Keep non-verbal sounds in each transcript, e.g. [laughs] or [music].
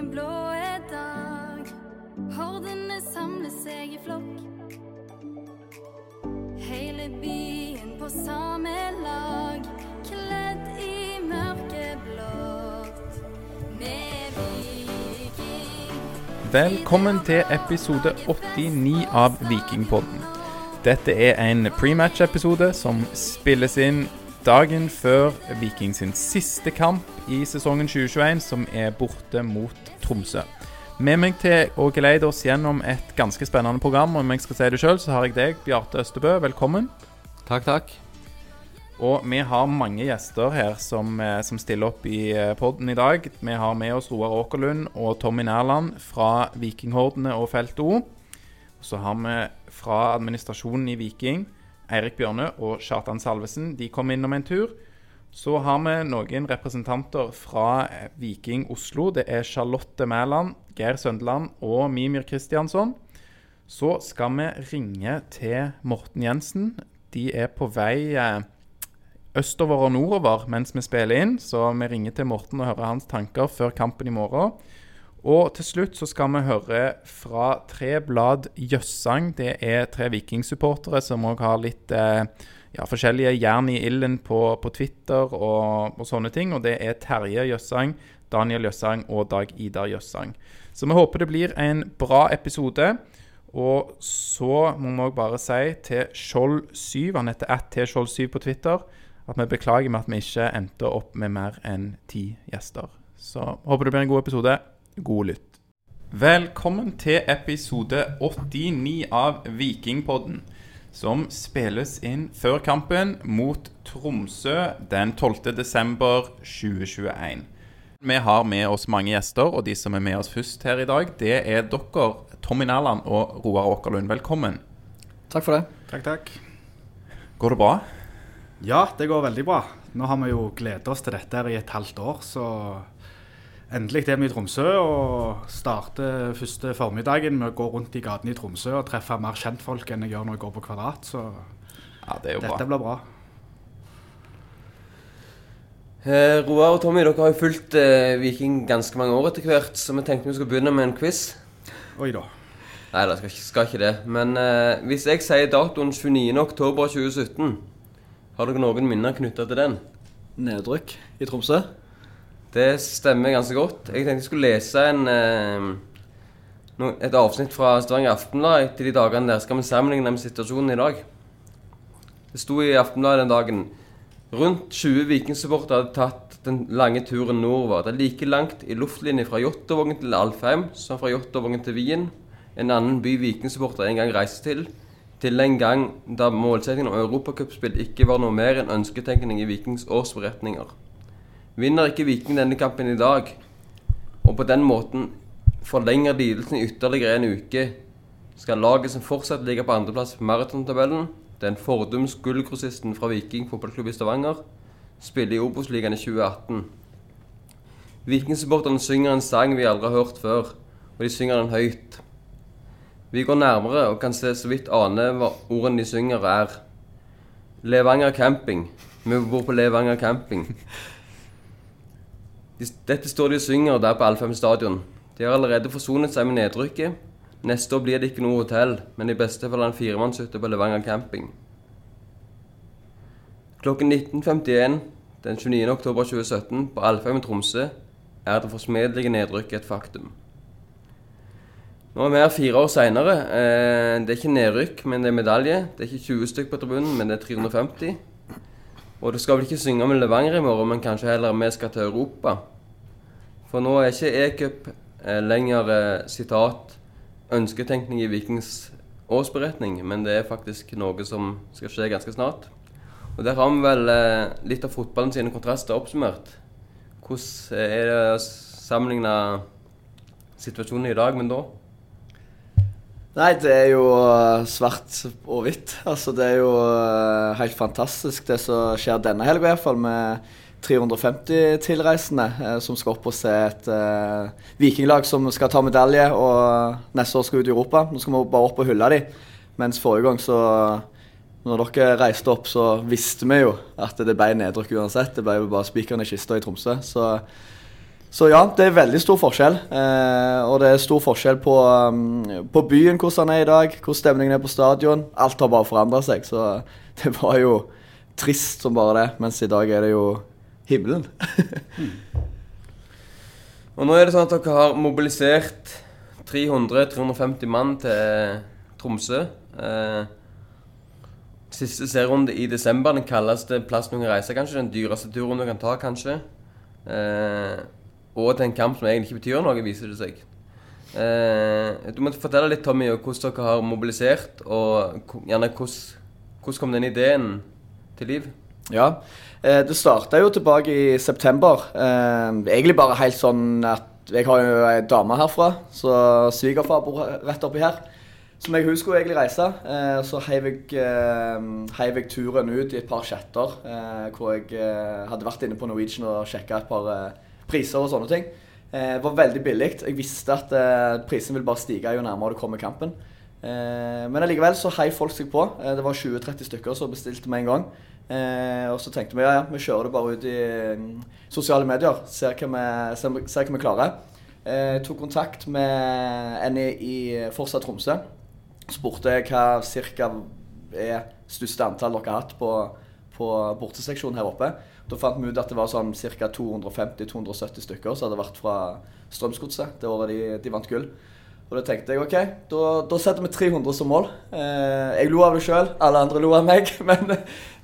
en blå dag. Hordene samler seg i flokk. Hele byen på samme lag, kledd i mørkeblått. Med Viking. Velkommen til episode 89 av Vikingpodden. Dette er en prematch-episode som spilles inn dagen før Viking sin siste kamp i sesongen 2021, som er borte mot Tromsø. Med meg til å geleide oss gjennom et ganske spennende program, om jeg skal si det sjøl, så har jeg deg, Bjarte Østebø. Velkommen. Takk, takk. Og vi har mange gjester her som, eh, som stiller opp i poden podden i dag. Vi har med oss Roar Åkerlund og Tommy Nærland fra Vikinghordene og Felt O. Så har vi fra administrasjonen i Viking, Eirik Bjørne og Kjartan Salvesen. De kom innom en tur. Så har vi noen representanter fra eh, Viking Oslo. Det er Charlotte Mæland, Geir Søndeland og Mimir Kristiansson. Så skal vi ringe til Morten Jensen. De er på vei eh, østover og nordover mens vi spiller inn, så vi ringer til Morten og hører hans tanker før kampen i morgen. Og til slutt så skal vi høre fra Tre Blad Jøssang. Det er tre vikingsupportere som òg har litt eh, ja, forskjellige jern i ilden på, på Twitter og, og, sånne ting. Og det er Terje Jøssang, Daniel Jøssang og Dag Idar Jøssang. Så vi håper det blir en bra episode. Og så må vi òg bare si til Skjold7, han heter attskjold7 på Twitter, at vi beklager med at vi ikke endte opp med mer enn ti gjester. Så håper det blir en god episode. God lytt. Velkommen til episode 89 av Vikingpodden, som spilles inn før kampen mot Tromsø den 12.12.2021. Vi har med oss mange gjester, og de som er med oss først her i dag, det er dere, Tommy Nærland og Roar Åkerlund. Velkommen. Takk for det. Takk, takk. Går det bra? Ja, det går veldig bra. Nå har vi jo gledet oss til dette her i et halvt år, så endelig er vi i Tromsø og starter første formiddagen med å gå rundt i gatene i Tromsø og treffe mer kjentfolk enn jeg gjør når jeg går på Kvadrat, så Ja, det er jo dette bra. blir bra. Eh, Roar og Tommy, dere har jo fulgt eh, Viking ganske mange år etter hvert, så vi tenkte vi skulle begynne med en quiz. Oi da. Nei da, skal, skal ikke det. Men eh, hvis jeg sier datoen 29.10.2017, har dere noen minner knytta til den? Nedrykk i Tromsø. Det stemmer ganske godt. Jeg tenkte jeg skulle lese en, eh, et avsnitt fra Stavanger Aftenblad etter de dagene der. Skal vi sammenligne med situasjonen i dag? Det sto i Aftenbladet den dagen Rundt 20 vikingsupportere hadde tatt den lange turen nordover. Det er like langt i luftlinje fra Jåttåvågen til Alfheim som fra Jåttåvågen til Wien, en annen by vikingsupportere en gang reiste til, til en gang da målsettingen om europacupspill ikke var noe mer enn ønsketenkning i Vikings årsberetninger. Vinner ikke Viking denne kampen i dag, og på den måten forlenger lidelsen i ytterligere en uke, skal laget som fortsatt ligger på andreplass på maratontabellen, den fordums gullgrossisten fra Viking fotballklubb i Stavanger, spille i Obos-ligaen i 2018. Vikingsupporterne synger en sang vi aldri har hørt før, og de synger den høyt. Vi går nærmere og kan se så vidt ane hva ordene de synger er. Levanger camping. Vi bor på Levanger camping. De- Dette står de og synger der på Alfheim stadion. De har allerede forsonet seg med nedrykket. Neste år blir det ikke noe hotell, men i beste fall en firemannshytte på Levanger camping. Klokken 19.51 den 29. oktober 2017 på Alfheim i Tromsø er det forsmedelige nedrykket et faktum. Nå er vi her fire år seinere. Eh, det er ikke nedrykk, men det er medalje. Det er ikke 20 stykk på tribunen, men det er 350. Og du skal vel ikke synge om Levanger i morgen, men kanskje heller vi skal til Europa. For nå er ikke e-cup eh, lenger eh, sitat ønsketenkning i Vikings årsberetning, men det er faktisk noe som skal skje ganske snart. Og der har vi vel eh, litt av fotballen sine kontraster oppsummert. Hvordan er det å sammenligne situasjonen i dag med da? Nei, det er jo svart og hvitt. Altså, det er jo helt fantastisk det som skjer denne helga, i hvert fall med 350 tilreisende eh, som skal opp og se et eh, vikinglag som skal ta medalje og neste år skal ut i Europa. Nå skal vi bare opp og hylle dem. Mens forrige gang så Når dere reiste opp, så visste vi jo at det ble nedrykk uansett. Det ble jo bare spikeren i kista i Tromsø. Så Så ja, det er veldig stor forskjell. Eh, og det er stor forskjell på, um, på byen, hvordan den er i dag, hvordan stemningen er på stadion. Alt har bare forandra seg. Så det var jo trist som bare det. Mens i dag er det jo himmelen. [laughs] Og nå er det sånn at dere har mobilisert 300-350 mann til Tromsø. Eh, siste serierunde i desember. Den kaldeste plassen du kan reise, kanskje. Den dyreste turen du kan ta, kanskje. Eh, og til en kamp som egentlig ikke betyr noe, viser det seg. Eh, du må fortelle litt, Tommy, hvordan dere har mobilisert, og gjerne hvordan, hvordan kom den ideen til liv? Ja, eh, det starta jo tilbake i september. Eh, egentlig bare helt sånn at jeg har jo ei dame herfra, så svigerfar bor rett oppi her. Så meg og hun egentlig reise. Eh, så heiv jeg, eh, heiv jeg turen ut i et par chatter eh, hvor jeg eh, hadde vært inne på Norwegian og sjekka et par eh, priser og sånne ting. Eh, det var veldig billig. Jeg visste at eh, prisen ville bare stige jo nærmere du kommer kampen. Eh, men allikevel så heiv folk seg på. Eh, det var 20-30 stykker som bestilte med en gang. Eh, og så tenkte vi ja, ja, vi kjører det bare ut i mm, sosiale medier. Ser hva vi, ser, ser hva vi klarer. Eh, tok kontakt med en i, Forsa Tromsø. Spurte hva ca. er største antall dere har hatt på, på borteseksjonen her oppe. Da fant vi ut at det var sånn ca. 250-270 stykker som hadde vært fra Strømsgodset det året de, de vant gull. Og da tenkte jeg OK, da, da setter vi 300 som mål. Eh, jeg lo av det sjøl, alle andre lo av meg. [laughs] Men,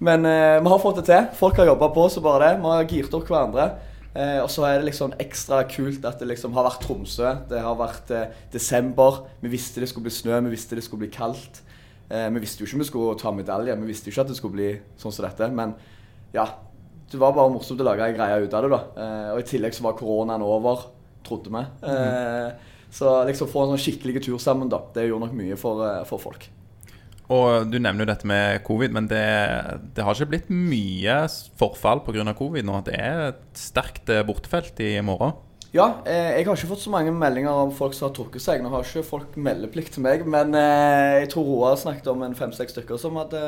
men eh, vi har fått det til. Folk har jobba på så bare det. Vi har girt opp hverandre. Eh, og så er det liksom ekstra kult at det liksom har vært Tromsø. Det har vært eh, desember. Vi visste det skulle bli snø, vi visste det skulle bli kaldt. Eh, vi visste jo ikke vi skulle ta medalje, vi visste jo ikke at det skulle bli sånn som dette. Men ja, det var bare morsomt å lage ei greie ut av det. da. Eh, og i tillegg så var koronaen over, trodde vi. Eh, så liksom få en sånn skikkelig tur sammen, da. Det gjorde nok mye for, eh, for folk. Og Du nevner jo dette med covid, men det, det har ikke blitt mye forfall pga. covid nå. Det er et sterkt eh, bortefelt i morgen. Ja, eh, jeg har ikke fått så mange meldinger om folk som har trukket seg. Nå har ikke folk meldeplikt til meg, men eh, jeg tror Roar snakket om en fem-seks stykker som hadde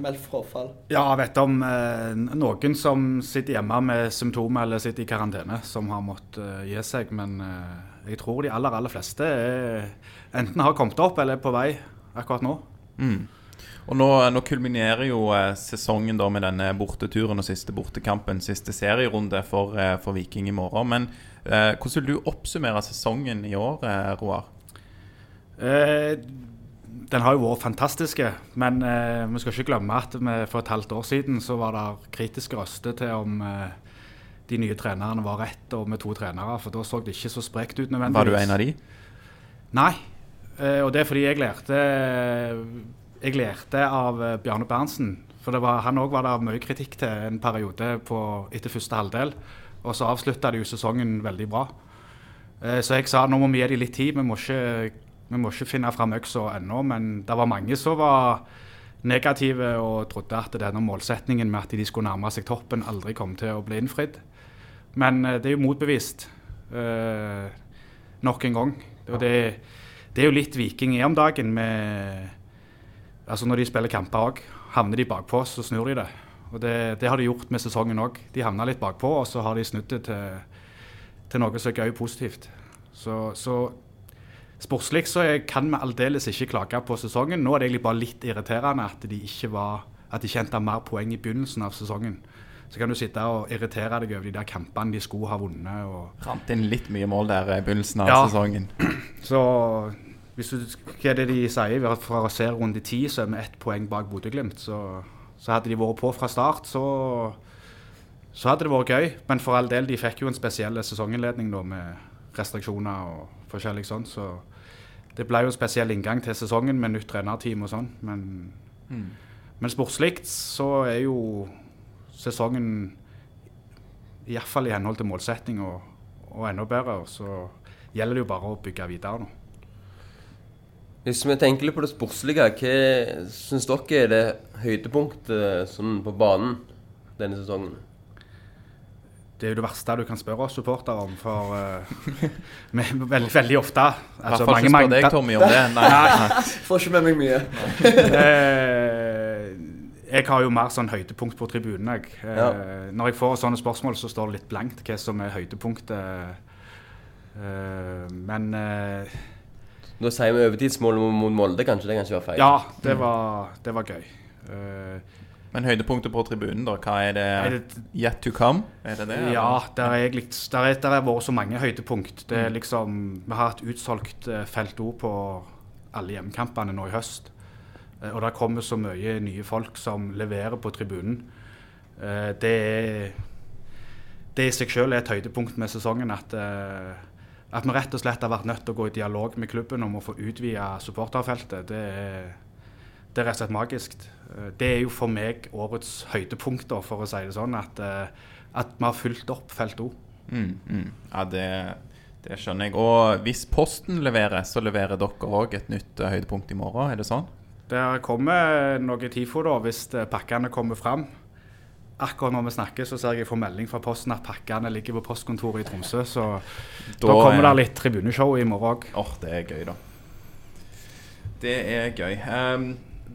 meldt forfall. Ja, jeg vet om eh, noen som sitter hjemme med symptomer eller sitter i karantene, som har måttet gi seg. Men eh, jeg tror de aller, aller fleste er, enten har kommet opp eller er på vei akkurat nå. Mm. Og nå, nå kulminerer jo eh, sesongen da med denne borteturen og siste bortekampen, siste serierunde for, eh, for Viking i morgen. Men eh, hvordan vil du oppsummere sesongen i år, eh, Roar? Eh, den har jo vært fantastisk, men eh, vi skal ikke glemme at vi for et halvt år siden så var det kritiske røster til om eh, de nye trenerne var rett og med to trenere, for da så det ikke så sprekt ut nødvendigvis. Var du en av de? Nei, eh, og det er fordi jeg lærte Jeg lærte av eh, Bjarne Berntsen. For det var, han òg var det mye kritikk til en periode på, etter første halvdel. Og så avslutta de jo sesongen veldig bra. Eh, Så jeg sa nå må vi gi dem litt tid. Vi må ikke, vi må ikke finne fram øksa ennå. Men det var mange som var negative og trodde at denne målsetningen med at de skulle nærme seg toppen, aldri kom til å bli innfridd. Men eh, det er jo motbevist uh, nok en gang. Og det, det er jo litt Viking er om dagen. med Altså Når de spiller kamper òg, havner de bakpå, så snur de det. Og det, det har de gjort med sesongen òg. De havna litt bakpå, og så har de snudd det til, til noe som er gøy positivt. Så, så sportslig så kan vi aldeles ikke klage på sesongen. Nå er det egentlig bare litt irriterende at de ikke var at de ikke henta mer poeng i begynnelsen av sesongen. Så kan du sitte og irritere deg over de der kampene de skulle ha vunnet. og Rant inn litt mye mål der i begynnelsen av Ja. sesongen. [clears throat] så hvis du, hva er det de sier? Fra serierunde ti så er vi ett poeng bak Bodø-Glimt. Så, så hadde de vært på fra start, så, så hadde det vært gøy. Men for all del, de fikk jo en spesiell sesonginnledning da, med restriksjoner og forskjellig sånn. Så det ble jo en spesiell inngang til sesongen med nytt trenerteam og sånn. Men, men sportslig så er jo sesongen iallfall i henhold til målsetting og, og enda bedre. Og så gjelder det jo bare å bygge videre nå. Hvis vi tenker litt på det sportslige, hva syns dere er det høydepunktet sånn på banen denne sesongen? Det er jo det verste du kan spørre oss supportere om, for uh, [laughs] vi, veldig, veldig ofte I hvert fall ikke spør deg, Tommy, om det. Nei, [laughs] nei. Får ikke med meg mye. [laughs] Jeg har jo mer sånn høydepunkt på tribunen. Jeg. Eh, Ja. Når jeg får sånne spørsmål, så står det litt blankt hva som er høydepunktet. Eh, men eh, Da sier vi overtidsmålet mot- Molde, kanskje. Det kan ikke være feil. ja, det var, det var gøy. Eh, Men høydepunktet på tribunen, da? Hva er det? Er det- Yet to come? Er det det? eller? Ja, der er jeg, der er, der har vært så mange høydepunkt. Det er liksom, Vi har et utsolgt felt O på alle hjemmekampene nå i høst. Eh, Og det kommer så mye nye folk som leverer på tribunen. Eh, Det er det i seg selv er et høydepunkt med sesongen at, eh, at vi rett og slett har vært nødt til å gå i dialog med klubben om å få utvida supporterfeltet. Det er, det er rett og slett magisk. Det er jo for meg årets høydepunkt, for å si det sånn, at, at vi har fulgt opp felt O. Mm, mm. Ja, det, det skjønner jeg. Og hvis Posten leverer, så leverer dere òg et nytt høydepunkt i morgen, er det sånn? Det kommer noe TIFO da, hvis eh, pakkene kommer fram. Akkurat når vi snakker, så ser jeg får melding fra Posten at pakkene ligger på postkontoret i Tromsø. Så da, kommer det litt tribuneshow i morgen òg. Åh, det er gøy, da. Det er gøy. Um,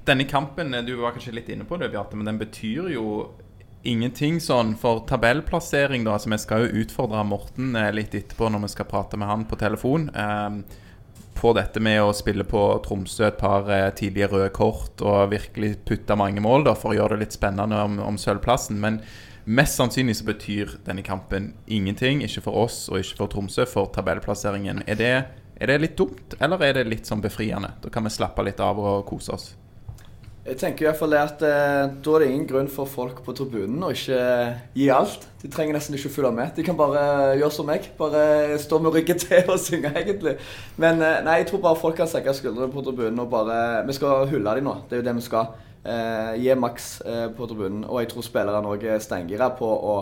denne kampen, du var kanskje litt inne på det, Bjarte, men den betyr jo ingenting sånn for tabellplassering, da. Altså, vi skal jo utfordre Morten eh, litt etterpå når vi skal prate med han på telefon. ehm, på dette med å spille på Tromsø et par eh, tidlige røde kort og virkelig putte mange mål da, for å gjøre det litt spennende om, om sølvplassen. Men mest sannsynlig så betyr denne kampen ingenting. Ikke for oss og ikke for Tromsø, for tabellplasseringen. Er det, er det litt dumt, eller er det litt sånn befriende? Da kan vi slappe litt av og kose oss. Jeg tenker i hvert fall at eh, Da er det ingen grunn for folk på tribunen å ikke gi alt. De trenger nesten ikke følge med. De kan bare gjøre som meg. Bare stå med ryggen [laughs] til og synge, egentlig. Men eh, nei, jeg tror bare folk kan senke skuldrene på tribunen og bare Vi skal hylle dem nå. Det er jo det vi skal. Eh, gi maks eh, på tribunen. Og jeg tror spillerne òg er steingira på å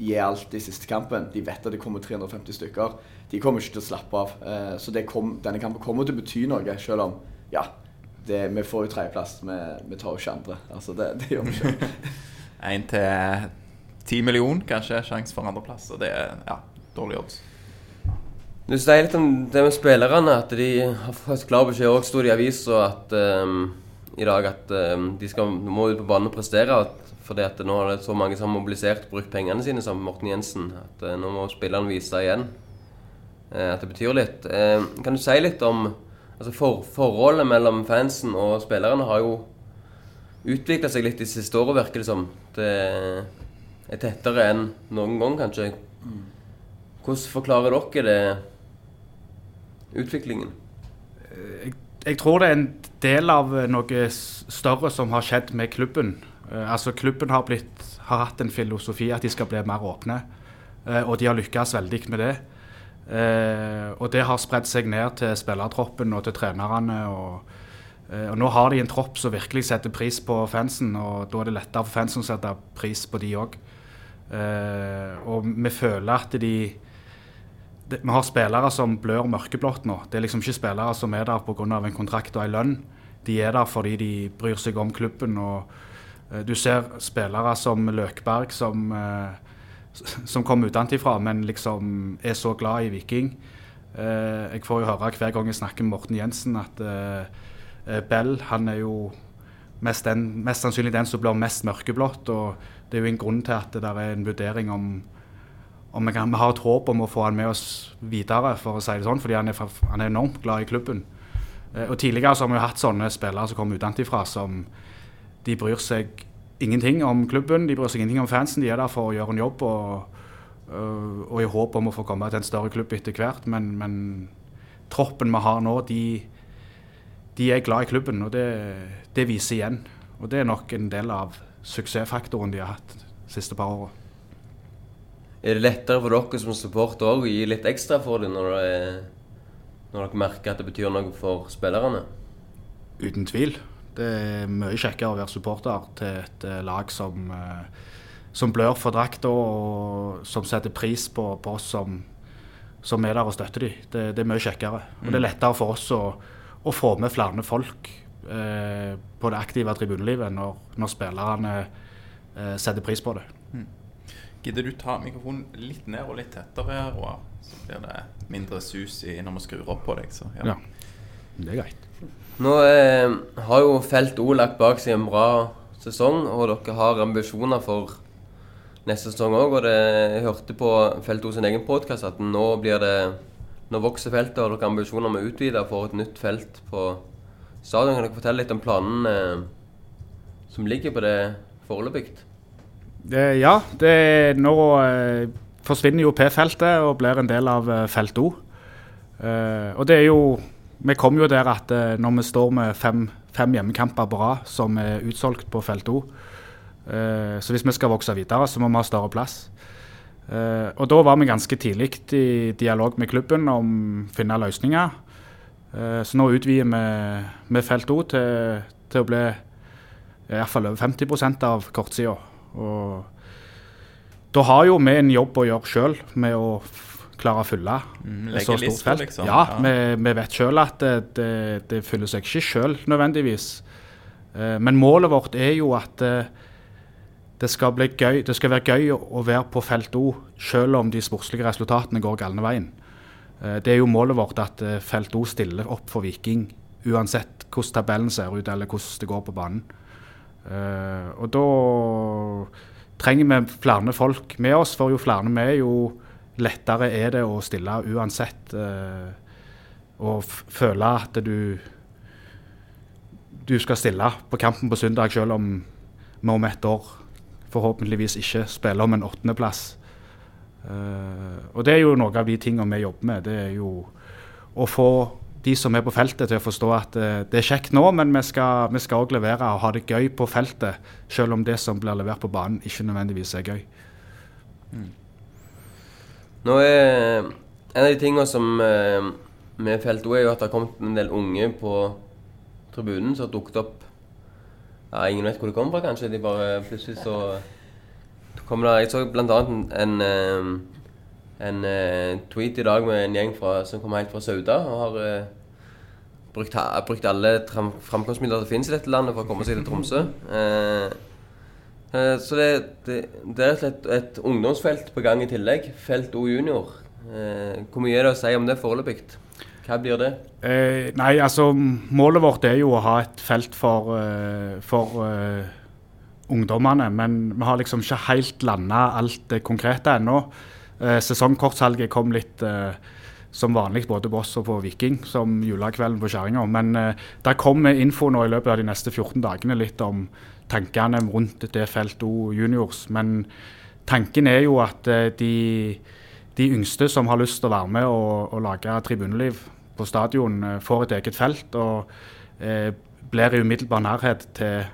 gi alt i siste kampen. De vet at det kommer 350 stykker. De kommer ikke til å slappe av. Eh, så kom, denne kampen kommer til å bety noe, selv om ja, det, vi får jo tredjeplass. Vi, vi tar jo ikke andre. Altså, det, det gjør vi ikke. [laughs] Én til ti millioner, kanskje, sjanse for andreplass. Og det er ja, dårlig odds. Du sier litt om det med spillerne, at de har fått klar beskjed òg, sto det i avisa at ehm, i dag at um, de skal, må ut på banen og prestere. At, fordi at nå er det så mange som har mobilisert og brukt pengene sine, som Morten Jensen. At uh, nå må spillerne vise igjen Uh, at det betyr litt. Uh, kan du si litt om altså for, Forholdet mellom fansen og spillerne har jo utvikla seg litt de siste åra, virker det som. Det er tettere enn noen gang, kanskje. Hvordan forklarer dere det utviklingen? jeg, jeg tror det er en del av eh, noe større som har skjedd med klubben. Eh, altså Klubben har, blitt, har hatt en filosofi at de skal bli mer åpne, eh, og de har lykkes veldig med det. Eh, og det har spredd seg ned til spillertroppen og til trenerne. Og, eh, og nå har de en tropp som virkelig setter pris på fansen, og da er det lettere for fansen å sette pris på de òg. Eh, og vi føler at de det, Vi har spillere som blør mørkeblått nå. Det er liksom ikke spillere som er der pga. en kontrakt og en lønn. De er der fordi de bryr seg om klubben. og eh, Du ser spillere som Løkberg som, eh, som kom utenfra, men liksom er så glad i Viking. Eh, jeg får jo høre hver gang jeg snakker med Morten Jensen at eh, eh, Bell han er jo mest, den, mest sannsynlig den som blir mest mørkeblått. og Det er jo en grunn til at det der er en vurdering om om vi, kan, vi har et håp om å få han med oss videre, for å si det sånn, fordi han er, han er enormt glad i klubben. Eh, og Tidligere så har vi jo hatt sånne spillere som kommer utenfra, som de bryr seg ingenting om klubben, de bryr seg ingenting om fansen. De er der for å gjøre en jobb og, øh, og i håp om å få komme til en større klubb etter hvert. Men, men troppen vi har nå, de, de er glad i klubben, og det, det viser igjen. Og det er nok en del av suksessfaktoren de har hatt de siste par åra. Er det lettere for dere som supporter å gi litt ekstra for det når, når dere merker at det betyr noe for spillerne? Uten tvil. Det er mye kjekkere å være supporter til et eh, lag som, eh, som blør for drakta, og som setter pris på, på oss som, som er der og støtter dem. Det, det er mye kjekkere. Og det er lettere for oss å, å få med flere folk eh, på det aktive tribunelivet når, når spillerne eh, setter pris på det. Gidder du ta mikrofonen litt ned og litt tettere, Roar? Så blir det mindre sus i når vi skrur opp på deg. Så, ja. Ja. Det er greit. Nå eh, har jo Felt O lagt bak seg en bra sesong, og dere har ambisjoner for neste sesong òg. Og jeg hørte på Felt O sin egen podkast at nå blir det Nå vokser feltet, og dere har ambisjoner om å utvide for et nytt felt på stadion. Kan dere fortelle litt om planene eh, som ligger på det foreløpig? Ja, det, nå eh, forsvinner jo P-feltet og blir en del av eh, felt O. Og det er jo Vi kom jo der at eh, når vi står med fem, fem hjemmekamper på rad som er utsolgt på felt O, eh, så hvis vi skal vokse videre, så må vi ha større plass. Eh, og da var vi ganske tidlig i dialog med klubben om å finne løsninger. Så nå utvider vi med felt O til, til å bli i hvert fall over 50% av kortsida. Da har jo vi en jobb å gjøre sjøl med å klare å fylle Mm, et så stort felt. liksom. Ja, Ja. Vi, vi vet sjøl at det, det, det fyller seg ikke sjøl nødvendigvis. Eh, Men målet vårt er jo at eh, det skal, bli gøy, det skal være gøy å være på felt O, selv om de sportslige resultatene går galne veien. Eh, Det er jo målet vårt at felt O stiller opp for Viking, uansett hvordan tabellen ser ut eller hvordan det går på banen. Og da trenger vi flere folk med oss, for jo flere vi er, jo lettere er det å stille uansett. eh, og føle at du du skal stille på kampen på søndag, selv om vi om ett år forhåpentligvis ikke spiller om en åttendeplass. Eh, og det er jo noe av de tingene vi jobber med. Det er jo å få de som er på feltet til å forstå at eh, det er kjekt nå, men vi skal òg levere og ha det gøy på feltet, selv om det som blir levert på banen ikke nødvendigvis er gøy. Nå er En av de tingene som eh, har Felt òg, er jo at det har kommet en del unge på tribunen som har dukket opp ja, Ingen vet hvor de kommer fra, kanskje. De bare plutselig så kommer der Jeg så annet en, en, en eh, tweet i dag med en gjeng fra, som kommer helt fra Sauda og har eh, brukt, brukt alle framkomstmidler som finnes i dette landet for å komme seg til Tromsø. Eh, Eh, Så det, det, det er rett et ungdomsfelt på gang i tillegg. Felt O junior. Eh, Hvor mye er det å si om det foreløpig? Hva blir det? Eh, nei, altså målet vårt er jo å ha et felt for, uh, for uh, ungdommene. Men vi har liksom ikke helt landa alt det konkrete ennå. Eh, sesongkortsalget kom litt eh, som vanlig både på oss og på Viking, som julekvelden på Kjerringa. Men eh, der kommer info nå i løpet av de neste 14 dagene litt om tankene rundt det feltet òg juniors. Men tanken er jo at eh, de, de yngste som har lyst til å være med og, og lage tribuneliv på stadion, eh, får et eget felt og eh, blir i umiddelbar nærhet til,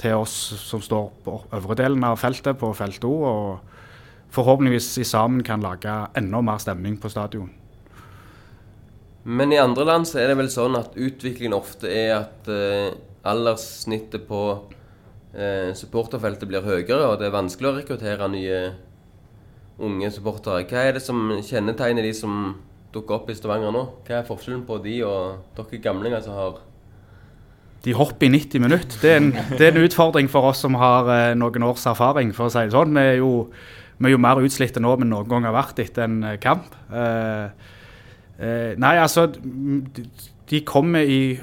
til oss som står på øvre delen av feltet, på felt O. Og forhåpentligvis i sammen kan lage enda mer stemning på stadion. Men i andre land så er det vel sånn at utviklingen ofte er at eh, alderssnittet på eh, supporterfeltet blir høyere, og det er vanskelig å rekruttere nye unge supportere. Hva er det som kjennetegner de som dukker opp i Stavanger nå? Hva er forskjellen på de og dere gamlinger som har De hopper i 90 minutter. Det er en, det er en utfordring for oss som har eh, noen års erfaring, for å si det sånn. Vi er jo, vi er jo mer utslitte nå enn noen gang har vært etter en eh, kamp. Eh, eh, nei, altså de kommer i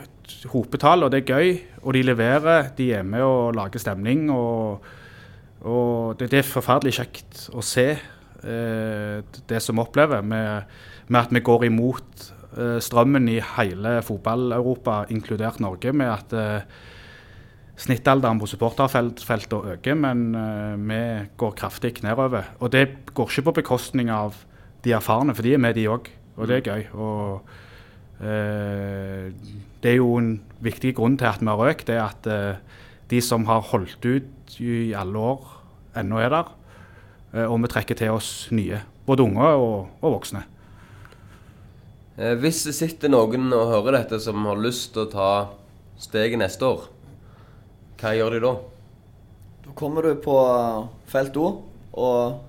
hopetall, og det er gøy. Og de leverer. De er med og lager stemning. Og, og det, det er forferdelig kjekt å se eh, det som vi opplever, med, med at vi går imot eh, strømmen i hele fotball-Europa, inkludert Norge, med at eh, snittalderen på supporterfeltet øker, men eh, vi går kraftig nedover. Og det går ikke på bekostning av de erfarne, for de er med, de òg. Og det er gøy. Og det er jo en viktig grunn til at vi har økt, det er at eh, de som har holdt ut i alle år, ennå er der. Eh, og vi trekker til oss nye. Både unge og, og voksne. eh, Hvis det sitter noen og hører dette som har lyst til å ta steget neste år, hva gjør de da? Da kommer du på felt O og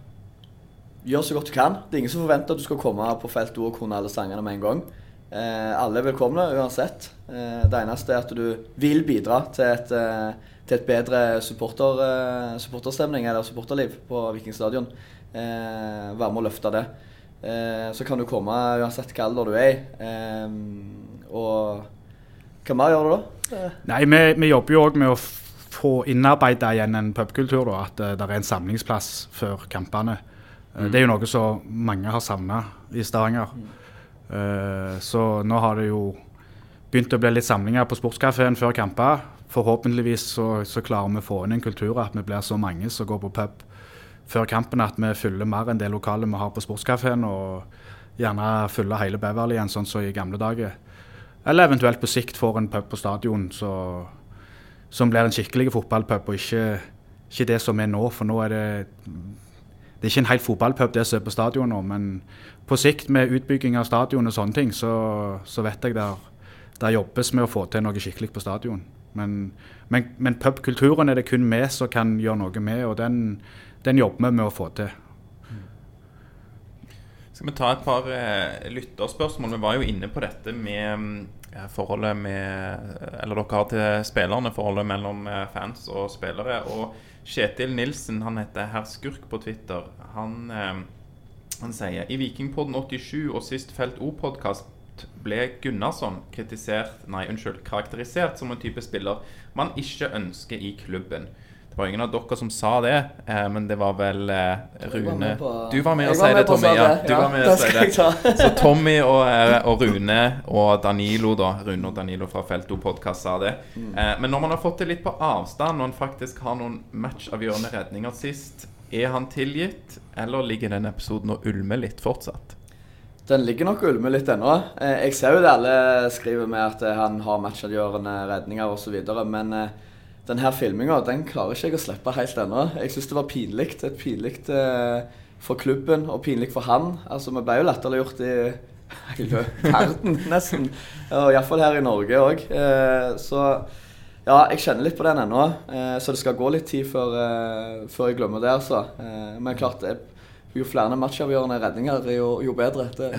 gjør så godt du kan. Det er ingen som forventer at du skal komme på felt O og kunne alle sangene med en gang. Eh, alle er velkomne uansett. Eh, det eneste er at du vil bidra til et, eh, til et bedre supporter, eh, supporterstemning eller supporterliv på Viking stadion. Eh, være med å løfte det. Eh, så kan du komme uansett hvilken alder du er i. Eh, og hva mer gjør du da? Eh, Nei, vi, vi jobber jo òg med å få innarbeida igjen en pubkultur. da, At det er en samlingsplass før kampene. Mm. Det er jo noe som mange har savna i Stavanger. Eh, så nå har det jo begynt å bli litt samlinger på sportskafeen før kamper. Forhåpentligvis så, så klarer vi å få inn en kultur at vi blir så mange som går på pub før kampen at vi fyller mer enn det lokalet vi har på sportskafeen, og gjerne fyller hele Beverly igjen, sånn som i gamle dager. Eller eventuelt på sikt får en pub på stadion så, som blir en skikkelig fotballpub, og ikke, ikke det som er nå. For nå er det Det er ikke en helt fotballpub det som er på stadion nå, men på sikt med utbygging av stadion og sånne ting, så, så vet jeg der, der jobbes med å få til noe skikkelig på stadion. Men, men, men pubkulturen er det kun vi som kan gjøre noe med, og den, den jobber vi med å få til. Skal vi ta et par eh, lytterspørsmål? Vi var jo inne på dette med eh, forholdet med Eller dere har til spillerne, forholdet mellom eh, fans og spillere. Og Kjetil Nilsen, han heter Herr Skurk på Twitter. Han, eh, han sier i Vikingpodden 87 og sist Felt O-podkast ble Gunnarsson kritisert, nei, unnskyld, karakterisert som en type spiller man ikke ønsker i klubben. Det var ingen av dere som sa det, eh, men det var vel eh, var Rune Du var med å sa det, Tommy. Ja, du Ja, var med og sa det. Så Tommy og, eh, og Rune og Danilo, da Rune og Danilo fra Felto Podcast sa det. Mm. Eh, men når man har fått det litt på avstand, når man faktisk har noen matchavgjørende redninger sist, er han tilgitt, eller ligger den episoden og ulmer litt fortsatt? Den ligger nok og ulmer litt ennå. Eh, Jeg ser jo det alle skriver med at eh, han har matchavgjørende redninger osv., men denne her filminga den klarer ikke jeg å slippe helt ennå. Jeg syns det var pinlig. Et pinlig eh, for klubben og pinlig for han. Altså, Vi ble jo latterliggjort i [laughs] hele verden, nesten. Og Iallfall her i Norge òg. Så ja, jeg kjenner litt på den ennå. Eh, Så det skal gå litt tid før, eh, før jeg glemmer det, altså. Eh, Men klart, jo flere matchavgjørende redninger, jo, jo bedre. Det,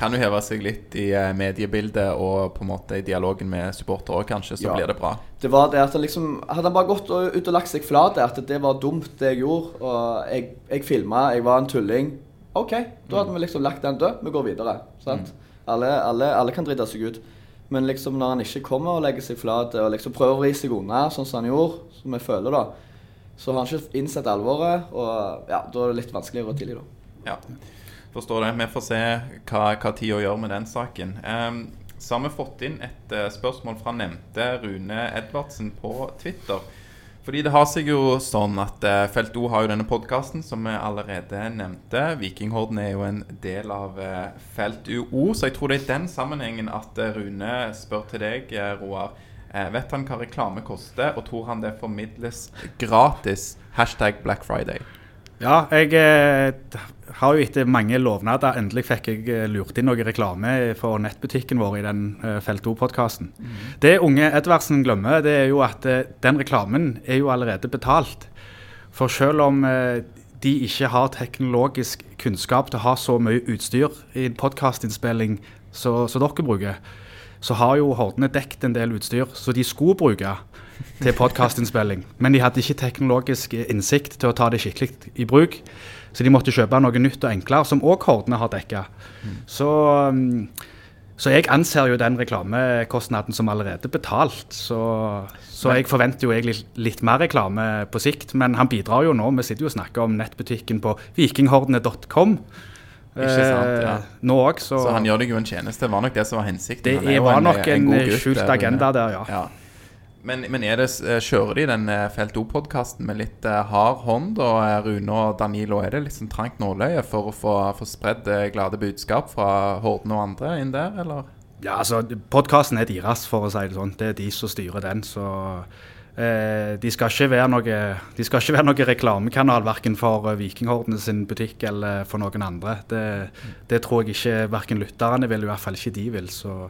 Kan jo heve seg litt i eh, mediebildet og på en måte i dialogen med supportere, kanskje, så Ja. blir det bra. Det var det at han liksom Hadde han bare gått og, ut og lagt seg flat, at det var dumt, det jeg gjorde, og jeg, jeg filma, jeg var en tulling OK, da hadde vi liksom lagt den død. Vi går videre. sant? Alle, alle, alle kan drite seg ut. Men liksom når han ikke kommer og legger seg flat og liksom prøver å vri seg unna, sånn som han gjorde, som jeg føler, da, så har han ikke innsett alvoret, og ja, da er det litt vanskeligere å tilgi, da. Ja, forstår det. Vi får se hva, hva tida gjør med den saken. Um, så har vi fått inn et eh, spørsmål fra nevnte Rune Edvardsen på Twitter. Fordi det har seg jo sånn at uh, Felt O har jo denne podkasten som vi allerede nevnte. Vikinghorden er jo en del av eh, Felt UO, så jeg tror det er i den sammenhengen at eh, Rune spør til deg, eh, Roar. Eh, vet han hva reklame koster, og tror han det formidles gratis? Hashtag Black Friday. Ja, jeg eh, har jo etter mange lovnader endelig fikk jeg eh, lurt inn noe reklame for nettbutikken vår i den eh, Felt O-podkasten. Det unge Edvardsen glemmer, det er jo at eh, den reklamen er jo allerede betalt. For selv om de ikke har teknologisk kunnskap til å ha så mye utstyr i en podkastinnspilling som dere bruker, så har jo Hordene dekt en del utstyr som de skulle bruke til podkastinnspilling. Men de hadde ikke teknologisk innsikt til å ta det skikkelig i bruk. Så de måtte kjøpe noe nytt og enklere, som òg Hordene har dekka. Så, um, så jeg anser jo den reklamekostnaden som allerede betalt. Så, så jeg forventer jo egentlig litt mer reklame på sikt. Men han bidrar jo nå. Vi sitter jo og snakker om nettbutikken på vikinghordene.com. Ikke sant, ja. Eh, Nå òg, så, Så han gjør deg jo en tjeneste. Det var nok det som var hensikten. det var nok en, en skjult agenda der, ja. Ja. Men, men det, eh, kjører de den eh, Felt O-podkasten med litt eh, hard hånd, Og Rune og Danilo? Er det litt sånn trangt nåløye for å få, få spredd glade budskap fra Horden og andre inn der, eller? Ja, altså, Podkasten er deres, for å si det sånn. Det er de som styrer den. Så eh, de skal ikke være noe, de skal ikke være noe reklamekanal verken for Vikinghordene sin butikk eller for noen andre. Det, det tror jeg ikke verken lytterne vil, i hvert fall ikke de vil. Så,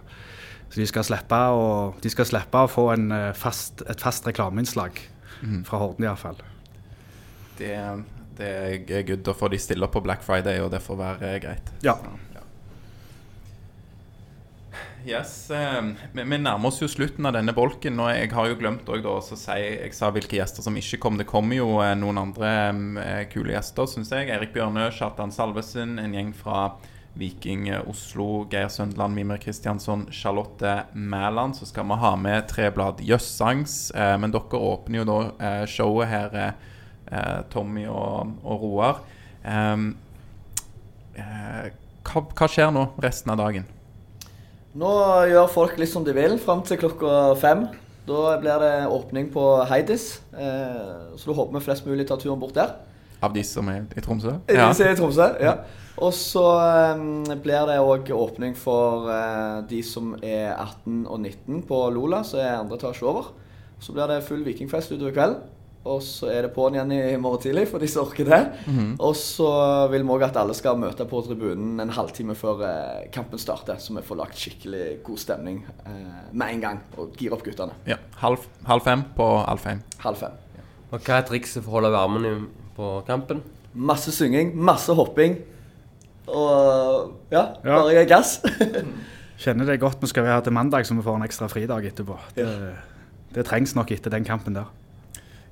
så de, skal slippe å, de skal slippe å få en, eh, fast, et fast reklameinnslag fra Horden, iallfall. Det, det er good. Da får de stille opp på Black Friday, og det får være eh, greit. Ja. Yes, eh, vi, vi nærmer oss jo slutten av denne bolken. Og jeg har jo glemt å si Jeg sa hvilke gjester som ikke kom. Det kommer jo eh, noen andre eh, kule gjester, syns jeg. Erik Bjørnø, Kjartan Salvesen, en gjeng fra Viking eh, Oslo, Geir Søndeland, Mimir Kristiansson, Charlotte Mæland. Så skal vi ha med Treblad Jøssangs. Eh, men dere åpner jo da eh, showet her, eh, eh, Tommy og, og Roar. Ehm, eh, hva, hva skjer nå resten av dagen? Nå gjør folk litt som de vil fram til klokka fem. Da blir det åpning på Heidis. Eh, så da håper vi flest mulig tar turen bort der. Av de som er i Tromsø? Ja. I Tromsø, ja. Og så eh, blir det òg åpning for eh, de som er 18 og 19 på Lola, som er andre etasje over. Så blir det full vikingfest utover kvelden. Og så er det på'n igjen i morgen tidlig for de som orker det. Og så vil vi òg at alle skal møte på tribunen en halvtime før eh, kampen starter, så vi får lagt skikkelig god stemning eh, med en gang og gire opp guttene. Ja. Halv, halv fem på Alfheim. Halv fem. Og hva er trikset for å holde varmen på kampen? Masse synging, masse hopping. Og ja, Ja. bare gass. [laughs] Kjenner det godt vi skal være ha til mandag, så vi får en ekstra fridag etterpå. Det, det trengs nok etter den kampen der.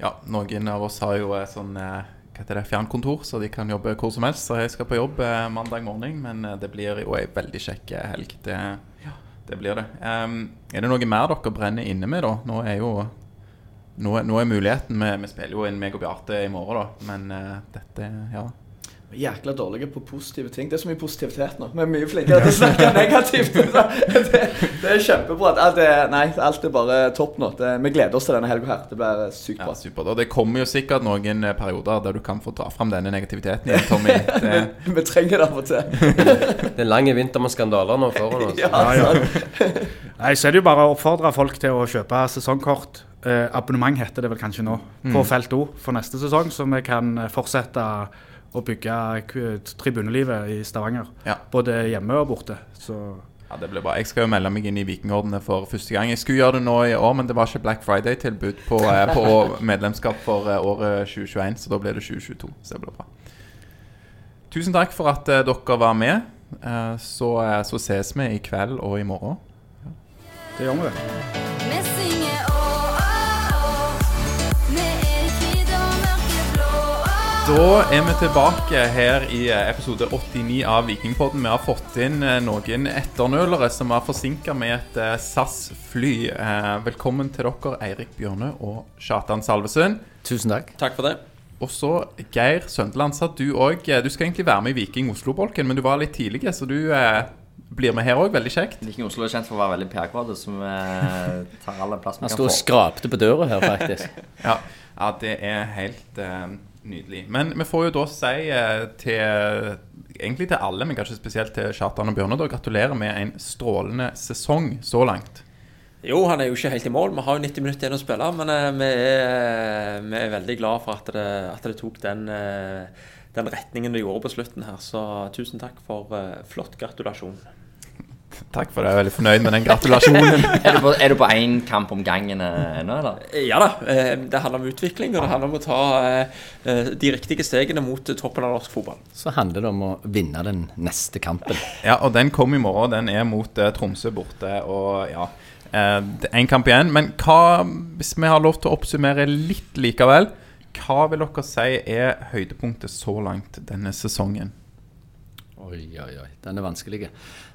Ja, noen av oss har jo sånn eh, hva heter det, fjernkontor, så de kan jobbe hvor som helst. Så jeg skal på jobb eh, mandag morgen, men eh, det blir jo ei veldig kjekk eh, helg. Det, ja, det blir det. Um, er det noe mer dere brenner inne med, da? Nå er jo nå, er- nå er muligheten Vi, vi spiller jo inn meg og Bjarte i morgen, da. Men uh, dette Ja. Vi Jækla dårlige på positive ting. Det er så mye positivitet nå. Vi er mye flinkere til å snakke negativt. [laughs] Det, det er kjempebra. Alt er, nei, alt er bare topp nå. Det, vi gleder oss til denne helga her. Det blir sykt Ja, bra. supert. Og det kommer jo sikkert noen eh, perioder der du kan få dra fram denne negativiteten igjen, Tommy. [laughs] Det, Vi trenger det av og til. [laughs] Det er lang vinter med skandaler nå foran oss. Ja, Ja, ja. Nei, så er det jo bare å oppfordre folk til å kjøpe sesongkort. Eh, abonnement heter det vel kanskje nå, på Felt O for neste sesong, så vi kan eh, fortsette å bygge tribunelivet i Stavanger. Ja. Både hjemme og borte. Så ja, det blir bra. Jeg skal jo melde meg inn i Vikingordene for første gang. Jeg skulle gjøre det nå i år, men det var ikke Black Friday-tilbud på, eh, på [laughs] medlemskap for eh, året 2021, så da ble det 2022. Så det blir bra. Tusen takk for at eh, dere var med. Eh, så, så ses vi i kveld og i morgen. det gjør vi Da er vi tilbake her i eh, episode 89 av Vikingpodden. Vi har fått inn eh, noen etternølere som var forsinka med et eh, SAS-fly. Velkommen til dere, Eirik Bjørne og Kjartan Salvesen. Tusen takk. Takk for det. Og så Geir Søndeland, sa du òg Du skal egentlig være med i Viking Oslo-bolken, men du var litt tidlig, så du blir med her òg. Veldig kjekt. Viking Oslo er kjent for å være veldig som eh, tar alle plass vi kan få. Han sto og skrapte på døra her, faktisk. [laughs] Ja, ja det er helt eh, nydelig. Men vi får jo da si eh, til Egentlig til alle, men kanskje spesielt til Kjartan og Bjørne, da gratulerer med en strålende sesong så langt. Jo, han er jo ikke helt i mål. Vi har jo 90 minutter igjen å spille. Men eh, vi, er, vi er veldig glad for at det, at det tok den, eh, den retningen det gjorde på slutten her. Så tusen takk for flott gratulasjon. Takk for det. Jeg er veldig fornøyd med den gratulasjonen. [laughs] Er du på- Er du på én kamp om gangen ennå, eller? Eh, Ja da, eh, det handler om utvikling, og det handler om å ta eh, de riktige stegene mot toppen av norsk fotball. Så handler det om å vinne den neste kampen. Ja, og den kom i morgen. Den er mot Tromsø borte. Og ja, Én kamp igjen. Men hva, hvis vi har lov til å oppsummere litt likevel, hva vil dere si er høydepunktet så langt denne sesongen? Oi, oi, oi. Den er vanskelig.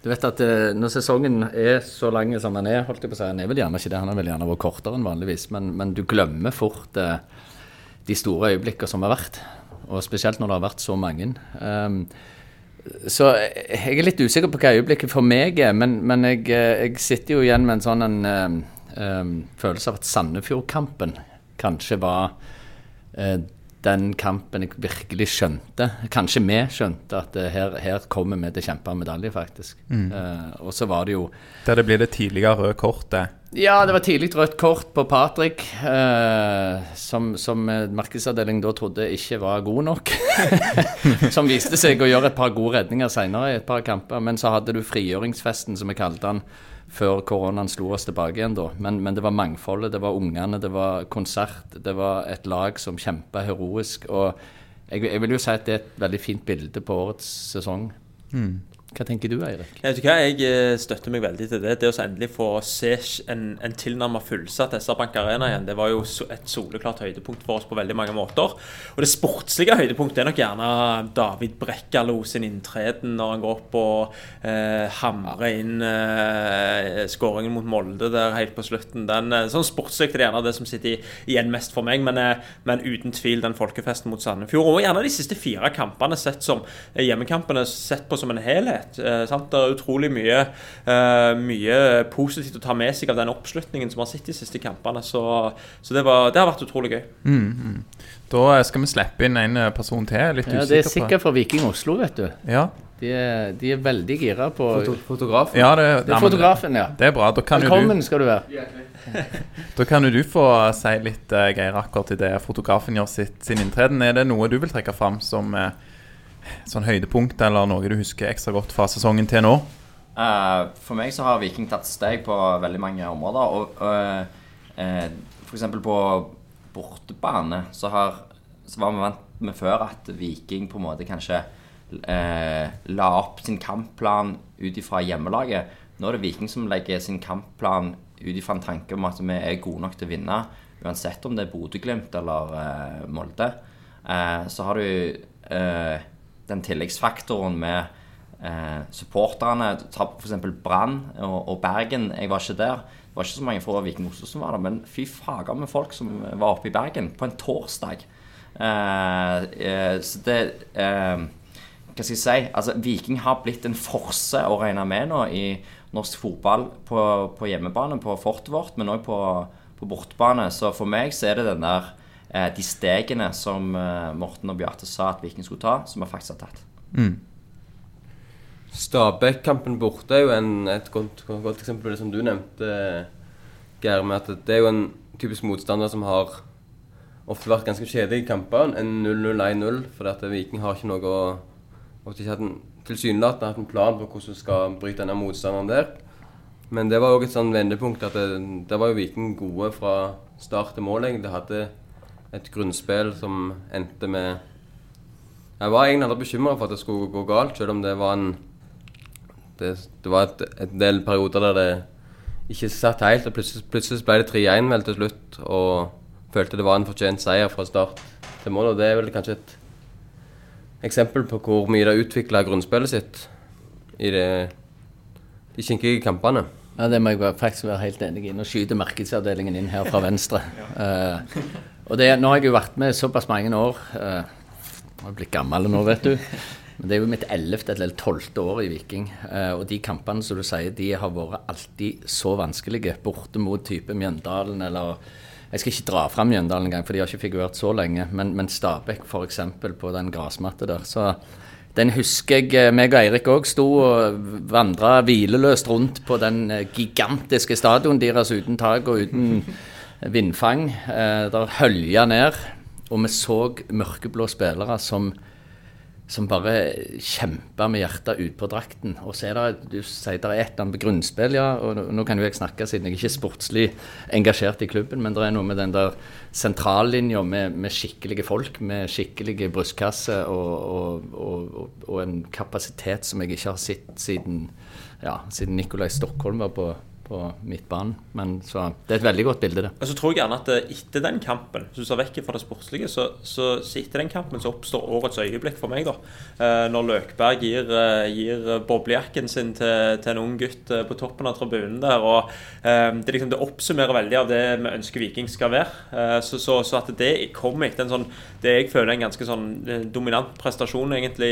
Du vet at eh, når sesongen er så lang som den er, holdt jeg på å si, han er vel gjerne ikke det, han har vel gjerne vært kortere enn vanligvis, men, men du glemmer fort eh, de store øyeblikkene som har vært. Og spesielt når det har vært så mange. Um, så jeg er litt usikker på hva øyeblikket for meg er, men, men jeg, eh, jeg sitter jo igjen med en sånn en, um, følelse av at Sandefjord-kampen kanskje var eh, den kampen jeg virkelig skjønte, kanskje vi skjønte, at eh, her, her kommer vi til å kjempe medalje, faktisk. Eh, og så var det jo Der det blir det tidligere røde kortet. Ja, det var tidlig rødt kort på Patrick, uh, som, som markedsavdelingen da trodde ikke var god nok. [laughs] som viste seg å gjøre et par gode redninger senere i et par kamper. Men så hadde du frigjøringsfesten, som vi kalte den, før koronaen slo oss tilbake igjen da. Men, men det var mangfoldet, det var ungene, det var konsert, det var et lag som kjempa heroisk. Og jeg, jeg vil jo si at det er et veldig fint bilde på årets sesong. Hva tenker du, Eirik? Jeg jeg eh, støtter meg veldig til det. Det å endelig få se en, en tilnærmet fullsatt SR-Bank Arena igjen, det var jo et soleklart høydepunkt for oss på veldig mange måter. Og det sportslige høydepunktet er nok gjerne David Brekkalo sin inntreden når han går opp og eh, hamrer inn eh, skåringen mot Molde der helt på slutten. Den, eh, sånn sportslig er det gjerne det som sitter igjen mest for meg, men, eh, men uten tvil den folkefesten mot Sandefjord. Og gjerne de siste fire kampene sett som eh, hjemmekampene sett på som en helhet. Eh, sant? Det er utrolig mye, eh, mye positivt å ta med seg av den oppslutningen som vi har sett de siste kampene. Så, så det, var, det har vært utrolig gøy. Da eh, skal vi slippe inn en eh, person til. Litt Ja, usikker det er sikkert fra Viking Oslo, vet du. Ja, De er, de er veldig gira på Foto Fotografen? ja det, Det er nei, fotografen, ja. Det er bra. Da kan jo du Velkommen skal du være. [laughs] Da kan jo du få si litt, Geir, akkurat i det fotografen gjør sitt, sin inntreden. Er det noe du vil trekke fram som eh, sånn høydepunkt, eller noe du husker ekstra godt fra sesongen til nå? Uh, for meg så har Viking tatt steg på veldig mange områder. Og uh, f.eks. på bortebane så, har, så var vi vant med før at Viking på en måte kanskje eh, la opp sin kampplan ut ifra hjemmelaget. Nå er det Viking som legger sin kampplan ut ifra en tanke om at vi er gode nok til å vinne. Uansett om det er Bodø-Glimt eller eh, Molde. Eh, så har du eh, den tilleggsfaktoren med eh, supporterne. Ta f.eks. Brann og, og Bergen. Jeg var ikke der. Det var ikke så mange fra Viking Oslo som var der, men fy fager med folk som var oppe i Bergen på en torsdag. Eh, eh, så det eh, Hva skal jeg si? Altså, Viking har blitt en forse å regne med nå i norsk fotball på, på hjemmebane, på fortet vårt, men òg på, på bortebane. Så for meg så er det den der de stegene som eh, Morten og Bjarte sa at Viking skulle ta, som vi faktisk har tatt. Stabæk-kampen borte er jo en, et godt, godt, eksempel på det som du nevnte, Geir. Med at det er jo en typisk motstander som har ofte vært ganske kjedelige kamper. En 0-0-1-0. For at Viking har ikke noe å Ofte ikke hatt en tilsynelatende hatt en plan på hvordan du skal bryte denne motstanderen der. Men det var òg et sånn vendepunkt at det, var jo Viking gode fra start til mål. egentlig. De hadde et grunnspill som endte med Jeg var egentlig aldri bekymra for at det skulle gå galt, selv om det var en Det, det var et, et del perioder der det ikke satt helt, og plutselig, plutselig ble det 3-1 vel til slutt. Og følte det var en fortjent seier fra start til mål. Og det er vel kanskje et eksempel på hvor mye de har utvikla grunnspillet sitt i det, de kinkige kampene. Ja, Det må jeg faktisk være helt enig i. Nå skyter markedsavdelingen inn her fra venstre. [laughs] Eh, og det, Nå har jeg jo vært med såpass mange år. eh, jeg har blitt gammel nå, vet du. Men det er jo mitt ellevte eller tolvte år i Viking. eh, og de kampene som du sier, de har vært alltid så vanskelige. Borte mot type Mjøndalen eller Jeg skal ikke dra fram Mjøndalen engang, for de har ikke figurert så lenge. Men, men Stabæk f.eks. på den grasmatta der. Så den husker jeg eh, meg og Eirik òg sto og vandra hvileløst rundt på den eh, gigantiske stadion deres uten tak og uten vindfang. Eh, der hølja ned. Og vi så mørkeblå spillere som, som bare kjempa med hjertet utpå drakten. Og så er det du sier det er et eller annet grunnspill, ja. Og nå- kan jo jeg snakke siden jeg ikke er sportslig engasjert i klubben, men det er noe med den der sentrallinja med, med skikkelige folk, med skikkelige brystkasse og, og, og, og en kapasitet som jeg ikke har sett siden, ja, siden Nikolai Stockholm var på, på midtbanen. Men så det er et veldig godt bilde, det. Og så tror jeg gjerne at eh, etter den kampen, hvis du ser vekk fra det sportslige, så, så, så etter den kampen så oppstår årets øyeblikk for meg, da. Eh, når Løkberg gir, eh, gir boblejakken sin til, til en ung gutt på toppen av tribunen der. og det, liksom, det oppsummerer veldig av det vi ønsker Viking skal være. Så, så, så at det kommer etter en sånn Det jeg føler er en ganske sånn dominant prestasjon, egentlig,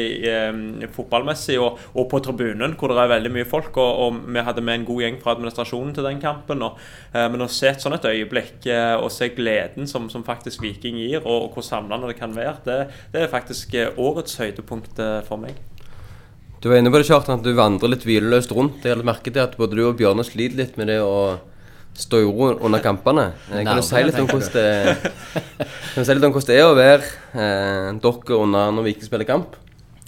fotballmessig, og, og på tribunen, hvor det er veldig mye folk. Og, og vi hadde med en god gjeng fra administrasjonen til den kampen. Og, eh, men å se et sånt et øyeblikk, eh, og se gleden som, som faktisk Viking gir, og, og hvor samlende det kan være, det, det er faktisk eh, årets høydepunkt for meg. Du var inne på det, Kjartan, at du vandrer litt hvileløst rundt. Jeg har merket at både du og Bjørne sliter litt med det å stå i ro under kampene. Kan du si litt om hvordan det, kan du si litt om hvordan det er å være eh, dere under når Viking spiller kamp?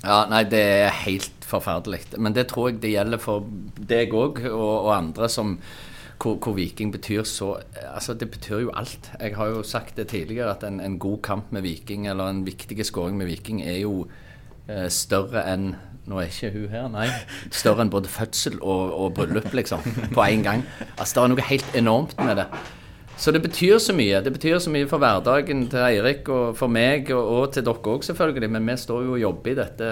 Ja, nei, det er helt forferdelig. Men det tror jeg det gjelder for deg òg, og, og andre som hvor, hvor Viking betyr så Altså, det betyr jo alt. Jeg har jo sagt det tidligere at en, en god kamp med Viking, eller en viktig skåring med Viking, er jo eh, større enn Nå er ikke hun her, nei. Større enn både fødsel og, og bryllup, liksom. På én gang. Altså, det er noe helt enormt med det. Så det betyr så mye. Det betyr så mye for hverdagen til Eirik og for meg, og, og til dere òg, selvfølgelig. Men vi står jo og jobber i dette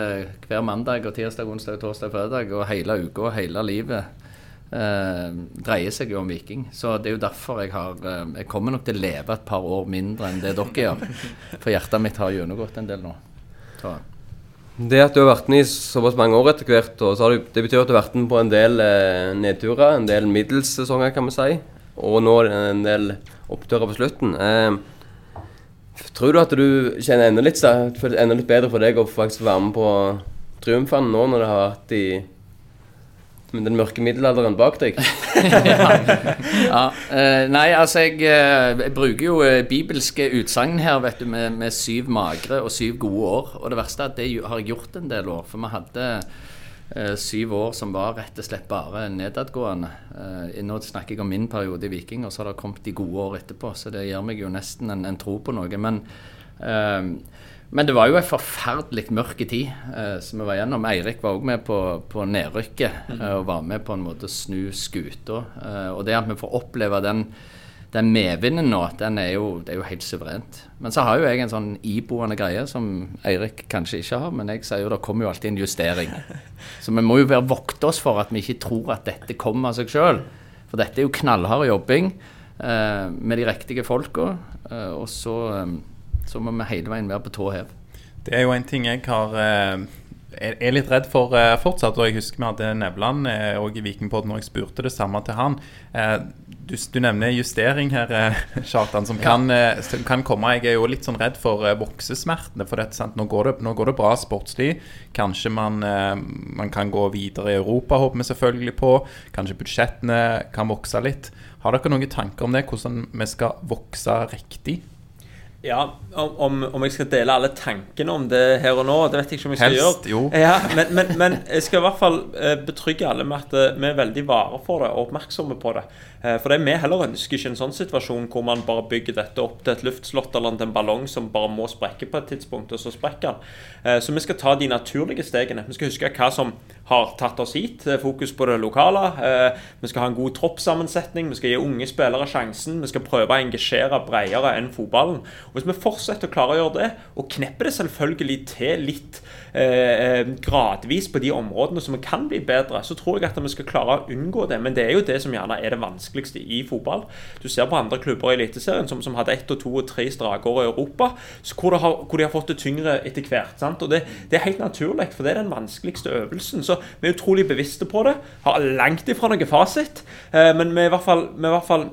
hver mandag og tirsdag, onsdag, torsdag, fredag. Og hele uka og hele livet eh, dreier seg jo om Viking. Så det er jo derfor jeg har eh, Jeg kommer nok til å leve et par år mindre enn det dere gjør. For hjertet mitt har gjennomgått en del nå. Så. Det at du har vært med i såpass mange år etter hvert, det betyr at du har vært med på en del eh, nedturer, en del middelsesonger, kan vi si, og nå er det en del oppturer på slutten. Eh, tror du at du kjenner enda litt, enda litt bedre for deg å faktisk være med på triumfene nå når det har vært i den mørke middelalderen bak deg? [laughs] Ja, ja. nei, altså jeg, eh, jeg bruker jo eh, bibelske utsagn her, vet du, med, med syv magre og syv gode år. Og det verste er at det har jeg gjort en del år. For vi hadde eh, syv år som var rett og slett bare nedadgående. Eh, nå snakker jeg om min periode i Viking, og så har det kommet de gode år etterpå. Så det gir meg jo nesten en, en tro på noe. Men eh, men det var jo en forferdelig mørk tid eh, som vi var gjennom. Eirik var òg med på, på nedrykket eh, og var med på en måte å snu skuta. Eh, og det at vi får oppleve den, den medvinden nå, den er jo, det er jo helt suverent. Men så har jo jeg en sånn iboende greie som Eirik kanskje ikke har. Men jeg sier jo det kommer jo alltid en justering. [laughs] Så vi må jo være vokte oss for at vi ikke tror at dette kommer av seg sjøl. For dette er jo knallhard jobbing eh, med de riktige folka. Eh, og så eh, så må vi hele veien være på tå hev. Det er jo en ting jeg har eh, er er litt redd for eh, fortsatt. og Jeg husker vi hadde Nevland eh, og i Vikingpodden, og jeg spurte det samme til han. Eh, du, du nevner justering her, [laughs] Kjartan, som kan, som kan komme. Jeg er jo litt sånn redd for voksesmertene. for dette, sant? Nå, går det, nå går det bra sportslig. Kanskje man, man kan gå videre i Europa, håper vi selvfølgelig på. Kanskje budsjettene kan vokse litt. Har dere noen tanker om det? Hvordan vi skal vokse riktig? Ja, om, om, jeg skal dele alle tankene om det her og nå, det vet jeg ikke om jeg skal Helst, gjøre. jo. Ja, men, men, men jeg skal i hvert fall eh, betrygge alle med at eh, vi er veldig vare for det og oppmerksomme på det. Eh, For det vi heller ønsker ikke en sånn situasjon hvor man bare bygger dette opp til et luftslott eller en ballong som bare må sprekke på et tidspunkt, og så sprekker den. Eh, Så vi skal ta de naturlige stegene. Vi skal huske hva som har tatt oss hit. eh, Fokus på det lokale. Vi skal ha en god troppssammensetning. Vi skal gi unge spillere sjansen. Vi skal prøve å engasjere bredere enn fotballen. Og Hvis vi fortsetter å klare å gjøre det, og knepper det selvfølgelig til litt eh, eh, gradvis på de områdene som kan bli bedre, så tror jeg at vi skal klare å unngå det. Men det er jo det som gjerne er det vanskeligste i fotball. Du ser på andre klubber i Eliteserien som, som hadde ett og to og tre strake år i Europa, hvor, har, hvor de har fått det tyngre etter hvert. Sant? Og det, det er helt naturlig, for det er den vanskeligste øvelsen. Så vi er utrolig bevisste på det. Har langt ifra noe fasit, eh, men vi er i hvert fall, vi er i hvert fall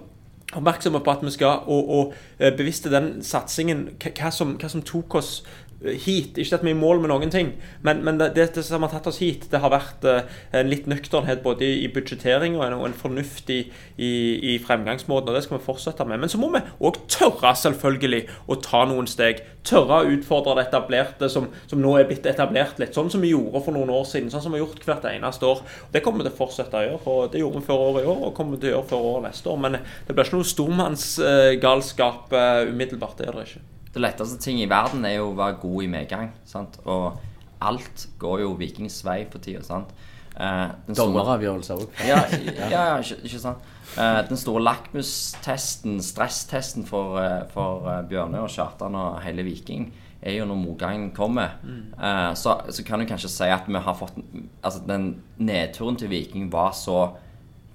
oppmerksomme på at vi skal og, og bevisste den satsingen, hva, som, hva som tok oss hit. Ikke at vi er i mål med noen ting, men, men det, det som har tatt oss hit, det har vært eh, en litt nøkternhet både i, i budsjettering og en, og en fornuft i, i, i fremgangsmåten, og det skal vi fortsette med. Men så må vi òg tørre, selvfølgelig, å ta noen steg. Tørre å utfordre det etablerte som, som nå er blitt etablert litt, sånn som vi gjorde for noen år siden. Sånn som vi har gjort hvert eneste år. Og Det kommer vi til å fortsette å gjøre. og Det gjorde vi før året i år, og kommer vi til å gjøre før året neste år. Men det blir ikke noe stormannsgalskap uh, umiddelbart. Det er det ikke. Det letteste ting i verden er jo å være god i medgang. Sant? Og alt går jo Vikings vei for tida. Sant? Eh, Dommeravgjørelser òg. [laughs] Ja, ja, ja ikke, ikke sant. Eh, den store lakmustesten, stresstesten for, eh, for eh, Bjørne og Kjartan og hele Viking, er jo når motgangen kommer. Eh, så, så kan du kanskje si at vi har fått Altså, den nedturen til Viking var så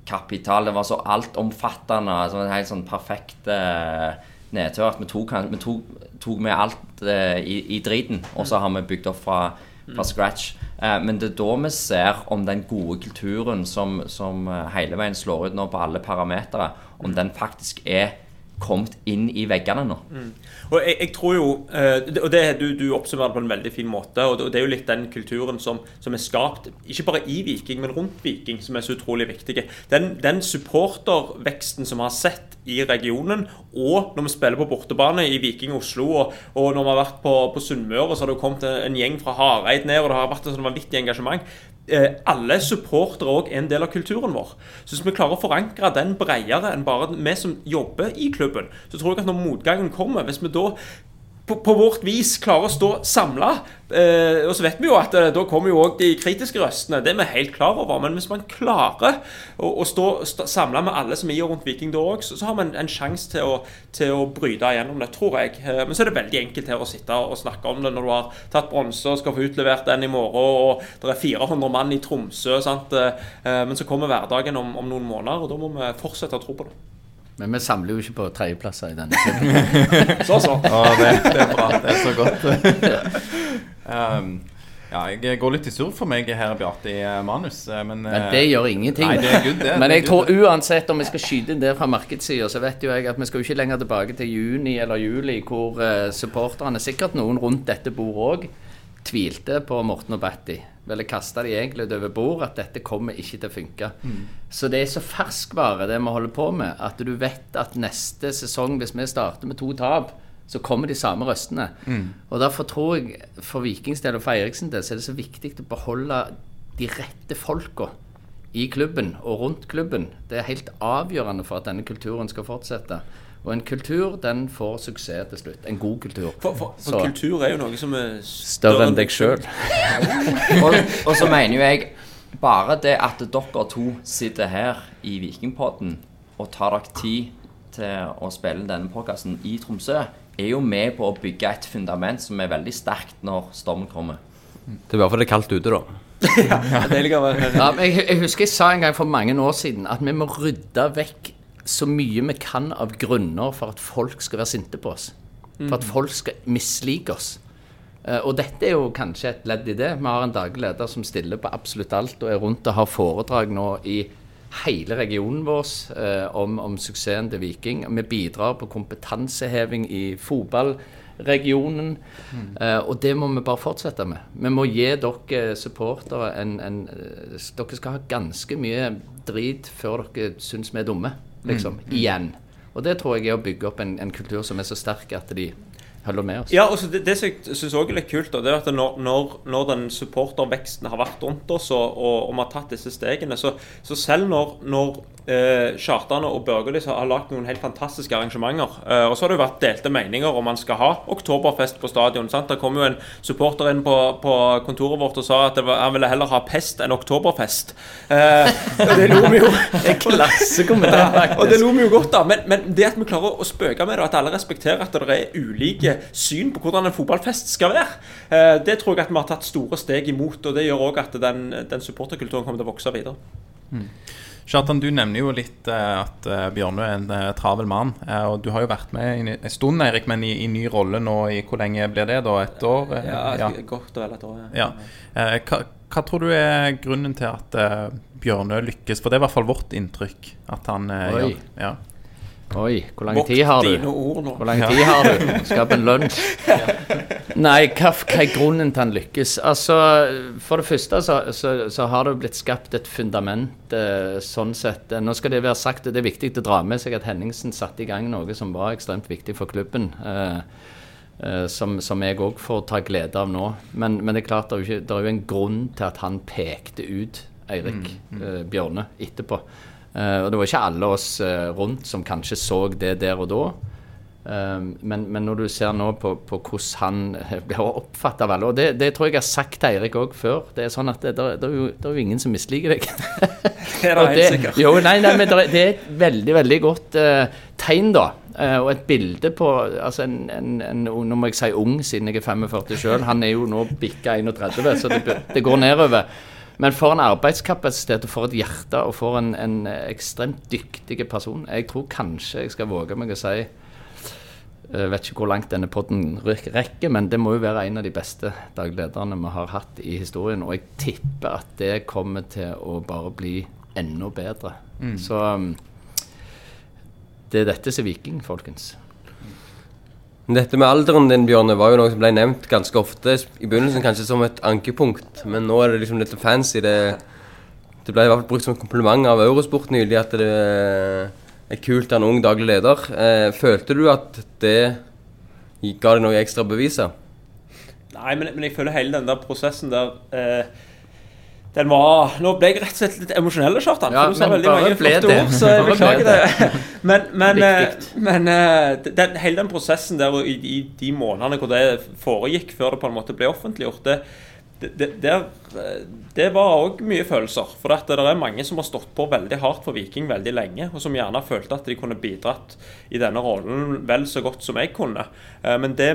kapital. Det var så altomfattende. Altså en helt sånn perfekt eh, nedtur. At vi tok, vi tok, tok med alt eh, i, i driten, og så har vi bygd opp fra, fra scratch. Eh, men det er da vi ser om den gode kulturen som, som eh, hele veien slår ut nå på alle parametere, om den faktisk er kommet inn i veggene nå. Og jeg, jeg tror jo, eh, og det, du, du oppsummerer på en veldig fin måte, og det, er jo litt den kulturen som, som er skapt, ikke bare i Viking, men rundt Viking, som er så utrolig viktig. Den, den supporterveksten som vi har sett i regionen, og når vi spiller på bortebane i Viking Oslo, og, og når vi har vært på, på Sunnmøre, så har det jo kommet en gjeng fra Hareid ned, og det har vært et sånn vanvittig engasjement. Eh, alle supportere òg er en del av kulturen vår. Så hvis vi klarer å forankre den bredere enn bare vi som jobber i klubben, så tror jeg at når motgangen kommer, hvis vi da på, på vårt vis klarer å stå samla. Eh, og så vet vi jo at eh, da kommer jo òg de kritiske røstene. Det er vi helt klar over. Men hvis man klarer å, å stå, stå samla med alle som er i og rundt Viking da òg, så, så har man en, sjanse til, å- til å bryte igjennom det, tror jeg. Eh, men så er det veldig enkelt her å sitte og snakke om det når du har tatt bronse og skal få utlevert den i morgen, og det er 400 mann i Tromsø. Sant? Eh, eh, men så kommer hverdagen om, om noen måneder, og da må vi fortsette å tro på det. Men vi samler jo ikke på tredjeplasser i denne [laughs] klubben. Så, så. Å, det, det er bra. Det er så godt. [laughs] um, ja, jeg går litt i surr for meg her, Bjarte, i eh, manus. eh, Men, Men eh, det gjør ingenting. Nei, det er good, det. [laughs] Men Det er jeg tror uansett om vi skal skyte inn det fra markedssida, så vet jo jeg at vi skal jo ikke lenger tilbake til juni eller juli, hvor supporterne, sikkert noen rundt dette bordet òg, tvilte på Morten og Batty. Eller kasta de egentlig over bord at dette kommer ikke til å funke. Så det er så ferskvare, det vi holder på med, at du vet at neste sesong, hvis vi starter med to tap, så kommer de samme røstene. Og Derfor tror jeg for Vikings del og for Eriksen del så er det så viktig å beholde de rette folka i klubben og rundt klubben. Det er helt avgjørende for at denne kulturen skal fortsette. Og en kultur, den får suksess til slutt. En god kultur. For, for, for kultur er jo noe som er Større enn deg sjøl. [laughs] og, og så mener jo jeg bare det at dere to sitter her i Vikingpodden og tar dere tid til å spille denne podkasten i Tromsø, er jo med på å bygge et fundament som er veldig sterkt når stormen kommer. Det er bare fordi det er kaldt ute, da. [laughs] Det er liksom, Ja, men jeg, jeg husker jeg sa en gang for mange år siden at vi må rydde vekk så mye vi kan av grunner for at folk skal være sinte på oss. For at folk skal mislike oss. Eh, og dette er jo kanskje et ledd i det. Vi har en daglig leder som stiller på absolutt alt og er rundt og har foredrag nå i hele regionen vår eh, om, om suksessen til Viking. Vi bidrar på kompetanseheving i fotballregionen. Eh, og det må vi bare fortsette med. Vi må gi dere supportere en, en eh, Dere skal ha ganske mye drit før dere syns vi er dumme, liksom. Igjen. Og det tror jeg er å bygge opp en, en kultur som er så sterk at de holder med oss. Ja, og det, det som jeg syns òg er litt kult, det er at når, når, når den supporterveksten har vært rundt oss, og, og, og vi har tatt disse stegene, så, så selv når, når eh, Kjartan og Børge liksom har lagd noen helt fantastiske arrangementer eh, Og så har det jo vært delte meninger om man skal ha oktoberfest på stadion. sant? Det kom jo en supporter inn på, på kontoret vårt og sa at det var, han ville heller ha pest enn oktoberfest. Eh, [laughs] og det lo vi jo [laughs] Klassekommentar, og det lo vi jo godt av. Men, men det at vi klarer å spøke med det, og at alle respekterer at det er ulike syn på hvordan en fotballfest skal være, eh, det tror jeg at vi har tatt store steg imot. Og det gjør òg at den, den supporterkulturen kommer til å vokse videre. Kjartan, du nevner jo litt eh, at uh, Bjørnø er en eh, travel mann. eh, og du har jo vært med en stund, Erik, men i, i ny rolle nå i Hvor lenge blir det, da? Et år? eh? Ja, Godt og vel et år. Ja. ja. hva, hva tror du er grunnen til at Bjørnø lykkes? For det er i hvert fall vårt inntrykk. At han Oi. gjør ja. Oi, hvor lang tid har dine du? ord nå. Hvor lang tid har du? Skap en lunsj? [laughs] Nei, hva, hva er grunnen til han lykkes? Altså, For det første så, så, så har det jo blitt skapt et fundament eh, sånn sett. Nå skal det være sagt, det er viktig å dra med seg at Henningsen satte i gang noe som var ekstremt viktig for klubben. eh, eh, som, som jeg òg får ta glede av nå. Men, men det er klart det er, jo en grunn til at han pekte ut Eirik eh, Bjørne etterpå. Eh, og det var ikke alle oss eh, rundt som kanskje så det der og da. Eh, men, men når du ser nå på, på hvordan han eh, blir oppfatta av alle Og det, det tror jeg jeg har sagt til Eirik òg før. Det er sånn at det, det, det, er jo, det er jo ingen som misliker deg. [laughs] Det er da helt sikkert. Jo, nei, nei, men det er, et veldig, veldig godt uh, tegn, da. Uh, og et bilde på altså en, en, en, Nå må jeg si ung, siden jeg er 45 sjøl. Han er jo nå bikka 31, så det, det går nedover. Men for en arbeidskapasitet og for et hjerte og for en, en ekstremt dyktig person Jeg tror kanskje jeg skal våge meg å si jeg vet ikke hvor langt denne podden rekker, men det må jo være en av de beste daglederne vi har hatt i historien. Og jeg tipper at det kommer til å bare bli enda bedre. Så um, det er dette som er Viking, folkens. Dette med alderen din, Bjørne, var jo noe som ble nevnt ganske ofte. I begynnelsen kanskje som et ankepunkt, men nå er det liksom litt fancy. Det, det ble i hvert fall brukt som kompliment av Eurosport nylig at det er kult av en ung daglig leder. Eh, følte du at det ga deg noe ekstra beviser? Nei, men, men jeg føler hele den der prosessen der eh, Den var Nå ble jeg rett og slett litt emosjonell, Kjartan. Ja, du sa veldig mange flotte det. ord, så jeg beklager det. [laughs] Men, men, eh, men eh, den, hele den prosessen der og i, i de månedene hvor det foregikk, før det på en måte ble offentliggjort, det, det, det, eh, det var òg mye følelser. For at det er mange som har stått på veldig hardt for Viking veldig lenge, og som gjerne følte at de kunne bidratt i denne rollen vel så godt som jeg kunne. Men det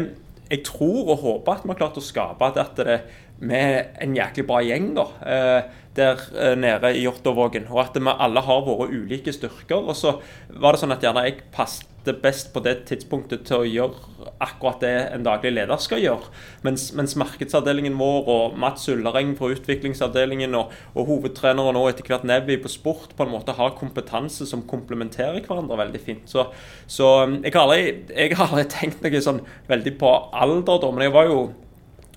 jeg tror og håper at vi har klart å skape, at det med en jæklig bra gjeng da, eh, der eh, nede i Jåttåvågen. Og at vi alle har våre ulike styrker. Og så var det sånn at gjerne jeg passet best på det tidspunktet til å gjøre akkurat det en daglig leder skal gjøre. Mens, mens markedsavdelingen vår og Mats Ullereng fra utviklingsavdelingen og, og hovedtreneren og etter hvert Nevi på sport på en måte har kompetanse som komplementerer hverandre veldig fint. Så, så um, jeg, har aldri, jeg har aldri tenkt noe sånn veldig på alder, da, men jeg var jo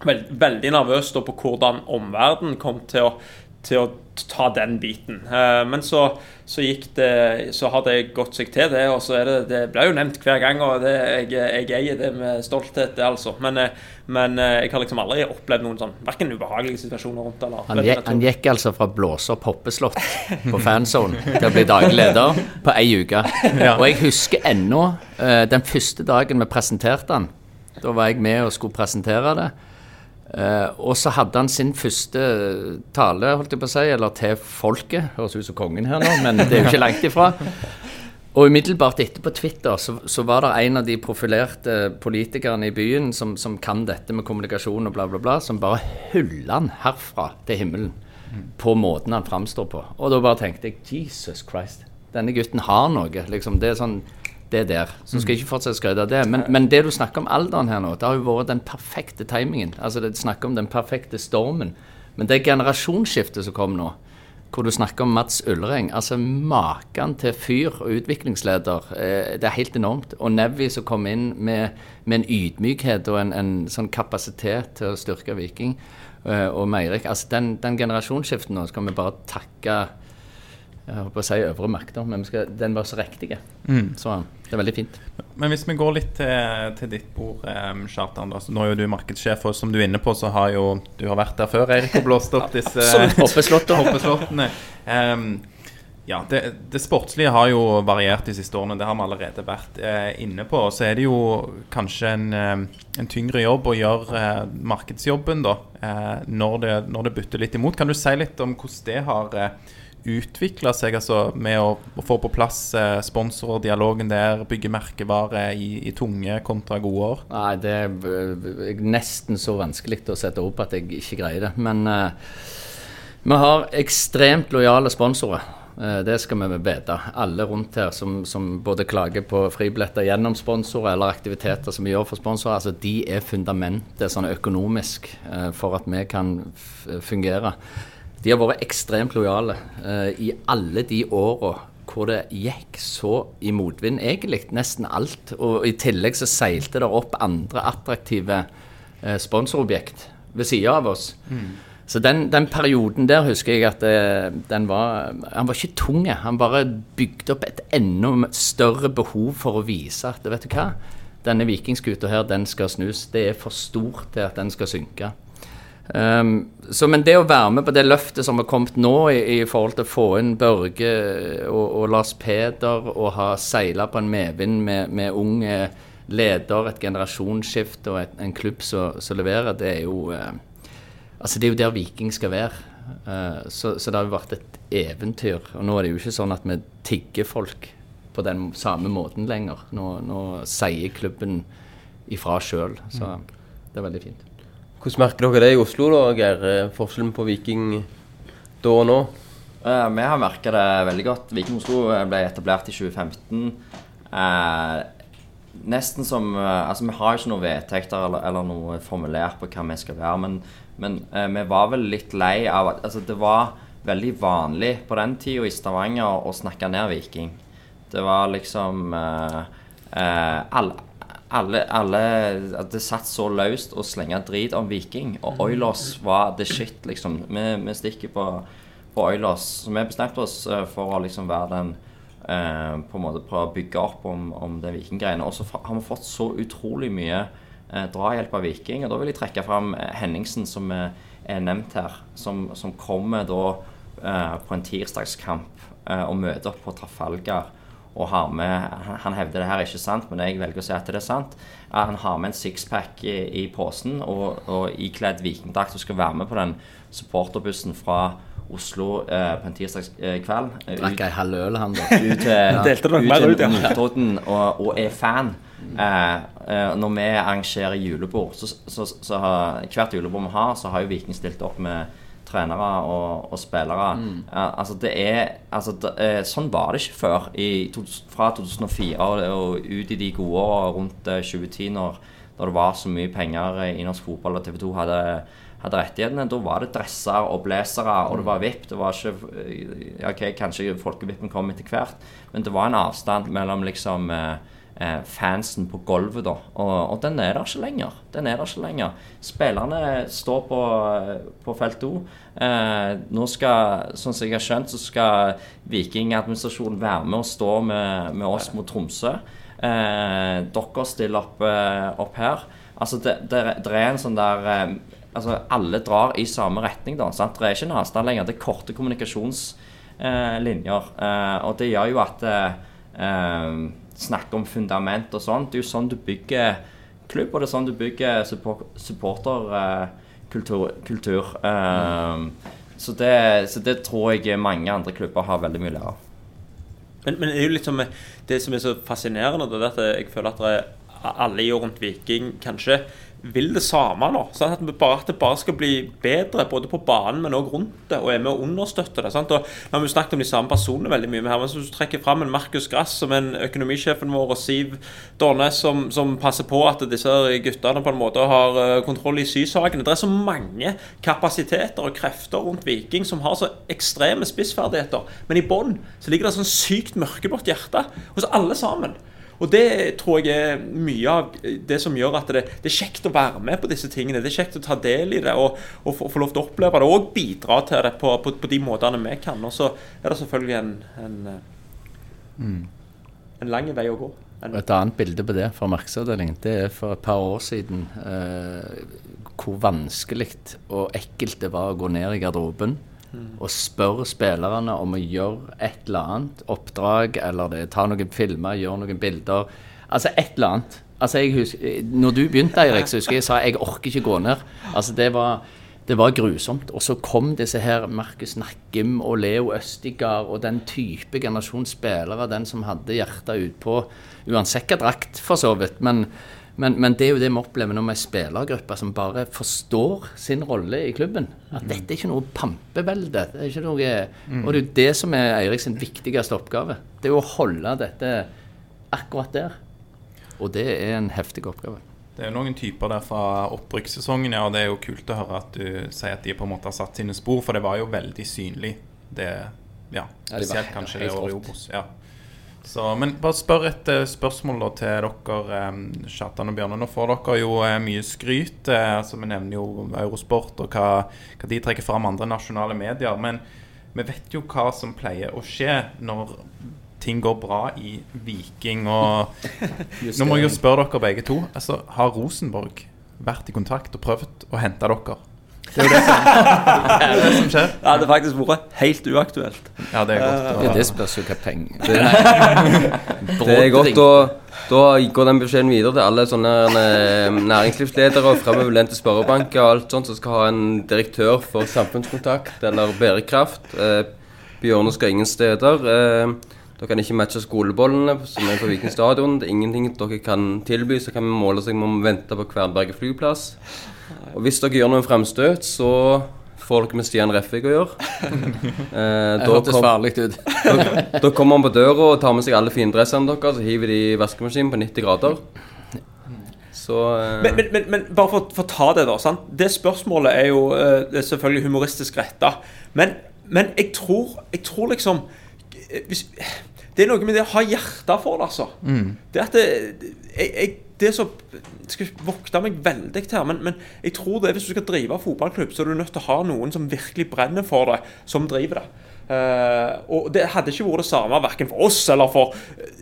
veld, veldig nervøs da på hvordan omverdenen kom til å, til å ta den biten. Eh, men så, så gikk det Så har det gått seg til, det. Og så er det Det blir jo nevnt hver gang, og det, jeg, jeg eier det med stolthet, det, altså. Men, eh, men eh, jeg har liksom aldri opplevd noen sånn verken ubehagelige situasjoner rundt eller Han gikk, han gikk altså fra blåse og Poppeslott på fanzone til å bli daglig leder på ei uke. Og jeg husker ennå eh, den første dagen vi presenterte han. Da var jeg med og skulle presentere det. Eh, og så hadde han sin første tale, holdt jeg på å si, eller til folket. Høres ut som kongen her nå, men det er jo ikke langt ifra. Og umiddelbart etter på Twitter så, så var det en av de profilerte politikerne i byen som, som kan dette med kommunikasjon og bla, bla, bla, som bare hyller han herfra til himmelen på måten han framstår på. Og da bare tenkte jeg Jesus Christ, denne gutten har noe. liksom, Det er sånn det er der. Så skal jeg ikke fortsette å skryte av det. Men, men det du snakker om alderen her nå, det har jo vært den perfekte timingen. Altså det snakker om den perfekte stormen. Men det generasjonsskiftet som kom nå, hvor du snakker om Mats Ullreng altså Maken til fyr og utviklingsleder, eh, det er helt enormt. Og Nevi som kom inn med, med en ydmykhet og en, en sånn kapasitet til å styrke Viking. eh, og Meirik. Altså den, den generasjonsskiften nå skal vi bare takke jeg håper å si øvre makter, men vi skal, den var så riktig. Så det er veldig fint. Men hvis vi går litt til, til ditt bord, um, Kjartan. da, så Nå er jo du markedssjef, og som du er inne på, så har jo du har vært der før, Eirik, og blåst opp disse [laughs] hoppeslåttene. hoppeslottene. Um, ja, det, det sportslige har jo variert de siste årene, det har vi allerede vært eh, inne på. Så er det jo kanskje en, eh, en tyngre jobb å gjøre eh, markedsjobben da, eh, når, det, når det butter litt imot. Kan du si litt om hvordan det har eh, utvikla seg, altså med å, å få på plass eh, sponsorer, dialogen der, bygge merkevare i, i tunge kontra gode år? Nei, det er nesten så vanskelig å sette opp at jeg ikke greier det. Men eh, vi har ekstremt lojale sponsorer. Eh, Det skal vi vite. Alle rundt her som, som både klager på fribilletter gjennom sponsorer eller aktiviteter som vi gjør for sponsorer, altså de er fundamentet sånn økonomisk eh, for at vi kan fungere. De har vært ekstremt lojale eh, i alle de åra hvor det gikk så i motvind, egentlig. Nesten alt. Og i tillegg så seilte det opp andre attraktive eh, sponsorobjekt ved sida av oss. Så den, den perioden der husker jeg at eh, den var Han var ikke tung. Han bare bygde opp et enda større behov for å vise at vet du hva, denne vikingskuta her, den skal snus. Det er for stort til at den skal synke. Um, så, men det å være med på det løftet som har kommet nå, i, i forhold til å få inn Børge og, og Lars Peder, og ha seila på en medvind med, med ung eh, leder, et generasjonsskifte og et, en klubb som som leverer, det er jo eh, Altså, det er jo der Viking skal være. Uh, så, så det har jo vært et eventyr. Og nå er det jo ikke sånn at vi tigger folk på den samme måten lenger. Nå, nå sier klubben ifra sjøl. Så det er veldig fint. Hvordan merker dere det i Oslo, da, Geir? Eh, Forskjellen på Viking da og nå? Uh, vi har merka det veldig godt. Viking Oslo eh, ble etablert i 2015. Uh, nesten som Altså, vi har ikke noen vedtekter eller, eller noe formulert på hva vi skal være, men, men vi var vel litt lei av at Altså, det var veldig vanlig på den tida i Stavanger å snakke ned Viking. Det var liksom alle, alle, alle hadde satt så løst å slenge drit om Viking. Og Oilers var the shit, liksom. Vi, vi stikker på, på Oilers. Så vi bestemte oss eh, for å liksom være den eh, På en måte prøve å bygge opp om, om vikinggreiene. Og så har vi fått så utrolig mye eh, drahjelp av Viking. Og da vil jeg trekke fram eh, Henningsen, som er, er nevnt her. Som, som kommer da eh, på en tirsdagskamp eh, og møter opp på Trafalgar. Og har med, han, hevder det her er ikke sant, men jeg velger å si at det er sant. Eh, Han har med en sixpack i, i posen og, og ikledd vikingdrakt og skal være med på den supporterbussen fra Oslo eh, på en tirsdagskveld. eh, Drakk ei halv øl, han da. [laughs] ut til, Delte dere mer ut, ja. Notodden og, og er fan. Eh, eh, når vi arrangerer julebord, så, så, så har, hvert julebord vi har, så har jo Viking stilt opp med trenere og, og spillere. Eh, altså det er altså det, eh, Sånn var det ikke før. I, fra 2004 og, og ut i de gode åra rundt eh, 2010, når, når det var så mye penger i norsk fotball og TV 2 hadde hadde rettighetene, Da var det dresser og blazere, og det var VIP. Det var ikke ja, Ok, kanskje folkevippen kom etter hvert, men det var en avstand mellom liksom eh, eh, fansen på gulvet, da. Og, og den er der ikke lenger. Den er der ikke lenger. Spillerne står på, på felt O. Eh, nå skal, sånn som jeg har skjønt, så skal Viking-administrasjonen være med og stå med, med oss mot Tromsø. Eh, dere stiller opp, eh, opp her. Altså, det, det, det er en sånn der eh, Altså, alle drar i samme retning, da. Sant? Det er ikke en avstand lenger. Det er korte kommunikasjonslinjer. Eh, og det gjør jo at eh, eh, Snakke om fundament og sånt. Det er jo sånn du bygger klubb, og det er sånn du bygger support, supporterkultur. kultur. Eh, så, så det tror jeg mange andre klubber har veldig mye å lære av. Men, men det er jo litt som det som er så fascinerende, det er at jeg føler at alle i og rundt Viking kanskje vil det samme nå. Sant? at, vi bare, at det bare skal bli bedre, både på banen, men òg rundt det, og er med å understøtte det. Sant? Og nå har vi snakket om de samme personene veldig mye, her, men hvis du trekker fram en Markus Grass som en økonomisjefen vår, og Siv Dornes som, som passer på at disse guttene på en måte har eh, kontroll i sysakene. Det er så mange kapasiteter og krefter rundt Viking som har så ekstreme spissferdigheter, men i bånn ligger det sånn sykt mørkeblått hjerte hos alle sammen. Og det tror jeg er mye av det som gjør at det, det er kjekt å være med på disse tingene. Det er kjekt å ta del i det og, og få, få lov til å oppleve det, og bidra til det på, på, på de måtene vi kan. Og så er det selvfølgelig en, en, en lang vei å gå. En, Et annet bilde på det fra markedsavdelingen, det er for et par år siden eh, hvor vanskelig og ekkelt det var å gå ned i garderoben og spørre spillerne om å gjøre et eller annet oppdrag, eller det, ta noen filmer, gjøre noen bilder. Altså et eller annet. Altså jeg husker, når du begynte, Eirik, så husker jeg jeg sa jeg orker ikke gå ned. Altså det var, det var grusomt. Og så kom disse her Markus Nakkim og Leo Østigard og den type generasjon spillere, den som hadde hjertet utpå, uansett hva drakt, for så vidt. Men, men, men det er jo det vi opplever når vi er spillergrupper som bare forstår sin rolle i klubben. At dette er ikke noe pampevelde. Det er ikke noe, Og det er jo det som er Eiriks viktigste oppgave. Det er jo å holde dette akkurat der. Og det er en heftig oppgave. Det er noen typer der fra opprykkssesongen, ja, og det er jo kult å høre at du sier at de på en måte har satt sine spor, for det var jo veldig synlig. Det, ja, Ja, de var spesielt kanskje det året i. Obos. Ja. Så, men bare spør et eh, spørsmål da til dere, Kjartan og Bjørne. Nå får dere jo eh, mye skryt. eh, altså Vi nevner jo Eurosport og hva, hva de trekker fram andre nasjonale medier. Men vi vet jo hva som pleier å skje når ting går bra i Viking. Og [laughs] nå må jeg jo spørre dere begge to. Altså, Har Rosenborg vært i kontakt og prøvd å hente dere? Det er jo det som, [laughs] det er det som skjer. ja, det hadde faktisk vært helt uaktuelt. Ja, det er godt. å Ja, det spørs jo hva penger [laughs] Det er godt, og da går den beskjeden videre til alle sånne eh, næringslivsledere og fremoverlente sparebanker og alt sånt som skal ha en direktør for samfunnskontakt eller bærekraft. Eh, Bjørne skal ingen steder. Eh, dere kan ikke matche skolebollene som er på Viken stadion. Det er ingenting dere kan tilby, så kan vi måle seg med å vente på Kvernberget flyplass. Og hvis dere gjør noen fremstøt, så får dere med Stian Refvik å gjøre. [laughs] Eh, Det hørtes kom- farlig ut. [laughs] da, da kommer han på døra og tar med seg alle findressene deres og hiver de i vaskemaskinen på 90 grader. Så eh, Men, men, men, men bare for, for å ta det, da. Sant? Det spørsmålet er jo eh, det er selvfølgelig humoristisk retta. Men, men jeg, tror, jeg tror liksom eh, hvis, Det er noe med det å ha hjertet for det, altså. Det at det, jeg, jeg, det som skal vokte meg veldig her, men, men jeg tror det hvis du skal drive fotballklubb, så er du nødt til å ha noen som virkelig brenner for det, som driver det. Uh, og det hadde ikke vært det samme verken for oss eller for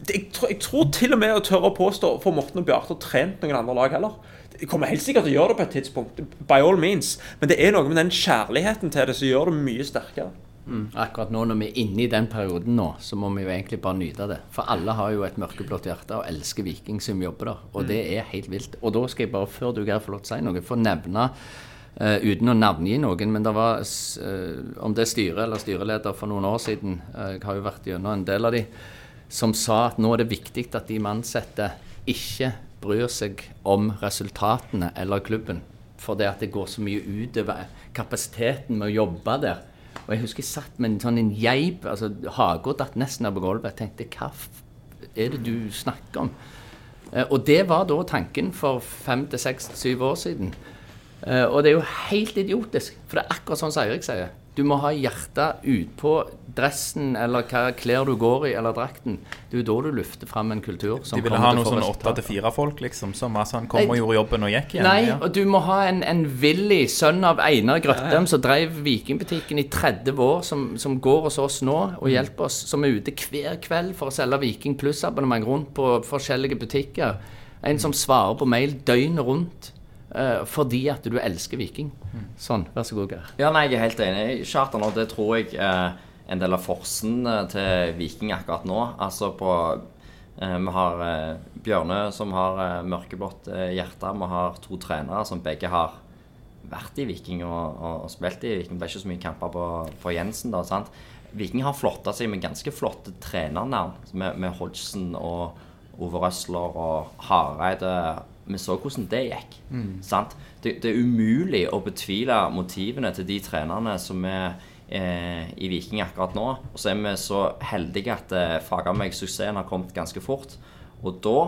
jeg, tror- jeg tror til og med å tørre å påstå for Morten og Bjarte har trent noen andre lag heller. De kommer helt sikkert til å gjøre det på et tidspunkt, by all means. Men det er noe med den kjærligheten til det som gjør det mye sterkere. Akkurat nå når vi er inne i den perioden nå, så må vi jo egentlig bare nyte det. For alle har jo et mørkeblått hjerte og elsker Viking som jobber der. Og det er helt vilt. Og da skal jeg bare, før du Geir får lov til å si noe, få nevne Uh, uten å navngi noen, men det var eh, om det er styre eller styreleder for noen år siden, uh, jeg har jo vært gjennom en del av de, som sa at nå er det viktig at de ansatte ikke bryr seg om resultatene eller klubben. For det at det går så mye utover kapasiteten med å jobbe der. Og jeg husker jeg satt med en sånn en geip, altså Haga datt nesten av på gulvet. Jeg tenkte hva er det du snakker om? Eh, og det var da tanken for fem til seks syv år siden. Eh, og det er jo helt idiotisk, for det er akkurat sånn som Eirik sier. Du må ha hjertet utpå dressen eller hva klær du går i, eller drakten. Det er jo da du lufter fram en kultur som De ville ha noe sånn åtte til fire-folk, liksom, som var sånn, kom Nei. og gjorde jobben og gikk igjen. Nei, ja. og du må ha en, en villig sønn av Einar Grøttem, som drev Vikingbutikken i 30 år, som, som går hos oss nå og hjelper oss, som er ute hver kveld for å selge Viking pluss-abonnement rundt på forskjellige butikker. En som svarer på mail døgnet rundt eh, fordi at du elsker Viking. Sånn, vær så god, Geir. Ja, nei, jeg er helt enig Kjartan, og. Det tror jeg er en del av forsen eh, til Viking akkurat nå. Altså på eh, Vi har eh, Bjørne som har eh, mørkeblått hjerte. Vi har to trenere som begge har vært i Viking og, og, og spilt i Viking. Det ble ikke så mye kamper på, på Jensen da, sant? Viking har flotta seg med ganske flotte trenernavn, med, med Hodgson og Ove Røsler og Hareide. Vi så hvordan det gikk. Sant? Det, det er umulig å betvile motivene til de trenerne som er i Viking akkurat nå. Og så er vi så heldige at eh, faga meg suksessen har kommet ganske fort. Og da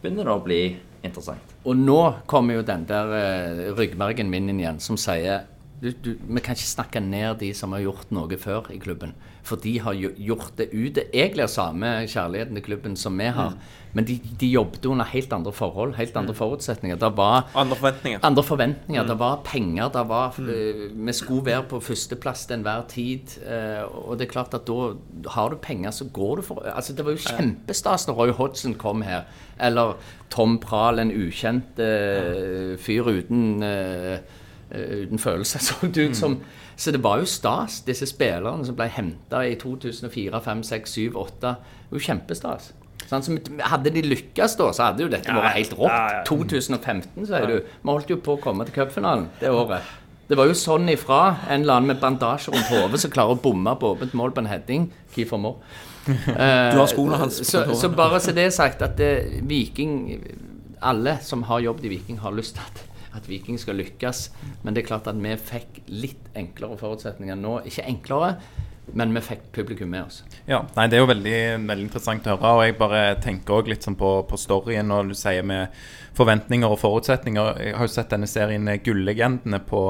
begynner det å bli interessant. Og nå kommer jo den der eh, ryggmergen min inn igjen, som sier du, du, Vi kan ikke snakke ned de som har gjort noe før i klubben. For de har jo gjort det ute. Egentlig har samme kjærligheten til klubben som vi har. Men de, de jobbet under helt andre forhold, helt andre forutsetninger. Det var Andre forventninger. andre forventninger. Det var penger. Det var, eh, vi skulle være på førsteplass til enhver tid. eh, og det er klart at da har du penger, så går du for altså Det var jo kjempestas når Roy Hodgson kom her. Eller Tom Prahl, en ukjent eh, fyr uten uten følelser, [laughs] så det ut som. Så det var jo stas, disse spillerne som ble henta i 2004, 5, 6, 7, 8. Det var jo kjempestas. Sånn, som, hadde de lykkes da, så hadde jo dette vært helt rått. ja, ja. 2015, sier du. Vi holdt jo på å komme til cupfinalen det året. Det var jo sånn ifra en eller annen med bandasje rundt hodet som klarer å bomme på åpent mål på en heading. Kiefer Moore. [laughs] Du har skoene hans på Så, så bare så det er sagt, at det, Viking Alle som har jobbet i Viking, har lyst til at, at Viking skal lykkes. Men det er klart at vi fikk litt enklere forutsetninger nå. Ikke enklere, men vi fikk publikum med oss. Ja, nei, Det er jo veldig, veldig interessant å høre. og Jeg bare tenker også litt sånn på, på storyen når du sier med forventninger og forutsetninger. Jeg har jo sett denne serien eh, Gullegendene på,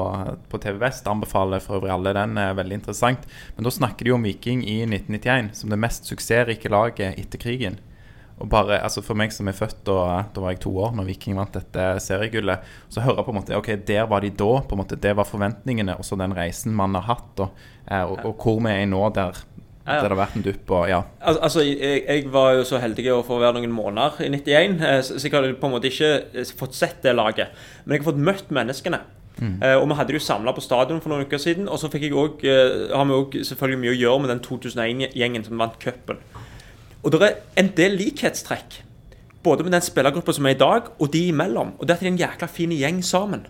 på TV Vest. Anbefaler for øvrig alle den. er Veldig interessant. Men da snakker de om Viking i 1991 som det mest suksessrike laget etter krigen. Og bare, altså For meg som er født da, da var jeg to år når Viking vant dette seriegullet, så hører jeg på en måte Ok, der var de da. på en måte, Det var forventningene. Og så den reisen man har hatt, da, eh, og, og hvor vi er nå der, der det har vært en dupp. og ja Al altså, jeg, jeg var jo så heldig å få være noen måneder i 91, eh, så jeg hadde på en måte ikke eh, fått sett det laget. Men jeg har fått møtt menneskene. Eh, og vi hadde det jo samla på stadion for noen uker siden. Og så fikk jeg også, har vi òg selvfølgelig mye å gjøre med den 2001-gjengen som vant cupen. Og det er en del likhetstrekk. Både med den spillergruppa som er i dag, og de imellom. Og det at de er en jækla fin gjeng sammen.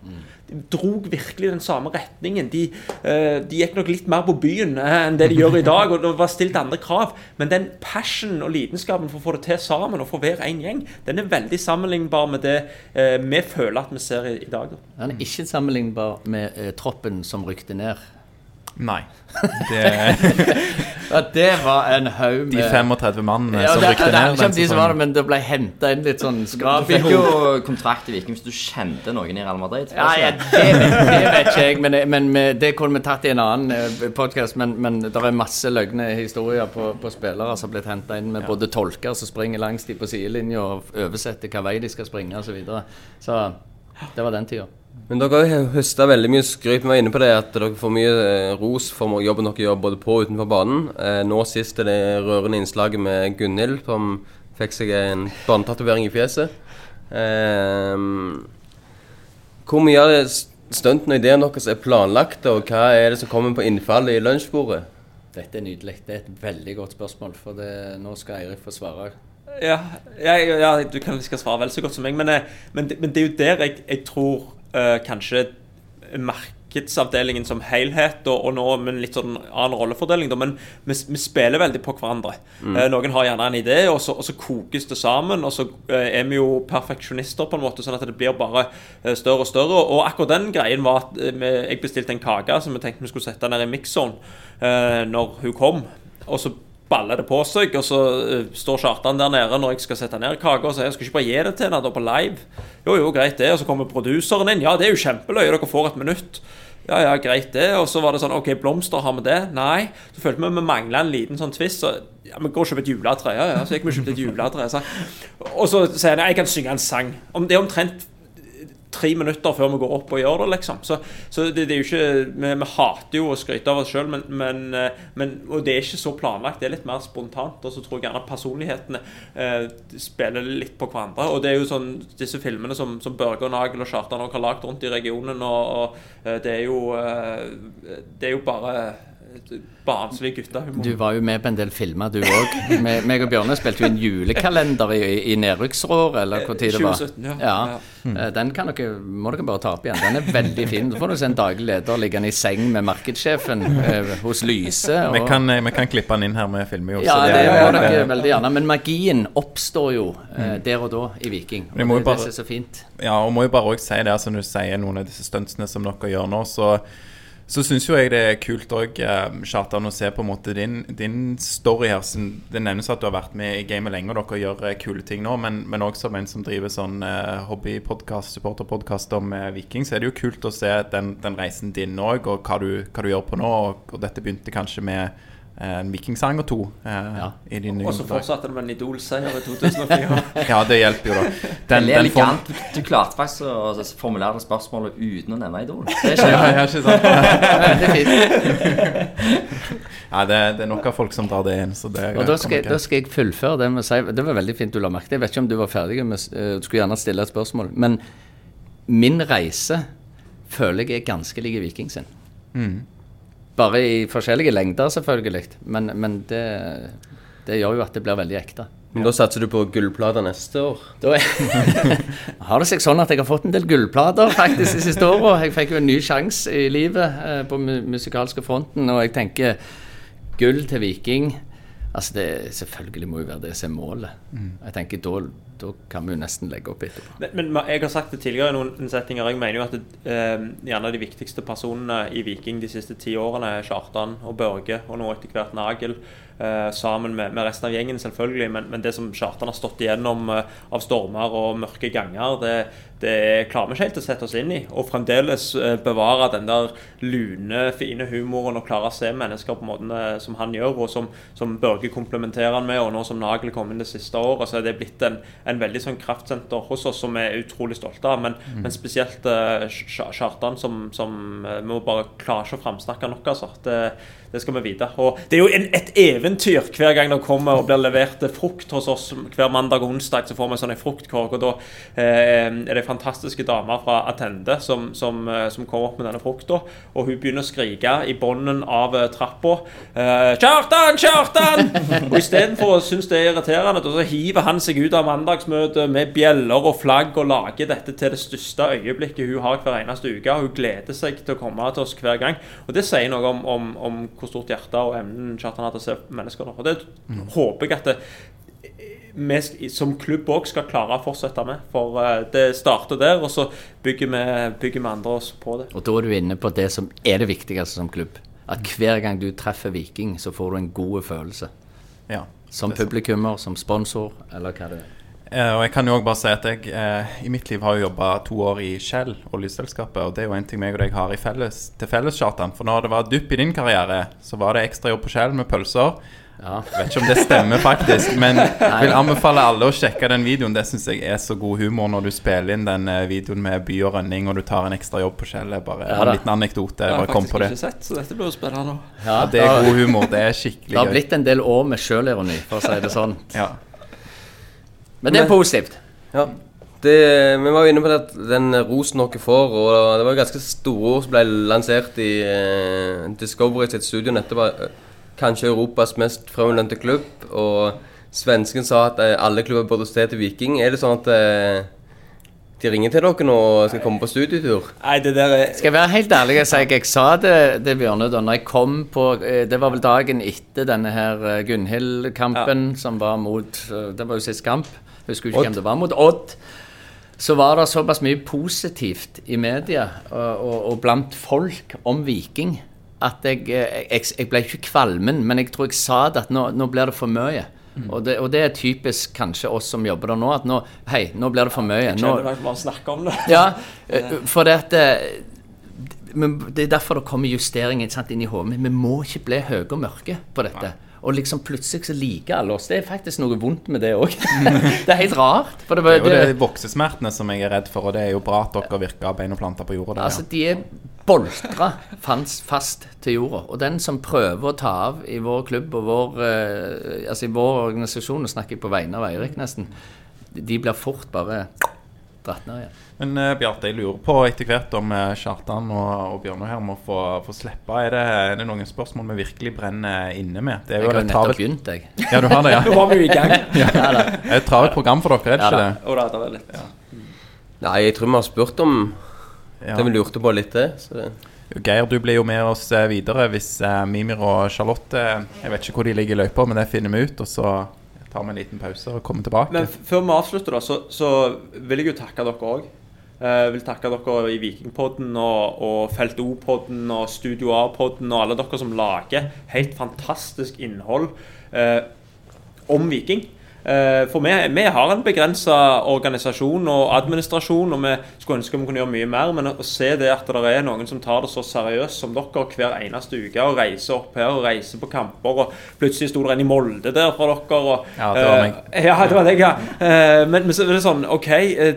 De drog virkelig den samme retningen. De, eh, de gikk nok litt mer på byen eh, enn det de gjør i dag, og det var stilt andre krav. Men den passionen og lidenskapen for å få det til sammen og for hver en gjeng, den er veldig sammenlignbar med det eh, vi føler at vi ser i, dag. Den er ikke sammenlignbar med troppen som rykte ned. Nei. [laughs] Det, Ja, det var en haug med De 35 mannene ja, som det, rykte det, det, ned Det, de som var det, men det ble henta inn litt sånn skrap. Du fikk jo kontrakt i Viking hvis du kjente noen i Real Madrid. Ja, ja, det, vet, det vet ikke jeg, men, men det kunne vi tatt i en annen podkast. Men, men det er masse løgne historier på, på spillere som har blitt henta inn med både tolker som springer langs de på sidelinja og oversetter hva vei de skal springe osv. Så, videre. så det var den tida. Men dere har jo høsta veldig mye skryt. Vi var inne på det at dere får mye eh, ros for jobben dere gjør både på og utenfor banen. Eh, nå sist er det rørende innslaget med Gunhild, som fikk seg en barnetatovering i fjeset. Eh, hvor mye av det stuntene og ideene deres er planlagt, og hva er det som kommer på innfallet i lunsjbordet? Dette er nydelig. Det er et veldig godt spørsmål, for det, nå skal Eirik få svare. Ja, ja, ja, du kan skal svare vel så godt som meg, men, eh, men, men det er jo der jeg, jeg tror uh, kanskje markedsavdelingen som helhet, og, og nå med en litt sånn annen rollefordeling, da, men vi, vi spiller veldig på hverandre. Eh, noen har gjerne en idé, og så, og så kokes det sammen, og så uh, er vi jo perfeksjonister på en måte, sånn at det blir bare større og større. Og akkurat den greien var at jeg bestilte en kake som vi tenkte vi skulle sette ned i eh, når hun kom. Og så baller det på seg, og så eh, står Kjartan der nede når jeg skal sette ned kaka og sier jeg skal ikke bare gi det til henne på live. Jo, jo, greit det. Og så kommer produseren inn. Ja, det er jo kjempeløye, dere får et minutt. Ja, ja, greit det. Og så var det sånn OK, blomster, har vi det? Nei. Så følte vi vi mangla en liten sånn tvist. Så ja, vi går og kjøper et juletre. Ja, ja. Så gikk vi og kjøpte et juletre. Så. Og så sier han jeg kan synge en sang. Om det er omtrent tre minutter før vi går opp og gjør det, liksom. Så, så det, det er jo ikke Vi, vi hater jo å skryte av oss sjøl, men, men, eh, men, og det er ikke så planlagt. Det er litt mer spontant. Og så tror jeg gjerne personlighetene eh, spiller litt på hverandre. Og det er jo sånn disse filmene som, som Børge og Nagel og Kjartan har lagd rundt i regionen, og, og eh, det er jo eh, Det er jo bare barnslig guttehumor. Du var jo med på en del filmer, du òg. Meg og Bjørne spilte jo en julekalender i, i nedrykksrådet, eller tid det var. 2017, ja. Ja. Mm. Den kan dere, må dere bare ta opp igjen. Den er veldig fin. Da får du se en daglig leder liggende i seng med markedssjefen eh, hos Lyse. Vi og- kan, eh, vi kan klippe den inn her med filmer, jo. ja, så det må dere veldig gjerne. Men magien oppstår jo eh, der og da i Viking. Og det bare- det er så fint. Ja, og må jo bare også si det, altså når du sier noen av disse stuntsene som dere gjør nå, så, så syns jo jeg det er kult òg, Kjartan, å se på en måte din, din story her. Det nevnes at du har vært med i gamet lenge, og dere gjør eh, kule ting nå, men, også som en som driver sånn uh, hobbypodkast, supporterpodkast om eh, Viking, så er det jo kult å se den, den reisen din òg, og hva du, hva du gjør på nå. Og, og dette begynte kanskje med eh, en vikingsang og to eh, Ja. i Og så fortsatte det med en Idol-seier i 2004. [laughs] Ja, det hjelper jo, da. Den, Veldig den form- elegant. Du klarte faktisk å formulere det spørsmålet uten å nevne Idol. Det er [laughs] Ja, ja, ikke sant? [laughs] veldig fint. Ja, det, det er nok av folk som drar det inn. Så det Og da skal, da skal jeg fullføre det med å si Det var veldig fint du la merke til. Jeg vet ikke om du var ferdig med eh, Du skulle gjerne stille et spørsmål. Men min reise føler jeg er ganske lik Viking sin. Bare i forskjellige lengder, selvfølgelig. Men, men det, det gjør jo at det blir veldig ekte. Men da satser du på gullplater neste år? [laughs] Da er, har det seg sånn at jeg har fått en del gullplater faktisk de siste åra. Jeg fikk jo en ny sjanse i livet eh, på mu musikalske fronten, og jeg tenker gull til Viking Altså det, Selvfølgelig må jo være det som er målet. Jeg tenker da, da kan vi jo nesten legge opp etterpå. Men, men jeg har sagt det tidligere i noen settinger. Jeg mener jo at det, eh, gjerne de viktigste personene i Viking de siste ti årene er Kjartan og Børge, og nå etter hvert Nagel. Eh, sammen med, med resten av gjengen, selvfølgelig. Men, men det som Kjartan har stått igjennom eh, av stormer og mørke ganger, det, det klarer vi ikke helt å sette oss inn i. Og fremdeles eh, bevare den der lune, fine humoren og klare å se mennesker på måten som han gjør, og som, som Børge komplementerer han med, og nå som Nagel kom inn det siste året, så er det blitt en, en veldig sånn kraftsenter hos oss som vi er utrolig stolte av. Men, men spesielt Kjartan, som, som vi må bare klare ikke å framsnakke nok, altså. Det, det skal vi vite. Og det er jo en, et eventyr hver gang det kommer og blir levert frukt hos oss. Hver mandag og onsdag så får vi sånn en fruktkorg, og da eh, er det fantastiske damer fra Attende som, som, eh, som kommer opp med denne frukta. Og hun begynner å skrike i bunnen av eh, trappa. Eh, 'Kjartan! Kjartan!' [laughs] og istedenfor å synes det er irriterende, så hiver han seg ut av mandagsmøtet med bjeller og flagg og lager dette til det største øyeblikket hun har hver eneste uke. Hun gleder seg til å komme til oss hver gang. Og det sier noe om, om, om hvor stort hjerte og evnen Kjartan har til å se mennesker. Og det håper jeg at det, vi som klubb òg skal klare å fortsette med. For eh, det starter der, og så bygger vi, bygger vi andre oss på det. Og da er du inne på det som er det viktigste som klubb. At hver gang du treffer Viking, så får du en god følelse. Ja. Som er publikummer, som sponsor, eller hva det er. Eh, og jeg kan jo også bare si at jeg eh, i mitt liv har jo jobba to år i Shell, oljeselskapet. Og det er jo en ting meg og deg har i felles, til felles, Kjartan. For når det var dupp i din karriere, så var det ekstrajobb på Shell med pølser. Ja. Jeg vet ikke om det stemmer, faktisk, men [laughs] jeg vil anbefale alle å sjekke den videoen. Det syns jeg er så god humor når du spiller inn den eh, videoen med by og rønning, og du tar en ekstra jobb på Shell. Er Bare Ja en liten anekdote. Jeg har bare kom faktisk på det. ikke sett, så dette blir jo spennende. Ja, Ja, det er god humor. Det er skikkelig Det har blitt en del år med sjølironi, for å si det sånn. Ja. Men det er positivt. Ja. Det, vi var jo inne på det at den rosen dere får, og det var jo ganske store ord som ble lansert i eh, Discovery sitt studio nettopp. eh, Kanskje Europas mest fremlønte klubb. Og svensken sa at eh, alle klubber burde se til Viking. Er det sånn at eh, de ringer til dere nå og skal komme på studietur? Nei, det der er Skal jeg være helt ærlig og si jeg, jeg sa det, til Bjørne, da når jeg kom på eh, Det var vel dagen etter denne her eh, Gunhild-kampen, som var mot Det var jo sist kamp. Husker ikke Odd. hvem det var. Mot Odd. Så var det såpass mye positivt i media og, og, og blant folk om Viking at jeg, eh, jeg, jeg ble ikke kvalmen, men jeg tror jeg sa det at nå, nå blir det for mye. Og, det, og det er typisk kanskje oss som jobber der nå, at nå Hei, nå blir det for mye. Jeg Kjenner dere bare snakke om det? ja, [laughs] eh, for det at eh, men Det er derfor det kommer justeringer sant, inn i hodet. Men vi må ikke bli høye og mørke på dette. Og liksom plutselig så liker alle oss. Det er faktisk noe vondt med det òg. [laughs] det er helt rart. Det, Det er jo det, de voksesmertene som jeg er redd for, og det er jo bra at dere virker bein og planter på jorda. der, altså, de er boltra fast til jorda. Og den som prøver å ta av i vår klubb og vår, eh, altså i vår organisasjon, og snakker jeg på vegne av Eirik nesten, de blir fort bare dratt ned igjen. Men uh, Bjarte, jeg lurer på etter hvert om uh, Kjartan og, og Bjørnar her må få, få slippe. Er det, er det noen spørsmål vi virkelig brenner inne med? Det er Jeg har jo nettopp begynt, jeg. Ja, du har det, ja. [laughs] Nå var vi jo i gang. [laughs] Ja, da. Det er et travelt program for dere, er det Ja ikke da. det? Ja, da, det var litt Nei, jeg tror vi har spurt om Ja. det vi lurte på litt det. Så det. Geir, du blir jo med oss eh, videre hvis eh, Mimir og Charlotte eh, Jeg vet ikke hvor de ligger i løypa, men det finner vi ut. Og så tar vi en liten pause og kommer tilbake. Men før vi avslutter, da, så, så vil jeg jo takke dere òg. Jeg vil takke dere i Vikingpodden og, og Felt O-podden og Studio A-podden og alle dere som lager helt fantastisk innhold eh, om Viking. Eh, for vi, vi har en begrensa organisasjon og administrasjon, og vi skulle ønske vi kunne gjøre mye mer. Men å se det at det er noen som tar det så seriøst som dere hver eneste uke, og reiser opp her og reiser på kamper, og plutselig sto det en i Molde der fra dere. Og, Ja, det var meg. meg. ja, det var deg, ja. Uh, men, men så er det sånn OK,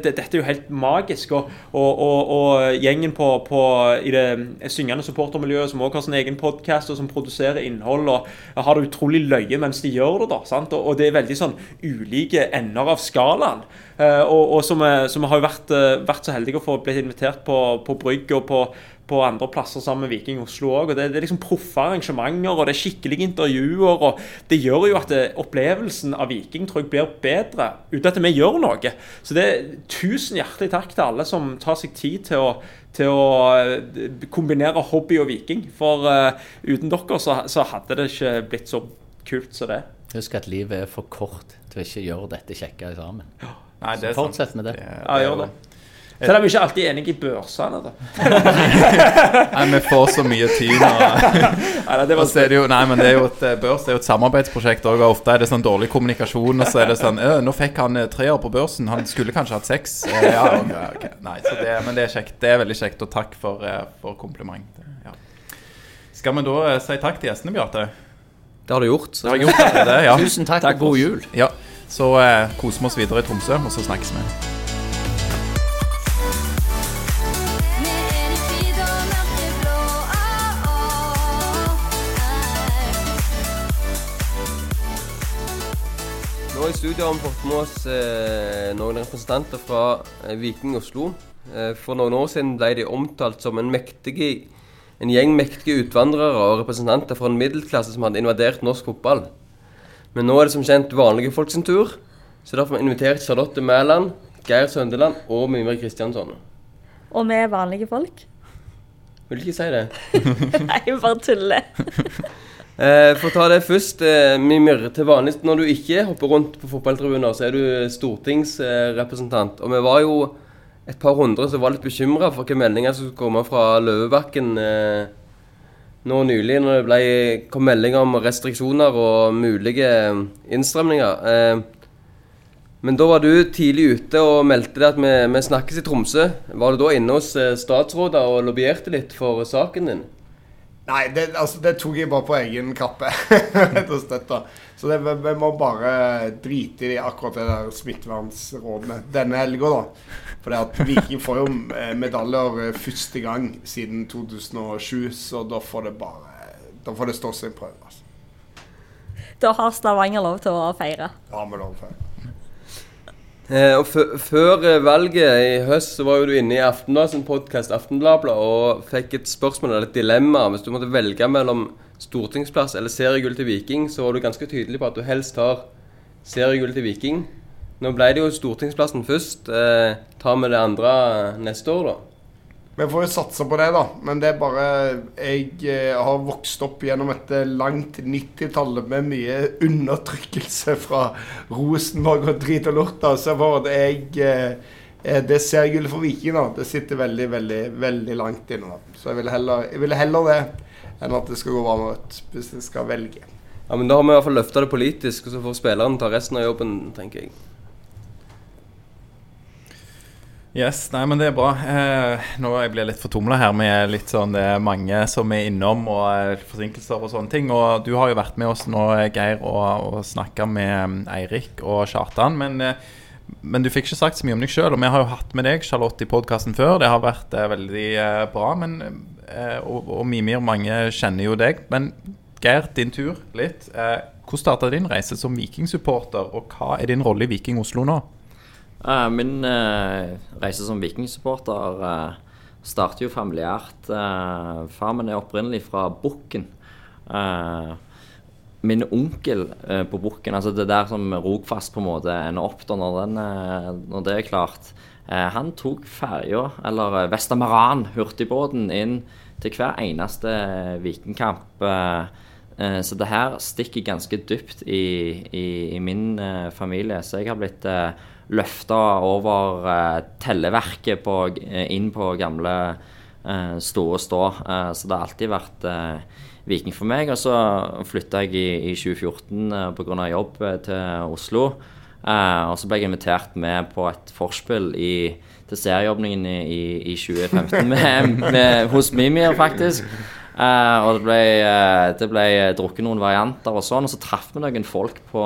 det, dette er jo helt magisk. Og, og, og, og gjengen på, på, i det syngende supportermiljøet som også har sin egen podkast, og som produserer innhold, og har det utrolig løye mens de gjør det. da, sant? Og det er veldig sånn ulike ender av skalaen. Eh, og som, vi har vært, eh, vært så heldige å få blitt invitert på, på Brygg og på på andre plasser sammen med Viking Oslo òg. Det, det er liksom proffe arrangementer og det er skikkelige intervjuer. og Det gjør jo at det, opplevelsen av Viking tror jeg blir bedre uten at vi gjør noe. Så det er tusen hjertelig takk til alle som tar seg tid til å, til å eh, kombinere hobby og Viking. For uh, uten dere så, så hadde det ikke blitt så kult som det. Husk at livet er for kort til å ikke gjøre dette kjekke sammen. Nei, det er Så fortsett med det. Ja, gjør det. Selv om vi ikke alltid er enige i børsene. Da. [laughs] Nei, vi får så mye tid nå. [laughs] Nei, det var er det jo, nei, men det er jo et eh, børs er jo et samarbeidsprosjekt òg. Ofte er det sånn dårlig kommunikasjon. Og så er det sånn «Øh, 'Nå fikk han eh, treer på børsen. Han skulle kanskje hatt seks.' [laughs] Ja, okay, okay. Nei, så det, men det er kjekt. Det er veldig kjekt. Og takk for, eh, for kompliment. Ja. Skal vi da si takk til gjestene, Bjarte? Det har du gjort. Så. Det har gjort [laughs] det, ja. Tusen takk, og god jul. ja. Så eh, koser vi oss videre i Tromsø, og så snakkes vi. Nå i studio har vi fått med oss eh, noen representanter fra eh, Viking Oslo. Eh, for noen år siden ble de omtalt som en, mektige, en gjeng mektige utvandrere og representanter for en middelklasse som hadde invadert norsk fotball. Men nå er det som kjent vanlige folk sin tur, så derfor har vi invitert Charlotte Mæland, Geir Søndeland og Mimir Kristiansson. Og vi er vanlige folk. Vil du ikke si det? [laughs] Nei, jeg bare tuller. [laughs] Eh, for å ta det først, eh, Mimir. Til vanlig når du ikke hopper rundt på fotballtribuner, så er du stortingsrepresentant. Og vi var jo et par hundre som var litt bekymra for hvilke meldinger som skulle komme fra Løvebakken eh, nå nylig når det ble, kom meldinger om restriksjoner og mulige innstramninger. Eh, men da var du tidlig ute og meldte at vi, vi snakkes i Tromsø. Var du da inne hos eh, statsråder og lobbyerte litt for saken din? Nei, det, altså, det tok jeg bare på egen kappe. [laughs] Så det, vi må bare drite i akkurat det der smittevernrådene denne helga, da. For det at Viking får jo eh, medaljer eh, første gang siden 2007, så da får det bare Da får det stå sin prøve. Altså. Da har Stavanger lov til å feire. Ja, vi lov til å Eh, og Før valget i høst så var jo du inne i Aftenbladet sin podkast Aftenbladet og fikk et spørsmål eller et dilemma. Hvis du måtte velge mellom stortingsplass eller seriegull til Viking, så var du ganske tydelig på at du helst tar seriegull til Viking. Nå ble det jo stortingsplassen først. Eh, tar vi det andre neste år, da? Vi får jo satse på det, da. Men det er bare Jeg eh, har vokst opp gjennom et eh, langt 90-tallet med mye undertrykkelse fra Rosenborg og drit og lort. Så for at jeg eh, eh, Det seriegullet for Viking, da, det sitter veldig, veldig veldig langt inne. da. Så jeg ville heller, jeg ville heller det enn at det skal gå bra Rødt, hvis jeg skal velge. Ja, men Da har vi i hvert fall løfta det politisk, og så får spilleren ta resten av jobben, tenker jeg. Yes, nei, men det er bra. Eh, nå jeg blir litt fortumla her med litt sånn Det er mange som er innom, og eh, forsinkelser og sånne ting. Og du har jo vært med oss nå, Geir, og, og snakka med mm, Eirik og Kjartan. Men, eh, men du fikk ikke sagt så mye om deg sjøl. Og vi har jo hatt med deg, Charlotte, i podkasten før. Det har vært eh, veldig eh, bra. Men, eh, og, og Mimir, mange kjenner jo deg. Men Geir, din tur litt. Eh, hvordan starta din reise som vikingsupporter, og hva er din rolle i Viking Oslo nå? Eh, min eh, reise som vikingsupporter uh, starter jo familiært. Far min er opprinnelig fra Bukken. Eh, min onkel eh, på Bukken, altså det der som Rogfast på en måte ender opp da når, den, eh, når det er klart, eh, han tok ferja, eller eh, Vestamaran, hurtigbåten, inn til hver eneste vikingkamp. eh, eh, så det her stikker ganske dypt i, i, i min eh, familie. Så jeg har blitt uh, løfta over eh, telleverket på, eh, inn på gamle uh, Store stå. Eh, så det har alltid vært eh, Viking for meg. Og så flytta jeg i, i 2014 uh, pga. jobb eh, til Oslo. Eh, og så ble jeg invitert med på et forspill i, til serieåpningen i, i, i 2015 med, med, hos Mimir, faktisk. Eh, og det ble, uh, det ble drukket noen varianter og sånn. Og så traff vi noen folk på,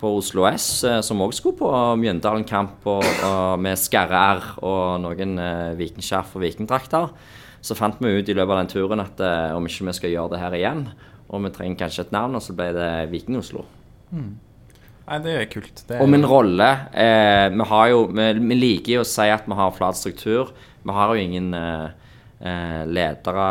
på Oslo S uh, som òg skulle på Mjøndalen-kamp og, og med skarre-R og noen uh, vikingskjerf og vikingdrakter. Så fant vi ut i løpet av den turen at eh, om ikke vi skal gjøre det her igjen, og vi trenger kanskje et navn, og så ble det Viking Oslo. Nei, det er kult. Det er, Og min rolle eh, Vi har jo vi, vi liker jo å si at vi har flat struktur. Vi har jo ingen eh, ledere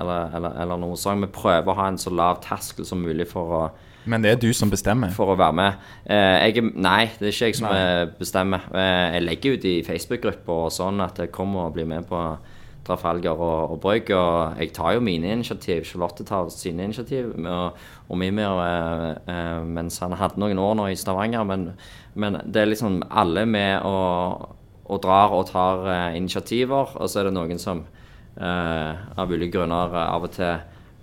eller, eller, eller noe sånt. Vi prøver å ha en så lav terskel som mulig for å, Men det er du som bestemmer. for å være med. Eh, jeg, nei, det er ikke jeg som Nei. eh, bestemmer. Eh, jeg legger ut i Facebook-grupper og sånn at jeg kommer og blir med på Trafalgar og, og Brygg. Og jeg tar jo mine initiativ. Charlotte tar sine initiativ. Og, og Mimir eh, eh, mens han hadde noen år nå i Stavanger. Men, men det er liksom alle med og, og drar og tar eh, initiativer. Og så er det noen som av ulike grunner eh, av og til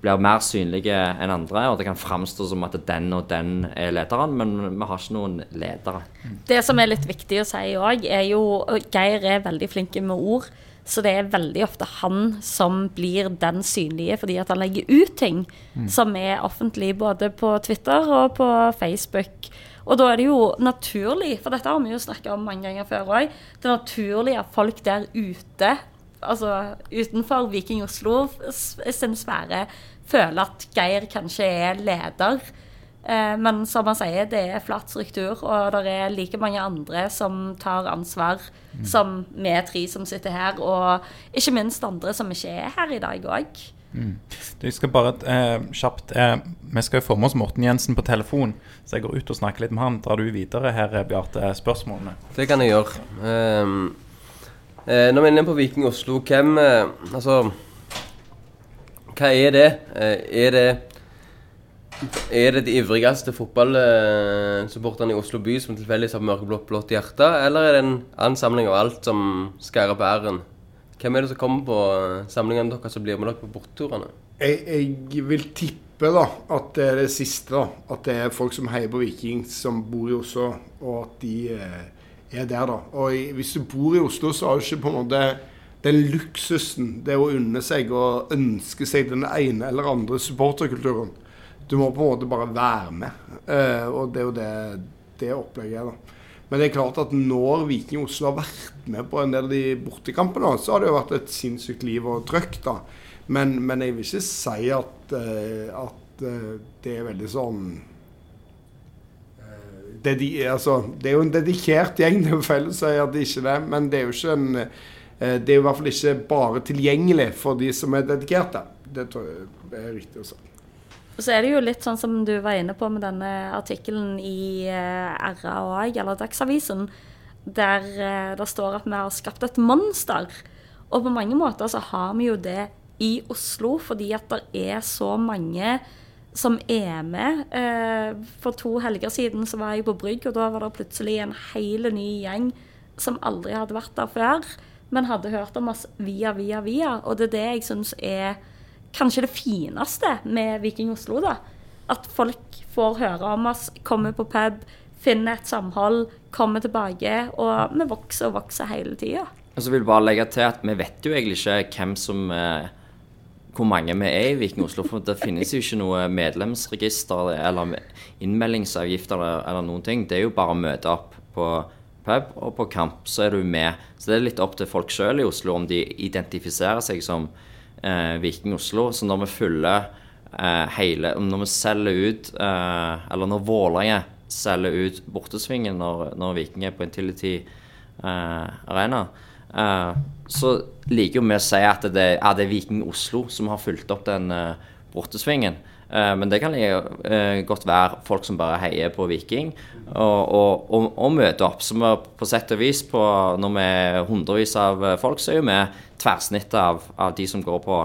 blir mer synlige enn andre, og det kan framstå som at den og den er lederen, men vi har ikke noen ledere. Det som er litt viktig å si òg, er jo Geir er veldig flink med ord. Så det er veldig ofte han som blir den synlige, fordi at han legger ut ting som er offentlig både på Twitter og på Facebook. Og da er det jo naturlig, for dette har vi jo snakka om mange ganger før òg, det er naturlig at folk der ute, altså utenfor Viking Oslo sin sfære, føler at Geir kanskje er leder. Eh, Men som han sier, det er flat struktur, og det er like mange andre som tar ansvar, som vi tre som sitter her, og ikke minst andre som ikke er her i dag òg. Du skal bare eh, kjapt eh, Vi skal jo få med oss Morten Jensen på telefon, så jeg går ut og snakker litt med han. Drar du videre her, Bjarte, spørsmålene? Det kan jeg gjøre. Ehm, eh, når vi er inne på Viking Oslo, hvem eh, Altså Hva er det? Eh, er det er det de ivrigste fotballsupporterne i Oslo by som tilfeldigvis har mørkeblått blått hjerte, eller er det en ansamling av alt som skærer på æren? Hvem er det som kommer på eh, samlingene deres som blir med dere på bortturene? Jeg, jeg vil tippe da at det er det siste. da At det er folk som heier på Viking, som bor i Oslo, og at de eh, er der, da. Og hvis du bor i Oslo, så har du ikke på en måte den luksusen det å unne seg og ønske seg den ene eller andre supporterkulturen. Du må på en måte bare være med. Eh, og det er jo det, det opplegget er, da. Men det er klart at når Viking Oslo har vært med på en del av de bortekampene, så har det jo vært et sinnssykt liv og trøkk, da. Men, men jeg vil ikke si at, eh, at eh, det er veldig sånn eh, de, altså, Det er jo en dedikert gjeng, det er jo felleseier, det er ikke det, men det er jo ikke en eh, Det er jo i hvert fall ikke bare tilgjengelig for de som er dedikerte. Det tror jeg er riktig å si. Og så er det jo litt sånn som du var inne på med denne artikkelen i eh, RA òg, eller Dagsavisen, der eh, det står at vi har skapt et monster. Og på mange måter så har vi jo det i Oslo, fordi at det er så mange som er med. Eh, for to helger siden så var jeg på Brygg, og da var det plutselig en hel ny gjeng som aldri hadde vært der før, men hadde hørt om oss via, via, via. Og det er det jeg syns er kanskje det fineste med Viking Oslo, da. At folk får høre om oss, kommer på pub, finner et samhold, kommer tilbake. Og vi vokser og vokser hele tida. Så vil bare legge til at vi vet jo egentlig ikke hvem som eh, hvor mange vi er i Viking Oslo. For det finnes jo ikke noe medlemsregister eller innmeldingsavgifter eller, eller noen ting. Det er jo bare å møte opp på pub og på kamp, så er du med. Så det er litt opp til folk sjøl i Oslo om de identifiserer seg som eh, Viking Oslo. Så når vi fyller eh, hele Når vi selger ut eh, Eller når Vålerenga selger ut bortesvingen når, når Viking er på Intility eh, Arena, eh, så liker jo vi å si at det, er det Viking Oslo som har fulgt opp den uh, bortesvingen. Uh, men det kan eh, godt være folk som bare heier på Viking og, og, og, og møter opp. Så vi på sett og vis, på, når vi er hundrevis av eh, folk, så er jo vi tverrsnittet av, av de som går på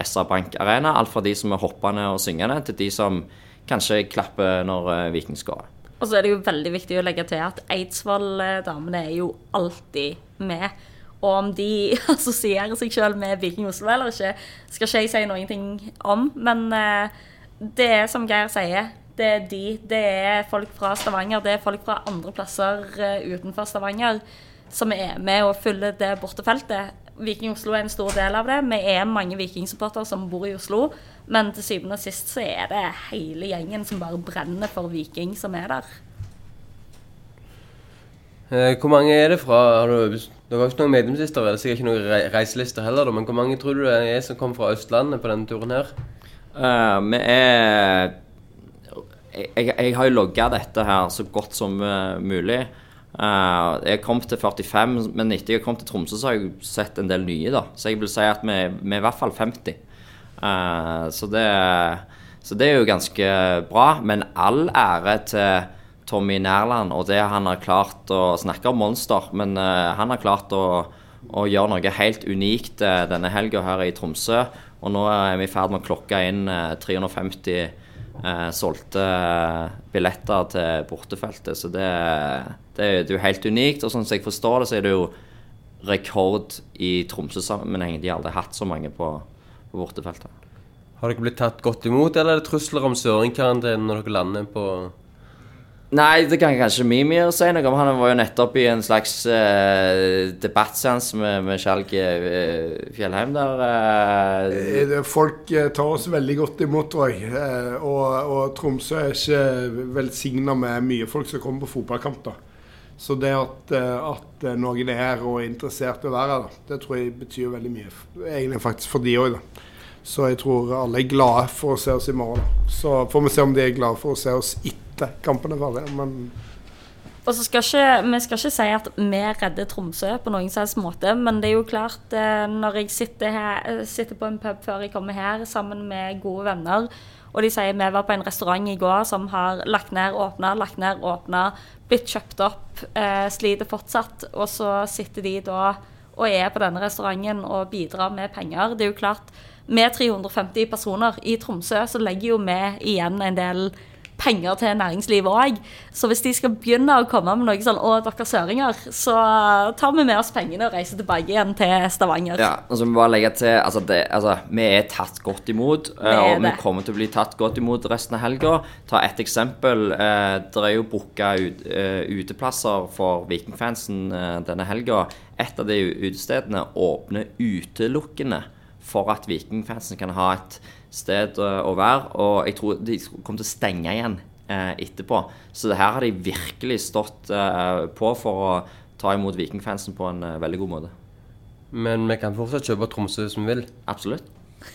SR Bank Arena. Alt fra de som er hoppende og syngende, til de som kanskje klapper når eh, Viking skårer. Og så er det jo veldig viktig å legge til at Eidsvoll-damene er jo alltid med. Og om de [laughs] assosierer seg sjøl med Viking Oslo eller ikke, skal ikke jeg si noen ting om. Men eh, det er som Geir sier, det er de. Det er folk fra Stavanger, det er folk fra andre plasser eh, utenfor Stavanger som er med og fyller det bortefeltet. Viking Oslo er en stor del av det. Vi er mange vikingsupportere som bor i Oslo. Men til syvende og sist så er det hele gjengen som bare brenner for Viking, som er der. Eh, hvor mange er det fra har du, Dere har ikke noen medlemslister, det er sikkert ikke noen re reiselister heller, men hvor mange tror du det er som kommer fra Østlandet på denne turen her? Uh, vi er jeg, jeg har jo logga dette her så godt som uh, mulig. Uh, jeg kom til 45, men etter jeg kom til Tromsø, så har jeg sett en del nye. da Så jeg vil si at vi, vi er i hvert fall 50. Eh, så, det, så det er jo ganske bra. Men all ære til Tommy Nærland og det han har klart å snakke om monster, men uh, han har klart å, å gjøre noe helt unikt uh, denne helga her i Tromsø. Og nå er vi i ferd med å klokke inn uh, 350 eh, solgte eh, billetter til bortefeltet. Så det, det, det er jo helt unikt. Og sånn som jeg forstår det, så er det jo rekord i Tromsø-sammenheng. De har aldri hatt så mange på, på bortefeltet. Har dere blitt tatt godt imot, eller er det trusler om søringkarantene når dere lander på Nei, det kan kanskje Mimir si noe om. Han var jo nettopp i en slags uh, debattseanse med, med Skjalg uh, Fjellheim der. Eh, Folk tar oss veldig godt imot, tror jeg. Og, og Tromsø er ikke velsigna med mye folk som kommer på fotballkamp. Så det at, at noen er her og er interessert i å være her, det tror jeg betyr veldig mye. Egentlig faktisk for de òg, da. Så jeg tror alle er glade for å se oss i morgen. Så får vi se om de er glade for å se oss etter kampen er ferdig. Men Og så skal ikke, Vi skal ikke si at vi redder Tromsø på noen som måte, men det er jo klart eh, Når jeg sitter, her, eh, sitter på en pub før jeg kommer her sammen med gode venner, og de sier vi var på en restaurant i går som har lagt ned, åpna, lagt ned, åpna, blitt kjøpt opp, eh, sliter fortsatt, og så sitter de da og er på denne restauranten og bidrar med penger. Det er jo klart, med 350 personer i Tromsø, så legger jo vi igjen en del penger til næringslivet òg. Så hvis de skal begynne å komme med noe sånn 'Å, dere søringer', så tar vi med oss pengene og reiser tilbake igjen til Stavanger. Ja, og så må vi bare legge til altså, det, altså, Vi er tatt godt imot, eh, og vi det. kommer til å bli tatt godt imot resten av helga. Ta ett eksempel. Eh, det er jo booka ut, eh, uteplasser for Vikingfansen denne helga. Et av de utestedene åpner utelukkende for at Vikingfansen kan ha et sted eh, å være. Og jeg tror de kommer til å stenge igjen eh, etterpå. Så det her har de virkelig stått eh, på for å ta imot Vikingfansen på en eh, veldig god måte. Men vi kan fortsatt kjøpe Tromsø hvis vi vil. Absolutt.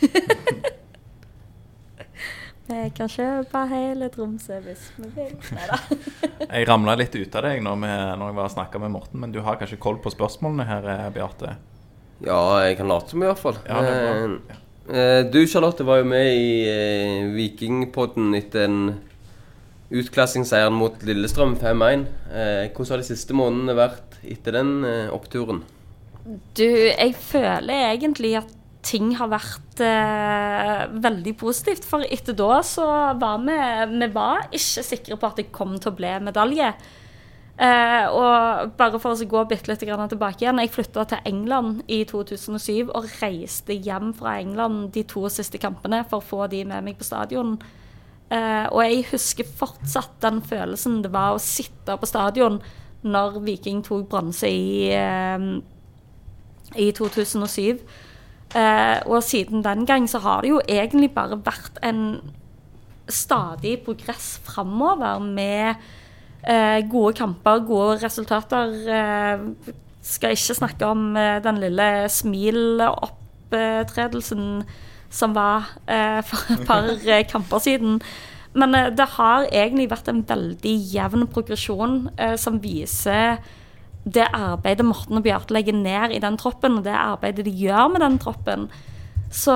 [laughs] Vi kan kjøpe hele Tromsø hvis vi vil. [laughs] Jeg ramla litt ut av deg når, vi, når jeg var snakka med Morten, men du har kanskje koll på spørsmålene her, eh, Beate? Ja, jeg kan late som i hvert fall. Ja, det er bra. Eh, eh, du, Charlotte, var jo med i eh, Vikingpodden etter en utklassingsseieren mot Lillestrøm 5-1. Eh, hvordan har de siste månedene vært etter den oppturen? Du, jeg føler egentlig at ting har vært eh, veldig positivt. For etter da så var vi Vi var ikke sikre på at det kom til å bli medalje. Eh, og bare for å gå bitte litt tilbake igjen. Jeg flytta til England i 2007 og reiste hjem fra England de to siste kampene for å få de med meg på stadion. Eh, og jeg husker fortsatt den følelsen det var å sitte på stadion når Viking tok bronse i, eh, i 2007. Eh, og siden den gang så har det jo egentlig bare vært en stadig progress framover med gode kamper, gode resultater. Eh, skal ikke snakke om eh, den lille smilopptredelsen som var eh, for et par [laughs] eh, kamper siden. Men eh, det har egentlig vært en veldig jevn progresjon eh, som viser det arbeidet Morten og Bjarte legger ned i den troppen, og det arbeidet de gjør med den troppen. Så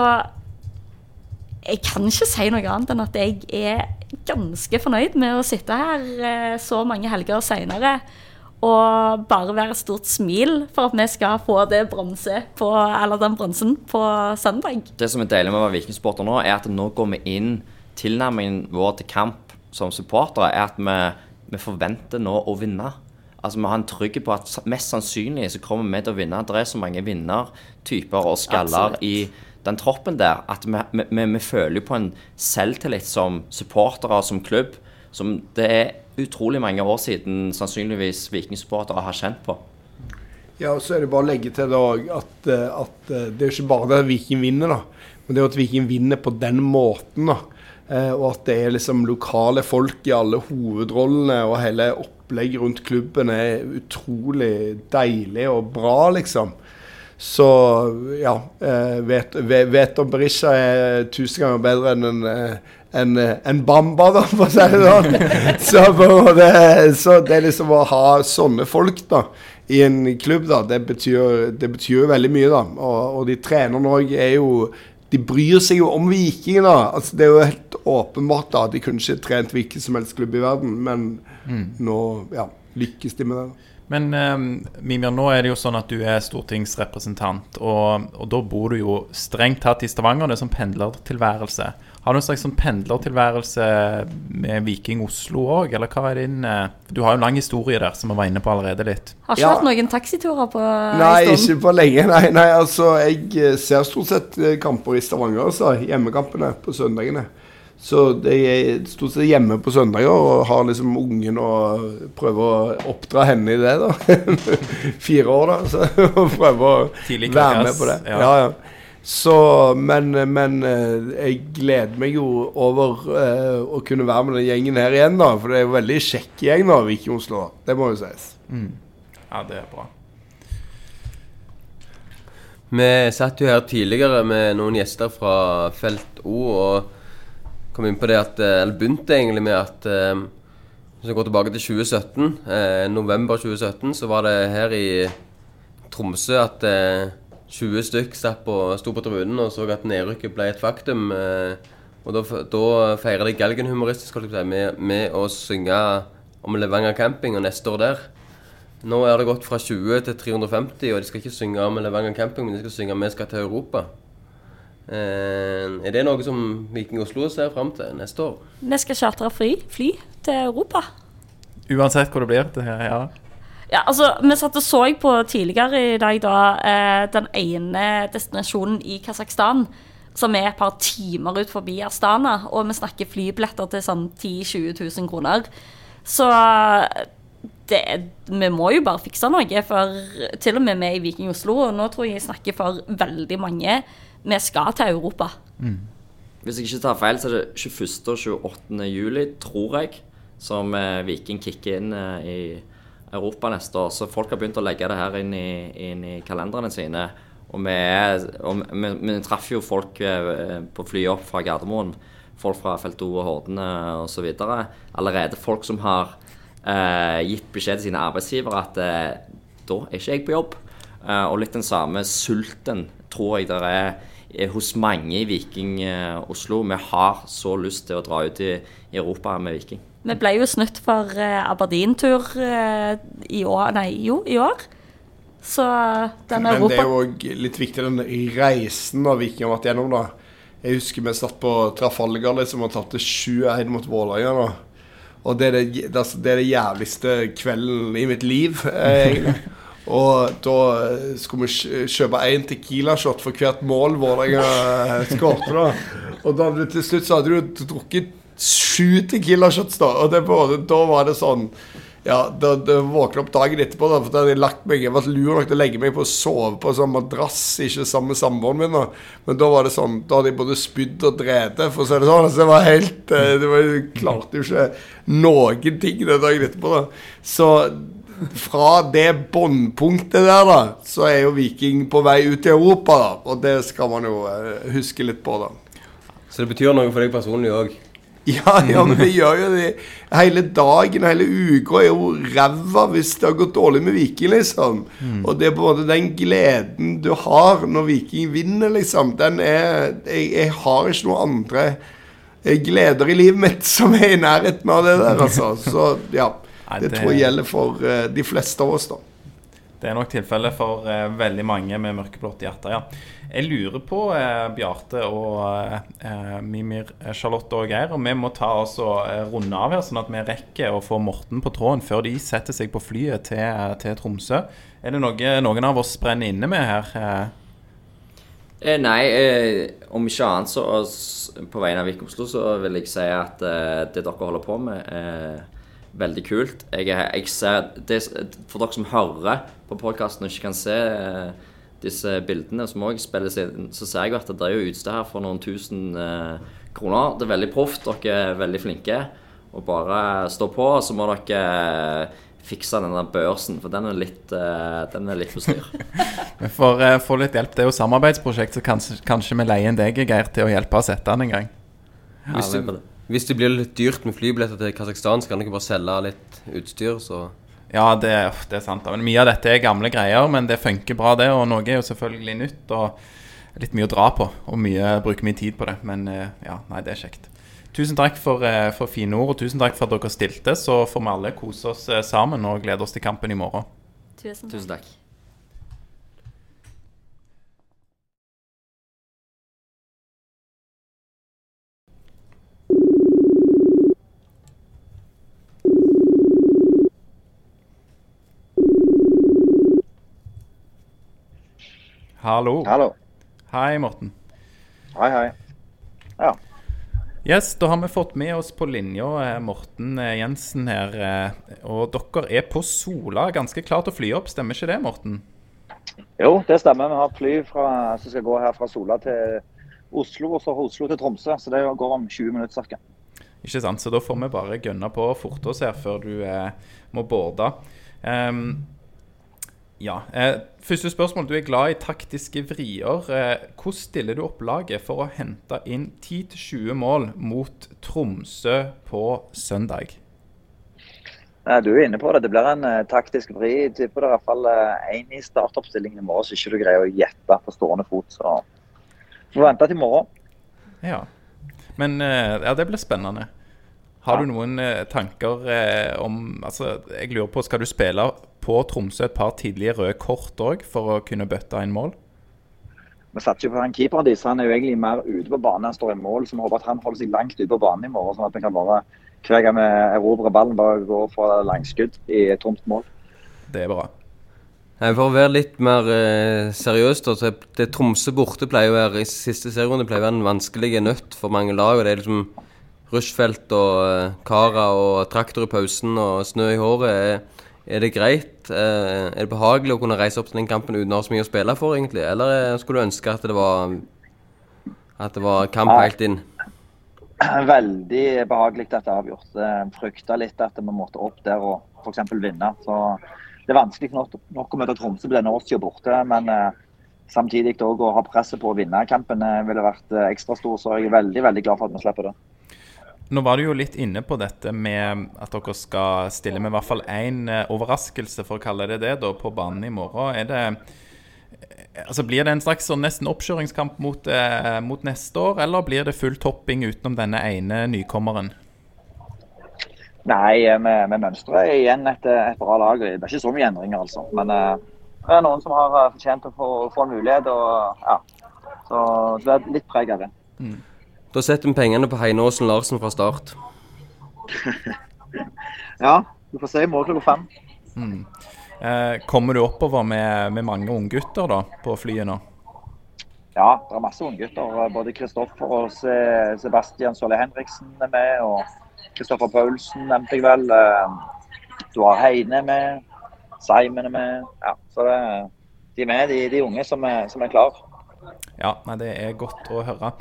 jeg kan ikke si noe annet enn at jeg er ganske fornøyd med å sitte her eh, så mange helger seinere og bare være et stort smil for at vi skal få det bronse på, eller den bronsen på søndag. Det som er deilig med å være vikingsporter nå, er at nå går vi inn Tilnærmingen vår til kamp som supportere er at vi, vi forventer nå å vinne. Altså Vi har en trygghet på at mest sannsynlig så kommer vi til å vinne. Det er så mange vinnertyper og skaller Absolutt. i den troppen der at vi, vi, vi, føler på en selvtillit som supportere, som klubb, som det er utrolig mange år siden sannsynligvis vikingsupportere har kjent på. Ja, og så er det bare å legge til da at, eh, at eh, det er ikke bare det at Viking vinner, da. Men det er at Viking vinner på den måten, da. Eh, og at det er liksom lokale folk i alle hovedrollene, og hele opplegget rundt klubben er utrolig deilig og bra, liksom. Så ja, eh, vet, vet, om Berisha er tusen ganger bedre enn en, eh, en, eh, en Bamba, da, for å si det sånn. [laughs] Så, måte, så det liksom å ha sånne folk da, i en klubb, da, det betyr, det betyr veldig mye. da. Og, og de trenerne òg er jo De bryr seg jo om vikingene. da. Altså, det er jo helt åpenbart da, de kunne ikke trent hvilken som helst klubb i verden, men nå ja, lykkes de med det. Men um, Mimir, nå er det jo sånn at du er stortingsrepresentant, og, og da bor du jo strengt tatt i Stavanger. Det er sånn pendlertilværelse. Har du en slags sånn pendlertilværelse med Viking Oslo òg, eller hva er din eh, Du har jo en lang historie der, som vi var inne på allerede litt. Har ikke Ja. hatt noen taxiturer på Nei, ikke på lenge. Nei, nei, altså, jeg eh, ser stort sett eh, kamper i Stavanger, altså. Hjemmekampene på søndagene. Så det er stort sett hjemme på søndager og har liksom ungen og prøver å oppdra henne i det, da. [laughs] Fire år, da. Så [laughs] og prøver å Tidlig være med på det. ja. Ja, ja. Så, men, men eh, jeg gleder meg jo over uh, å kunne være med den gjengen her igjen, da. For det er jo veldig kjekk gjeng, da, Viking Oslo. Det må jo sies. Ja, det er bra. Vi satt jo her tidligere med noen gjester fra Felt O og kom inn på det at eh, Eller begynte egentlig med at eh, Hvis vi går tilbake til 2017, eh, november 2017, så var det her i Tromsø at eh, 20 stykk satt på, sto på tribunen og så at nedrykket ble et faktum. Og da, da feirer de Galgen humoristisk med, med å synge om Levanger camping og neste år der. Nå er det gått fra 20 til 350, og de skal ikke synge om Levanger camping, men de skal synge om 'Vi skal til Europa'. Eh, er det noe som Viking Oslo ser fram til neste år? Vi skal chartre fly, fly til Europa. Uansett hvor det blir. Det, ja. Ja, altså, Vi satt og så på tidligere i dag da, eh, den ene destinasjonen i Kasakhstan, som er et par timer ut forbi Astana, og vi snakker flybilletter til sånn 10 000-20 000 kroner. Så det, vi må jo bare fikse noe, for til og med vi i Viking Oslo, og nå tror jeg jeg snakker for veldig mange, vi skal til Europa. Hvis jeg ikke tar feil, så er det 21. og 28. juli, tror jeg, som eh, Viking kicker inn eh, i Europa neste år. Så folk har begynt å legge det her inn i, inn i kalenderne sine. Og vi, og vi, vi traff jo folk eh, på flyet opp fra Gardermoen. Folk fra Felt O og Hordene osv. Allerede folk som har eh, gitt beskjed til sine arbeidsgivere at eh, da er ikke jeg på jobb. Eh, og litt den samme sulten tror jeg det er hos mange i Viking eh, Oslo. Vi har så lyst til å dra ut i, i Europa med Viking. Vi ble jo snytt for eh, Aberdeen-tur eh, i år Nei, jo, i år. Så den Men det er jo òg litt viktig, den reisen da Viking har vært gjennom. da. Jeg husker vi satt på Trafalgar liksom, og tapte 7-1 mot Vålerenga. Og det er det, det, er- det er jævligste kvelden i mitt liv. Eh, egentlig. [laughs] og da eh, skulle vi kjøpe én Tequila-shot for hvert mål Vålerenga skåret. skårte. da. Og da til slutt så hadde du drukket sju Tequila-shots, da. Og det, da var det sånn ja, da, da våkna opp dagen etterpå, da, for da hadde jeg lagt meg Jeg var lur nok til å legge meg på å sove på en sånn madrass, ikke sammen med samboeren min. da Men da var det sånn Da hadde jeg både spydd og drept, for å si det sånn. Så det var helt eh, det var, Jeg klarte jo ikke noen ting den dagen etterpå. da Så fra det båndpunktet der, da, så er jo Viking på vei ut i Europa, da. Og det skal man jo eh, huske litt på, da. Så det betyr noe for deg personlig òg? [laughs] Ja, ja, men det gjør jo det. Hele dagen, hele uka er jo ræva hvis det har gått dårlig med Viking, liksom. Og det er på en måte den gleden du har når Viking vinner, liksom. Den er Jeg, jeg har ikke noen andre eh, gleder i livet mitt som er i nærheten av det der, altså. Så ja. Nei, Det det- tror jeg gjelder for uh, de fleste av oss, da. Det er nok tilfellet for uh, veldig mange med mørkeblått hjerte, ja. Jeg lurer på, uh, Bjarte og Mimir, Charlotte og Geir, om vi må ta oss og runde av her, sånn at vi rekker å få Morten på tråden før de setter seg på flyet til, til Tromsø. Er det noe noen av oss brenner inne med her? Eh, Eh, nei, eh, om ikke annet så s- på vegne av Vik Oslo så vil jeg si at eh, det dere holder på med, veldig kult. Jeg, jeg ser, det, for dere som hører på podkasten og ikke kan se eh, disse bildene som også spilles inn, så ser jeg at det er jo utstyr her for noen tusen eh, kroner. Det er veldig proft. Dere er veldig flinke. Og bare stå på, så må dere fikse fikse denne børsen, for den er litt, eh, den er litt på styr. [laughs] vi får uh, få litt hjelp. Det er jo samarbeidsprosjekt, så kanskje, kanskje vi leier inn deg, Geir, til å hjelpe oss sette den en gang. Hvis, du, hvis det blir litt dyrt med flybilletter til Kasakhstan, så kan dere bare selge litt utstyr, så Ja, det, det er sant. Men Mye av dette er gamle greier, men det funker bra, det. Og noe er jo selvfølgelig nytt. Og litt mye å dra på. Og mye bruker mye tid på det. Men eh, ja, nei, det er kjekt. Tusen takk for, eh, for fine ord, og tusen takk for at dere stilte. Så får vi alle kose oss eh, sammen og glede oss til kampen i morgen. Tusen takk. Tusen takk. Hallo. Hallo. Hei, Morten. Hei, hei. Ja. Yes, Da har vi fått med oss på linja eh, Morten eh, Jensen her. eh, Og dere er på Sola, ganske klar til å fly opp, stemmer ikke det, Morten? Jo, det stemmer. Vi har fly fra, som skal gå her fra Sola til Oslo og så fra Oslo til Tromsø. Så det går om 20 minutter ca. Ikke sant, så da får vi bare gønne på og forte oss her før du eh, må borde. Ehm, ja. Eh, første spørsmål. Du er glad i taktiske vrier. Eh, hvordan stiller du opp laget for å hente inn 10-20 mål mot Tromsø på søndag? Du er inne på det. Det blir en eh, taktisk vri. Jeg tipper det er i hvert fall én i startoppstillingen i morgen som ikke du greier å gjette på stående fot. Så får vente til i morgen. Ja. Men ja, det blir spennende. Har du noen tanker om Altså, jeg lurer på, skal du spille på Tromsø et par tidlige røde kort òg, for å kunne bøtte inn mål? vi satser jo på han keeperen deres. Han er jo egentlig mer ute på banen. Han står i mål, så vi håper at han holder seg langt ute på banen i morgen. Sånn at vi kan bare hver gang vi erobrer ballen, bare gå for langskudd i et tomt mål. Det er bra. For å være litt mer eh, seriøs, da, så det Tromsø borte pleier å være i siste serierunde pleier å være en vanskelig nøtt for mange lag. og Det er liksom rushfelt og eh, Kara og traktor i pausen og snø i håret. Er, er det greit? Eh, er det behagelig å kunne reise opp til den kampen uten å ha så mye å spille for, egentlig? Eller eh, skulle du ønske at det var At det var kamp helt inn? Veldig behagelig at det er avgjort. Jeg frykta litt at vi måtte opp der og f.eks. vinne. Så det er vanskelig nok, å møte Tromsø på denne årstida borte, men eh, samtidig òg å ha presset på å vinne kampen eh, ville vært eh, ekstra stor. Så jeg er veldig veldig glad for at vi slipper det. Nå var du jo litt inne på dette med at dere skal stille med i hvert fall én overraskelse, for å kalle det det, da, på banen i morgen. Er det Altså Blir det en slags sånn nesten oppkjøringskamp mot, eh, mot neste år, eller blir det full topping utenom denne ene nykommeren? Nei, eh, vi, vi mønstrer igjen et, et bra lag. Det er ikke så mye endringer, altså. Men eh, det er noen som har eh, fortjent å få, få en mulighet. og ja. Så det er litt preg av det. Da setter vi pengene på Heine Aasen Larsen fra start. [laughs] Ja, du får se i morgen klokka fem. Mm. Eh, kommer du oppover med, med mange unggutter på flyet nå? Ja, det er masse unggutter. Både Kristoffer og Se- Sebastian Solle Henriksen er med. Og Kristoffer Paulsen nevnte jeg vel. Eh, Du har Heine med. Simon er med. Ja, så det, de er med, de, de unge som er, som er klar. Ja, nei, det er godt å høre.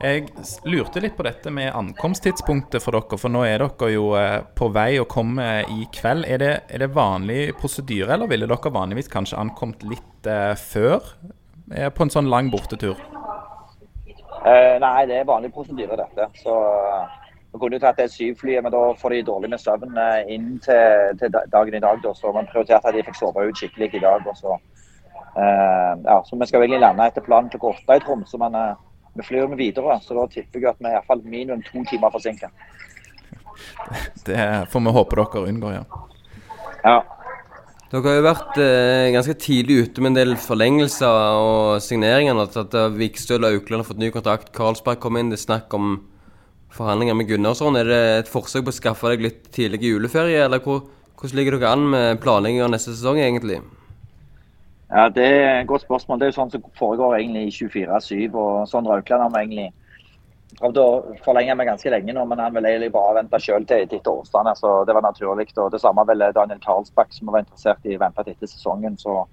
Jeg lurte litt på dette med ankomsttidspunktet for dere, for nå er dere jo eh, på vei og kommer i kveld. Er det, er det vanlig prosedyre, eller ville dere vanligvis kanskje ankommet litt eh, før eh, på en sånn lang bortetur? Eh, nei, det er vanlig prosedyre, dette. Så eh, vi kunne jo tatt det syvflyet, men da får de dårlig med søvn inn til, til dagen i dag. Da. Så man prioriterte at de fikk sove ut skikkelig i dag. Og så, ja, så vi skal egentlig lande etter planen klokka åtte i Tromsø, men eh, vi flyr med videre. Så da tipper jeg at vi er i hvert fall minimum to timer forsinket. Det får vi håpe dere unngår, ja. Ja. Dere har jo vært eh, ganske tidlig ute med en del forlengelser og signeringer. At at Vikstøl og Aukland har fått ny kontrakt. Karlsberg kom inn. Det er snakk om forhandlinger med Gunnarsson. Er det et forsøk på å skaffe deg litt tidlig juleferie, eller hvor, hvordan ligger dere an med planlegging av neste sesong, egentlig? Ja, Det er et godt spørsmål. Det er jo sånn som foregår egentlig i 24-7. og sånn Aukland har vi egentlig prøvd å forlenge meg ganske lenge nå, men han vil egentlig bare vente sjøl til etter Årstane. Så det var naturlig. og Det samme ville Daniel Karlsbakk, som var interessert i å vente til etter sesongen. så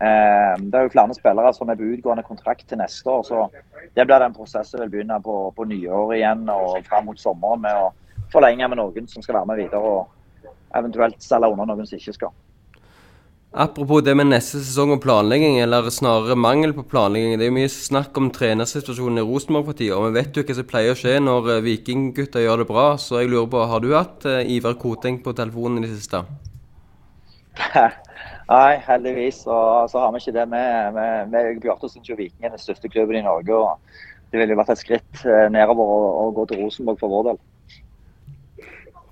eh, Det er jo flere spillere som er på utgående kontrakt til neste år. så Det blir den prosessen vil begynne på, på nyåret igjen og fram mot sommeren med å forlenge med noen som skal være med videre. og Eventuelt selge unna noen som ikke skal. Apropos det med neste sesong og planlegging, eller snarere mangel på planlegging. Det er mye snakk om trenersituasjonen i Rosenborg for tida, og vi vet jo hva som pleier å skje når eh, vikinggutta gjør det bra. Så jeg lurer på, har du hatt eh, Ivar Koteng på telefonen i det siste? [laughs] Nei, heldigvis så, så har vi ikke det. Vi, Bjarte syns jo Viking er den største klubben i Norge. og Det ville jo vært et skritt eh, nedover å, å gå til Rosenborg for vår del.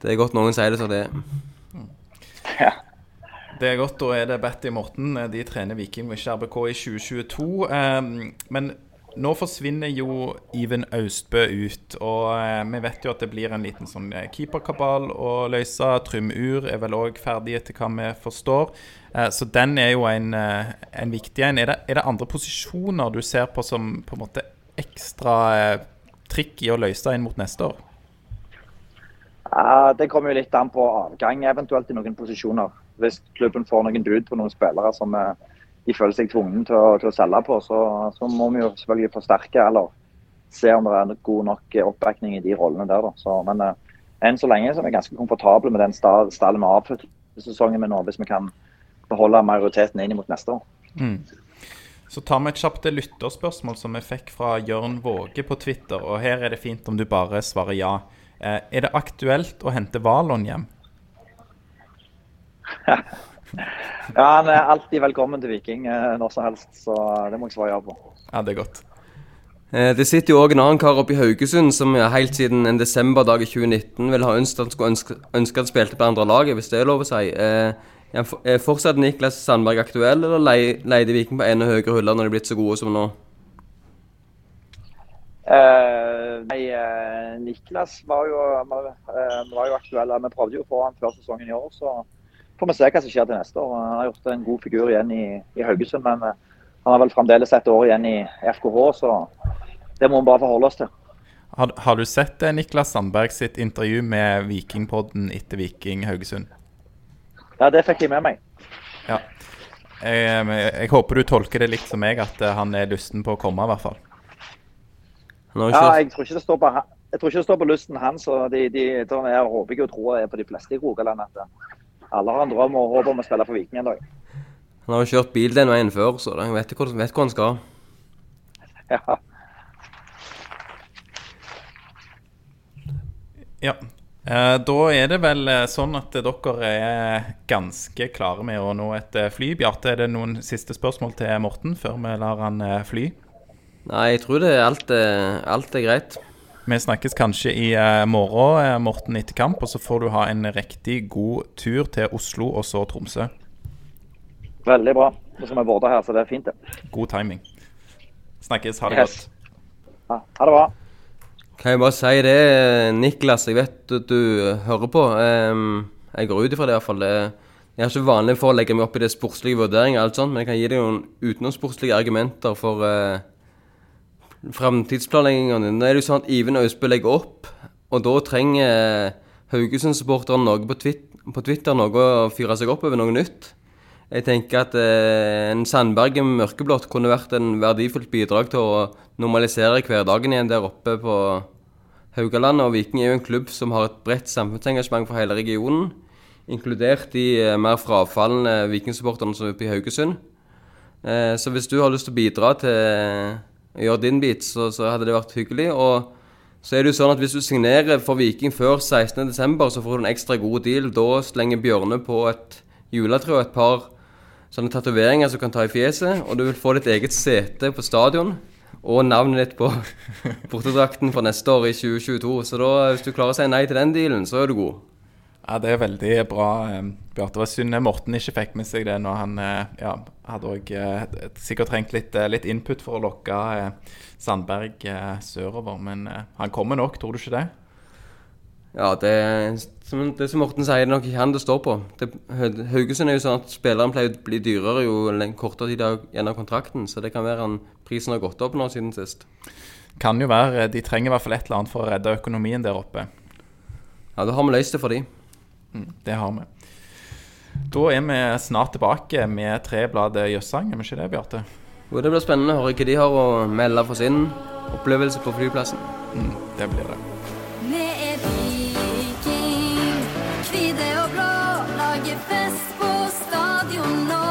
Det er godt noen sier det som det er. [laughs] Det er godt, da er det Betty Morten. De trener Viking og ikke RBK i 2022. Um, men nå forsvinner jo Iven Austbø ut, og eh, vi vet jo at det blir en liten sånn eh, keeperkabal å løse. Trym Ur er vel òg ferdig, etter hva vi forstår. Eh, så den er jo en, eh, en viktig en. Er det, er det andre posisjoner du ser på som på en måte ekstra eh, trikk i å løse inn mot neste år? Det kommer jo litt an på avgang eventuelt i noen posisjoner. Hvis klubben får noen bud på noen spillere som eh, de føler seg tvunget til å, til å selge på, så, så må vi jo selvfølgelig forsterke eller se om det er god nok oppbacking i de rollene der. Så, men eh, enn så lenge så er vi ganske komfortable med den sta- stallen vi har avsluttet sesongen med nå, hvis vi kan beholde majoriteten inn mot neste år. Mm. Så tar vi et kjapt lytterspørsmål som vi fikk fra Jørn Våge på Twitter. og Her er det fint om du bare svarer ja. Eh, er det aktuelt å hente Valon hjem? [laughs] Ja, Han er alltid velkommen til Viking eh, når som helst, så det må jeg svare ja på. Ja, det er godt. Eh, Det sitter jo òg en annen kar oppe i Haugesund som helt siden en desemberdag i 2019 ville ha ønsket han skulle ønske, ønske han spilte på andre laget, hvis det er lov å si. Eh, Er fortsatt Niklas Sandberg aktuell, eller lei- leide Viking på enda høyere huller når de er blitt så gode som nå? Eh, nei, Niklas var jo, var jo aktuell. Vi prøvde jo å få han før sesongen i år, så får vi se hva som skjer til neste år. Han har gjort en god figur igjen i, i Haugesund, men eh, han har vel fremdeles et år igjen i FKH, så det må vi bare forholde oss til. Har, har du sett eh, Niklas Sandberg sitt intervju med Vikingpodden etter Viking Haugesund? Ja, det fikk jeg med meg. Ja. Jeg, jeg håper du tolker det likt som meg, at eh, han er lysten på å komme, i hvert fall. Han har jo Ja, jeg tror ikke det står på, jeg tror ikke det står på lysten hans. og de, de, jeg håper ikke og tror det er på de fleste i Rogaland at eh, alle har en drøm og håp om å spille for Viking en dag. han har jo kjørt bil den veien før, så han vet hvor, vet hvor han skal. Ja. Ja. Eh, da er det vel eh, sånn at dere er ganske klare med å nå et eh, fly. Bjarte, er det noen siste spørsmål til Morten før vi lar han fly? Nei, jeg tror det er alt, alt er greit. Vi snakkes kanskje i eh, morgen, eh, Morten, etter kamp, og så får du ha en riktig god tur til Oslo og så Tromsø. Veldig bra. Nå skal vi både her, så det er fint, det. God timing. Snakkes. Ha det Yes. godt. Ja, ha det bra. Kan jeg bare si det, Niklas, jeg vet at du hører på. Ehm, jeg går ut ifra det iallfall. Jeg er ikke vanlig for å legge meg opp i det sportslige vurderinger, alt sånt, men jeg kan gi deg noen utenomsportslige argumenter for uh, din, Nå er det jo sånn at Iven Austbø legger opp, og da trenger eh, Haugesund-supporterne noe på, twit på Twitter, noe å fyre seg opp over, noe nytt. Jeg tenker at eh, en Sandberg i mørkeblått kunne vært en verdifullt bidrag til å normalisere hverdagen igjen der oppe på Haugalandet. Og Viking er jo en klubb som har et bredt samfunnsengasjement for hele regionen, inkludert de eh, mer frafalne vikingsupporterne som er oppe i Haugesund. Eh, så hvis du har lyst til å bidra til å gjøre din bit, så, så hadde det vært hyggelig. Og så er det jo sånn at hvis du signerer for Viking før 16.12., så får du en ekstra god deal. Da slenger Bjørne på et juletre og et par sånne tatoveringer som kan ta i fjeset, og du vil få ditt eget sete på stadion. Og navnet ditt på [laughs] bortedrakten for neste år i 2022. Så da, hvis du klarer å si nei til den dealen, så er du god. Ja, Det er veldig bra, eh, Bjarte. Det var synd Morten ikke fikk med seg det når han eh, ja, hadde også, eh, sikkert trengt litt, litt input for å lokke Sandberg sørover. Men han kommer nok, tror du ikke det? Ja, det, som, det som Morten sier, det er nok ikke han det står på. Det, Haugesund er jo sånn at spilleren pleier å bli dyrere jo kortere tid igjen av kontrakten, så det kan være han prisen har gått opp nå siden sist. Kan jo være. De trenger i hvert fall et eller annet for å redde økonomien der oppe. Ja, da har vi løst det for de. Mm, det har vi. Da er vi snart tilbake med Trebladet Jøssang, er vi ikke det, Bjarte? Jo, det blir spennende å høre hva de har å melde for sin opplevelse på flyplassen. Mm, det blir det. Vi er Viking, hvite og blå, lager fest på stadion nå.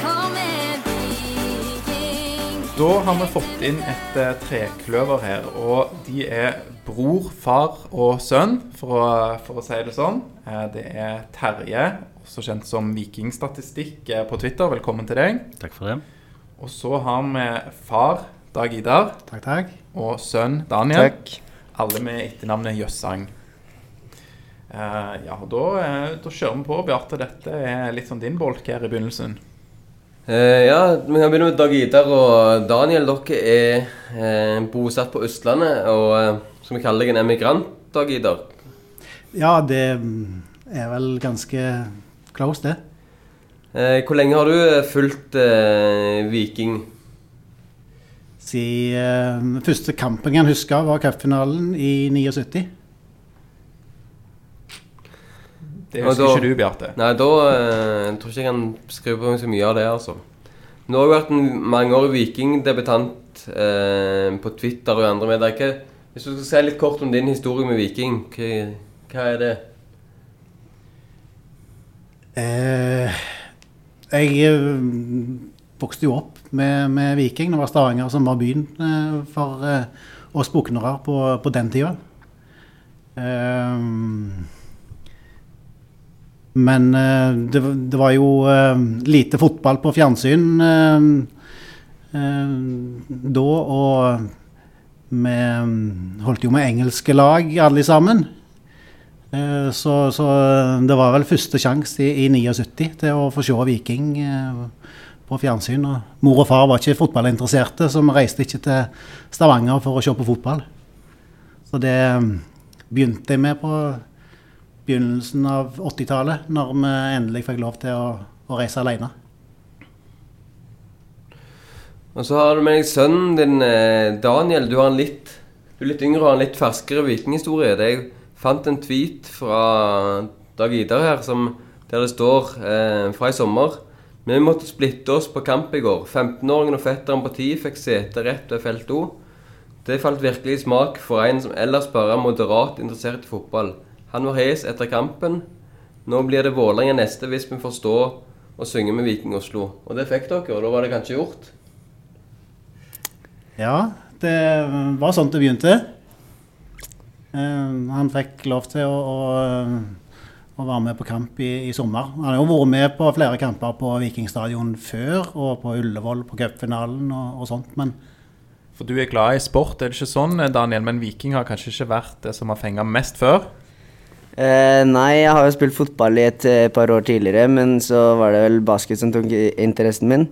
For vi er Viking. Da har vi fått inn et eh, trekløver her, og de er bror, far og sønn, for å, for å si det sånn. Eh, det er Terje, også kjent som Vikingstatistikk eh, på Twitter. Velkommen til deg. Takk for det. Og så har vi far, Dag Idar, Takk, takk. og sønn Daniel. Takk. Alle med etternavnet Jøssang. Eh, ja, og da, da kjører vi på, Bjarte. Dette er litt sånn din bolk her i begynnelsen. Eh, ja, vi kan begynne med Dag Idar og Daniel. Dere er eh, bosatt på Østlandet, og eh, som vi kalle deg en emigrant, Dag Idar. Ja, det er vel ganske close, det. Eh, hvor lenge har du eh, fulgt eh, Viking? Siden eh, første kampen jeg husker, huske, var cupfinalen i 79. Det husker da- ikke du, Bjarte. Nei, da eh, tror ikke jeg kan skrive på meg så mye av det, altså. Nå har jeg vært en mangeårig vikingdebutant eh, på Twitter og andre medier. Hvis du skal si litt kort om din historie med Viking, hva, hva er det? Eh, jeg eh, vokste jo opp med, med Viking. Det var Stavanger som var byen eh, for eh, oss buknere på, på den tida. Eh, men det, det var jo lite fotball på fjernsyn eh, da, og vi holdt jo med engelske lag alle sammen. Eh, Så, så det var vel første sjanse i, i 79 til å få se Viking eh, på fjernsyn. Og mor og far var ikke fotballinteresserte, så vi reiste ikke til Stavanger for å se på fotball. Så det mm, begynte jeg med på begynnelsen av 80-tallet, når vi endelig fikk lov til å, å reise alene. Og så har du med deg sønnen din, eh, Daniel. Du, har en litt, du er litt yngre og har en litt ferskere vikinghistorie. Jeg fant en tweet fra Dag Idar her som, der det står eh, fra i sommer. Vi måtte splitte oss på kamp i går. 15-åringen og fetteren på 10 fikk sete rett ved felt O. Det falt virkelig i smak for en som ellers bare er moderat interessert i fotball. Han var hes etter kampen. Nå blir det Vålerenga neste hvis vi får stå og synge med Viking Oslo. Og det fikk dere, og da var det kanskje gjort? Ja, det var sånn det begynte. Eh, han fikk lov til å, å, å være med på kamp i, i, sommer. Han har jo vært med på flere kamper på Vikingstadion før, og på Ullevål på cupfinalen og, og, sånt, men For du er glad i sport, er det ikke sånn, Daniel? Men Viking har kanskje ikke vært det som har fenga mest før? Eh, nei, jeg har jo spilt fotball i et, et par år tidligere, men så var det vel basket som tok interessen min.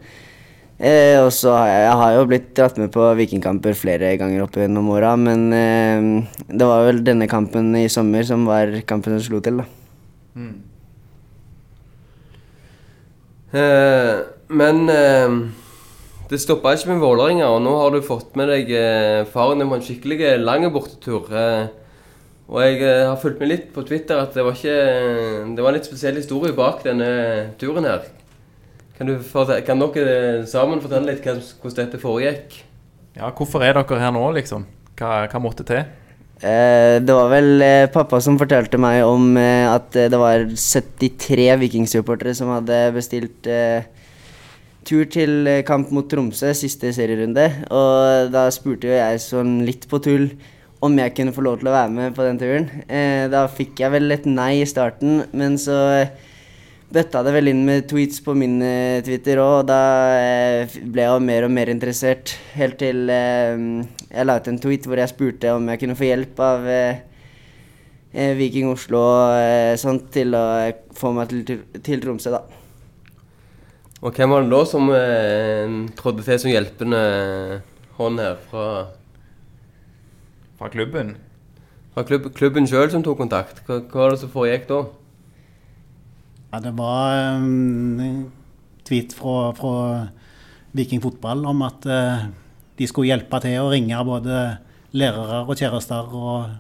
Eh, og så har jeg, jeg har jo blitt dratt med på vikingkamper flere ganger opp gjennom åra, men eh, det var vel denne kampen i sommer som var kampen som slo til, da. Mm. Eh, men eh, det stoppa ikke med Vålerenga, og nå har du fått med deg eh, faren din på en skikkelig lang bortetur. Eh, og jeg har fulgt med litt på Twitter at det var, ikke, det var en litt spesiell historie bak denne turen her. Kan, fortelle, kan, dere sammen fortelle litt hvordan dette foregikk? Ja, Hvorfor er dere her nå, liksom? Hva, hva måtte til? Eh, det var vel eh, pappa som fortalte meg om eh, at eh, det var 73 vikingsupportere som hadde bestilt eh, tur til eh, kamp mot Tromsø, siste serierunde. Og da spurte jo jeg sånn litt på tull om jeg kunne få lov til å være med på den turen. da fikk jeg vel et nei i starten, men så bøtta det vel inn med tweets på min uh, Twitter òg, og da uh, ble jeg mer og mer interessert. Helt til uh, jeg la ut en tweet hvor jeg spurte om jeg kunne få hjelp av Viking Oslo og sånt til å få meg til, til, Tromsø, da. Og hvem var det da som trådte til som hjelpende hånd her fra Fra klubben? Fra klubb, klubben sjøl som tok kontakt. Hva, hva var det som foregikk da? Ja, det var en um, tweet fra, fra Viking fotball om at uh, de skulle hjelpe til å ringe både lærere og kjærester og,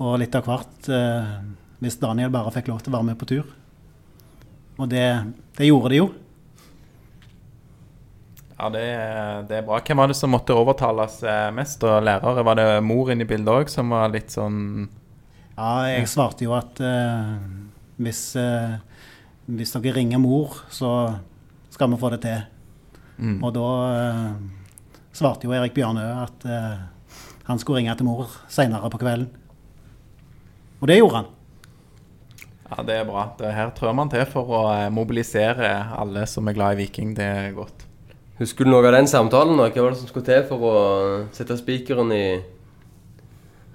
og litt av hvert uh, hvis Daniel bare fikk lov til å være med på tur. Og det, det gjorde de jo. Ja, det, det, er bra. Hvem var det som måtte overtales eh, mest Og lærere? Var det mor inne i bildet òg som var litt sånn Ja, jeg svarte jo at uh, hvis uh, hvis dere ringer mor, så skal vi få det til. Mm. Og da eh, svarte jo Erik Bjørnø at eh, han skulle ringe til mor seinere på kvelden. Og det gjorde han. Ja, det er bra. Det her trør man til for å eh, mobilisere alle som er glad i Viking. Det er godt. Husker du noe av den samtalen? Hva var det som skulle til for å sette spikeren i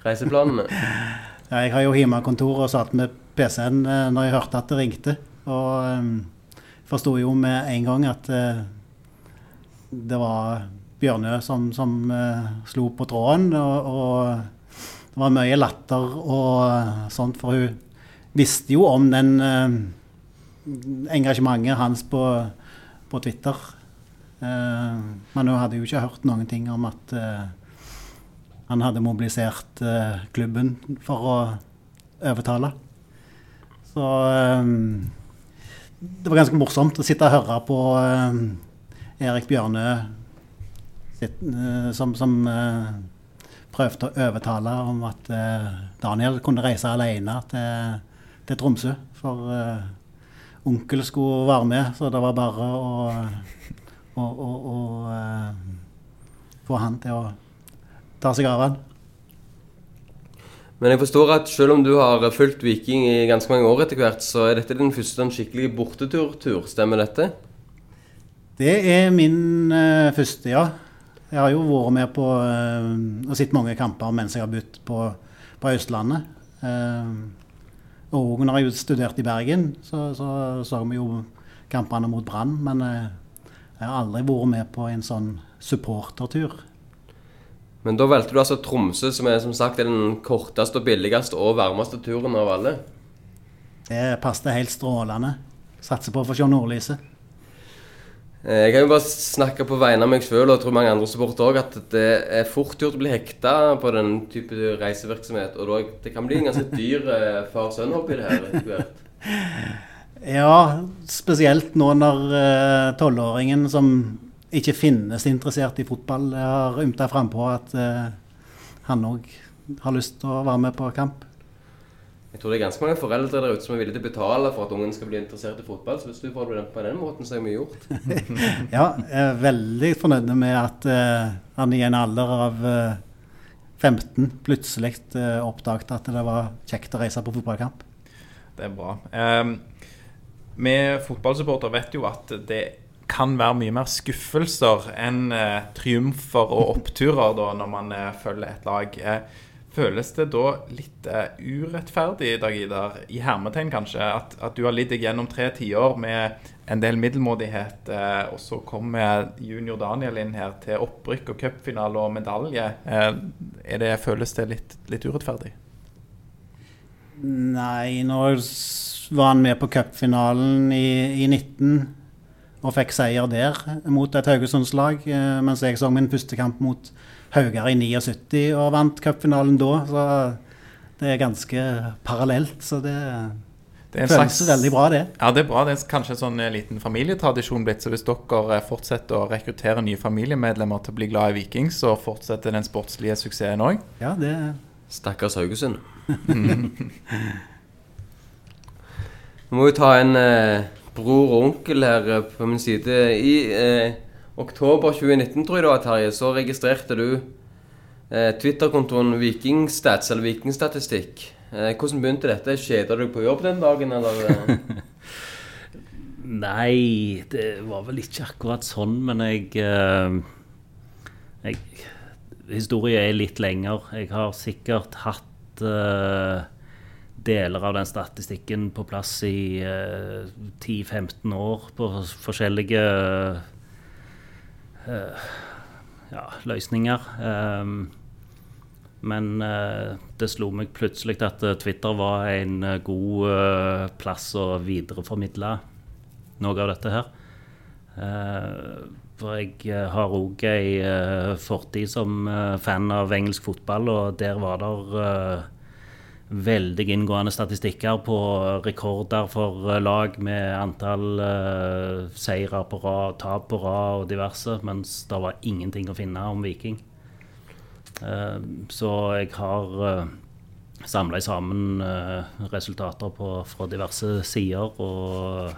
reiseplanene? [laughs] ja, jeg har jo hjemmekontor og satt med PC-en eh, når jeg hørte at det ringte. Og um, forsto jo med en gang at uh, det var Bjørnø som, som uh, slo på tråden. Og, og, det var mye latter og uh, sånt, for hun visste jo om den engasjementet hans på, på Twitter. men hun hadde jo ikke hørt noen ting om at han hadde mobilisert klubben for å overtale. Så um, det var ganske morsomt å sitte og høre på uh, Erik Bjørnø uh, som, som uh, prøvde å overtale om at Daniel kunne reise alene til, til Tromsø. For onkel skulle være med, så det var bare å, å, å, å få han til å ta seg av han. Men jeg forstår at selv om du har fulgt Viking i ganske mange år etter hvert, så er dette din første den skikkelige bortetur-tur. Stemmer dette? Det er min uh, første, ja. Jeg har jo vært med på uh, og sett mange kamper mens jeg har bodd på, på, Østlandet. Uh, og når jeg studerte i Bergen, så, så, så vi jo kampene mot Brann. Men Jeg har aldri vært med på en sånn supportertur. Men da valgte du altså Tromsø, som er som sagt er den korteste og billigste og varmeste turen av alle. Det passet helt strålende. Satser på å få se nordlyset. Eh, Jeg kan jo bare snakke på vegne av meg sjøl og tror mange andre supportere òg at det er fort gjort å bli hekta på den type reisevirksomhet. Og det kan bli en ganske dyr eh, far-sønn-hobby, det her. etter hvert. Ja, spesielt nå når eh, tolvåringen som ikke finnes interessert i fotball, Jeg har ymta frampå at eh, han òg har lyst til å være med på kamp. Jeg tror det er ganske mange foreldre der ute som er villige til å betale for at ungen skal bli interessert i fotball. Så hvis du får det på den måten, så er mye gjort. [laughs] Ja, jeg er veldig fornøyd med at eh, han i en alder av eh, 15 plutselig uh, oppdaget at det var kjekt å reise på fotballkamp. Det er bra. Um, vi fotballsupportere vet jo at det kan være mye mer skuffelser enn eh, triumfer og oppturer da, når man eh, følger et lag. Eh, føles det da litt eh, urettferdig, Dag Idar, i hermetegn kanskje, at, at du har lidd deg gjennom tre tiår med en del middelmådighet, eh, og så kommer junior Daniel inn her til opprykk og cupfinale og medalje. Eh, det, føles det litt, litt urettferdig? Nei, nå var han med på cupfinalen i, i 19 og fikk seier der mot et Haugesundslag, eh, mens jeg så min første kamp mot Haugar i 79 og vant cupfinalen da. Så det er ganske parallelt, så det, Det føles slags- veldig bra, det. Ja, det er bra. Det er kanskje en sånn eh, liten familietradisjon blitt. Så hvis dere eh, fortsetter å rekruttere nye familiemedlemmer til å bli glad i Viking, så fortsetter den sportslige suksessen òg. Ja, det Stakkars Haugesund. [laughs] [laughs] Vi må jo ta en eh, bror og onkel her eh, på min side. I eh, oktober 2019, tror jeg det var, Terje, så registrerte du eh, Twitter-kontoen Vikingstats, eller Vikingstatistikk. Eh, hvordan begynte dette? Kjeda du på jobb den dagen, eller? eh? [laughs] Nei, det var vel ikke akkurat sånn, men jeg, eh, jeg Historien er litt lenger. Jeg har sikkert hatt eh, deler av den statistikken på plass i eh, 10-15 år på forskjellige eh, ja, løsninger. Um, men eh, det slo meg plutselig at eh, Twitter var en eh, god eh, plass å videreformidle noe av dette her. Eh, for jeg eh, har òg ei eh, fortid som eh, fan av engelsk fotball, og der var eh, veldig inngående statistikker på rekorder for eh, lag med antall uh, seire på rad, tap på rad og diverse, mens det var ingenting å finne om Viking. Uh, så jeg har uh, samla sammen uh, resultater på, fra diverse sider og,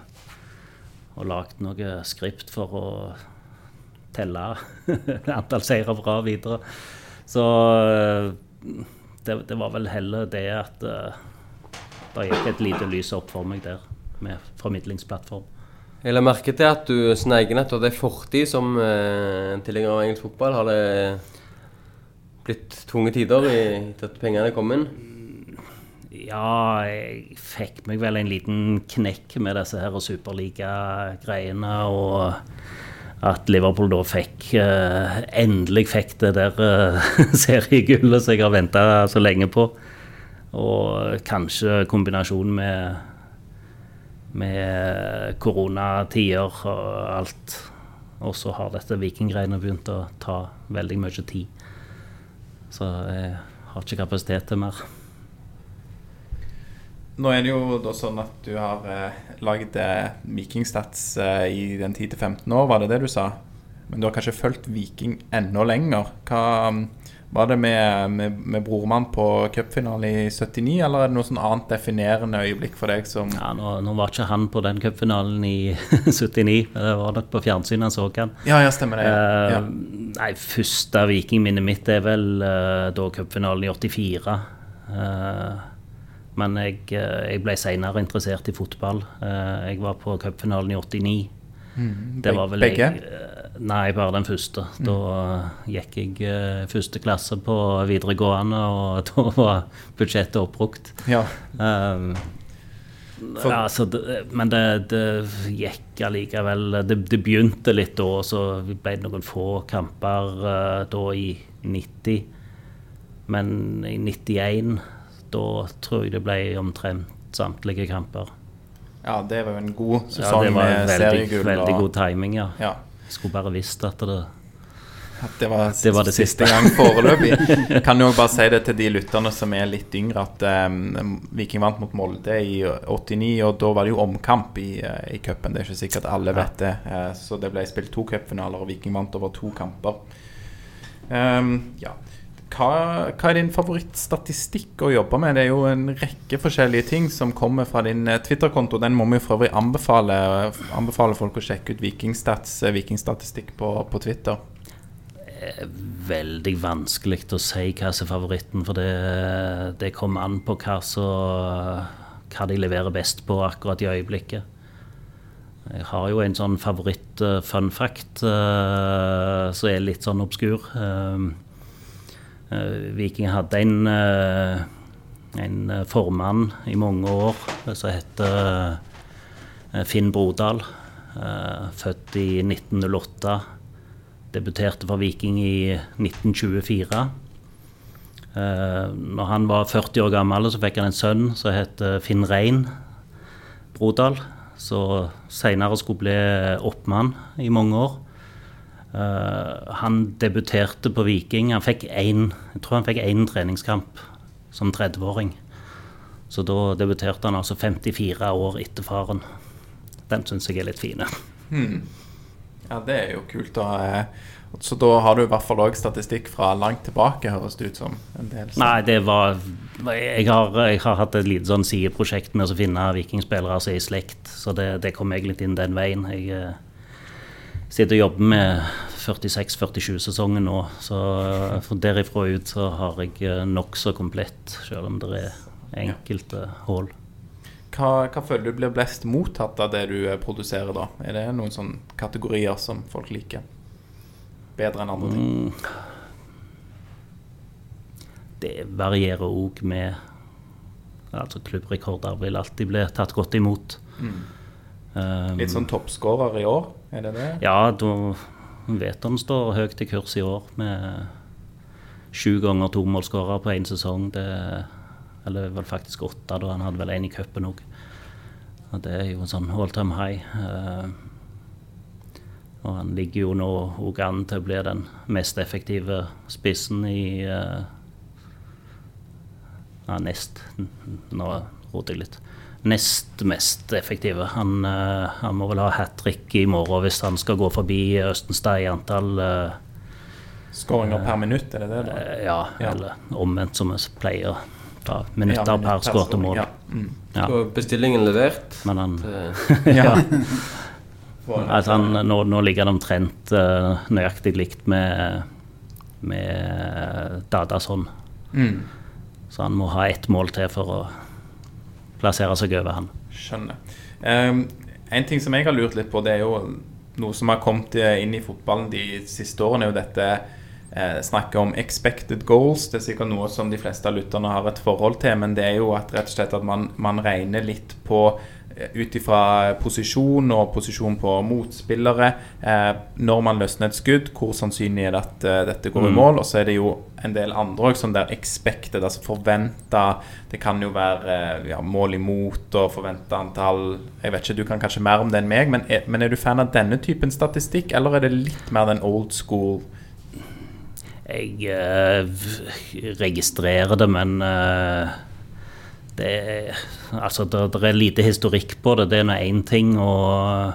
og lagd noe skript for å telle [laughs] antall seire på rad videre. Så det, det var vel heller det at uh, det gikk et lite lys opp for meg der med formidlingsplattform. Jeg la merke til at du sneik inn at det en fortid som eh, tilhenger av engelsk fotball. Har det blitt tunge tider i, etter at pengene kom inn? Ja, jeg fikk meg vel en liten knekk med disse her superliga-greiene. Og at Liverpool da fikk eh, Endelig fikk det der eh, [laughs] seriegullet som jeg har venta så lenge på. Og kanskje kombinasjon med med koronatider og alt. Og så har dette vikinggreiene begynt å ta veldig mye tid. Så jeg har ikke kapasitet til mer. Nå er det jo sånn at du har eh, lagd Vikingstats eh, i den 10-15 år, var det det du sa? Men du har kanskje fulgt Viking enda lenger. Hva um, Var det med, med, med brormann på cupfinalen i 79, eller er det noe sånn annet definerende øyeblikk for deg som Ja, nå, nå var ikke han på den cupfinalen i [laughs] 79, men det var nok på fjernsynet han så han. Ja, ja, stemmer det, ja. Uh, Nei, første vikingminnet mitt er vel uh, da cupfinalen i 84. Eh, men jeg, eh, jeg ble senere interessert i fotball. Eh, jeg var på cupfinalen i 89. Mm, Det var vel begge? Jeg, eh, nei, bare den første. Mm. Da gikk jeg første klasse på videregående, og [laughs] da var budsjettet oppbrukt. Ja. Um, For- Ja, altså, det, men det, det gikk allikevel det, det begynte litt da, så ble det noen få kamper uh, da i 90. Men i 91, da tror jeg det ble omtrent samtlige kamper. Ja, det var jo en god Ja, sesong det var med seriegull. veldig god timing, ja. Ja. Skulle bare visst at det At det var, Det var det siste gang foreløpig. [laughs] Kan jo bare si det til de lytterne som er litt yngre, at um, Viking vant mot Molde i 89, og da var det jo omkamp i, uh, i cupen. Det er ikke sikkert alle vet det. Uh, så det ble spilt to cupfinaler, og Viking vant over to kamper. Um, ja. Hva, hva er din favorittstatistikk å jobbe med? Det er jo en rekke forskjellige ting som kommer fra din eh, Twitter-konto. Den må vi for øvrig anbefale, anbefale folk å sjekke ut Vikingstats, eh, Vikingstatistikk på, på Twitter. er veldig vanskelig å si hva som er favoritten, for det, det kommer an på hva, så, hva de leverer best på akkurat i øyeblikket. Jeg har jo en sånn favoritt-fun fact eh, som er litt sånn obskur. Eh, eh, Viking hadde en, eh, en eh, formann i mange år eh, som heter eh, Finn Brodal. eh, født i 1908. Debuterte for Viking i 1924. Eh, når han var 40 år gammel, så fikk han en sønn som het eh, Finn Rein Brodal. Så senere skulle bli oppmann i mange år. Eh, han debuterte på Viking. Han fikk én, jeg tror han fikk én treningskamp som 30-åring. Så da debuterte han altså 54 år etter faren. Den syns jeg er litt fin. Hmm. Ja, det er jo kult. Da. eh, Så da har du i hvert fall òg statistikk fra langt tilbake, høres det ut som. en del Nei, det var Jeg har, jeg har hatt et lite sånn sideprosjekt med å finne vikingspillere som er i slekt, så det, det kom egentlig inn den veien. Jeg eh, sitter og jobber med 46-47-sesongen nå, så eh, for derifra ut så har jeg eh, nokså komplett, selv om det er enkelte hull. Hva, hva føler du blir best mottatt av det du eh, produserer da? Er det noen sånne kategorier som folk liker? Bedre enn andre ting? Mm. Det varierer òg med Altså klubbrekorder vil alltid bli tatt godt imot. Mm. Um, Litt sånn toppskårer i år, er det det? Ja, da vet han står høyt i kurs i år med sju ganger to målskårere på én sesong. Det, eller vel faktisk åtte, da han hadde vel én i cupen òg. Det er jo en sånn all time high. Eh, og han ligger jo nå òg an til å bli den mest effektive spissen i uh, Ja, nest Nå roter jeg litt. Nest mest effektive. Han, eh, han må vel ha hat trick i morgen hvis han skal gå forbi Østenstad i antall uh, Skåringer per minutt, er det det? da? ja, Ja. eller omvendt, som vi pleier. Da, minutter Ja, minutt per skåret mål. ja. Mm. Ja. Bestillingen levert? Men han [laughs] ja. Altså han, nå, nå ligger han omtrent uh, nøyaktig likt med, med Dadason. Mm. Så han må ha ett mål til for å plassere seg over han. Skjønner. Um, en ting som jeg har lurt litt på, det er jo noe som har kommet eh, inn i fotballen de siste årene, er jo dette eh, snakket om expected goals. Det er sikkert noe som de fleste av lytterne har et forhold til, men det er jo at rett og slett at man, man regner litt på ut ifra posisjon og posisjon på motspillere. Eh, når man løsner et skudd, hvor sannsynlig er det at eh, dette går i Mm. mål? Og så er det jo en del andre òg, som der expected, altså forventa. Det kan jo være eh, ja, mål imot og forventa antall Jeg vet ikke, du kan kanskje mer om det enn meg, men er, men er du fan av denne typen statistikk, eller er det litt mer den old school? Jeg eh, registrerer det, men eh, det er, altså, det, det er lite historikk på det. Det er nå én ting. Og,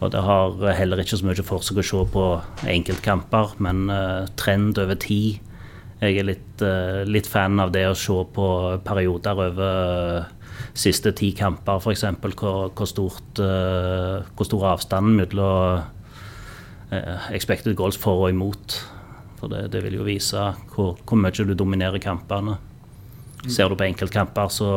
og det har heller ikke så mye for seg å se på enkeltkamper, men uh, trend over tid. Jeg er litt, uh, litt fan av det å se på perioder over siste ti kamper, f.eks. Hvor, hvor, stort, hvor stor avstanden mellom expected goals for og imot. For det, det vil jo vise hvor, hvor mye du dominerer kampene. Ser du på enkeltkamper, så,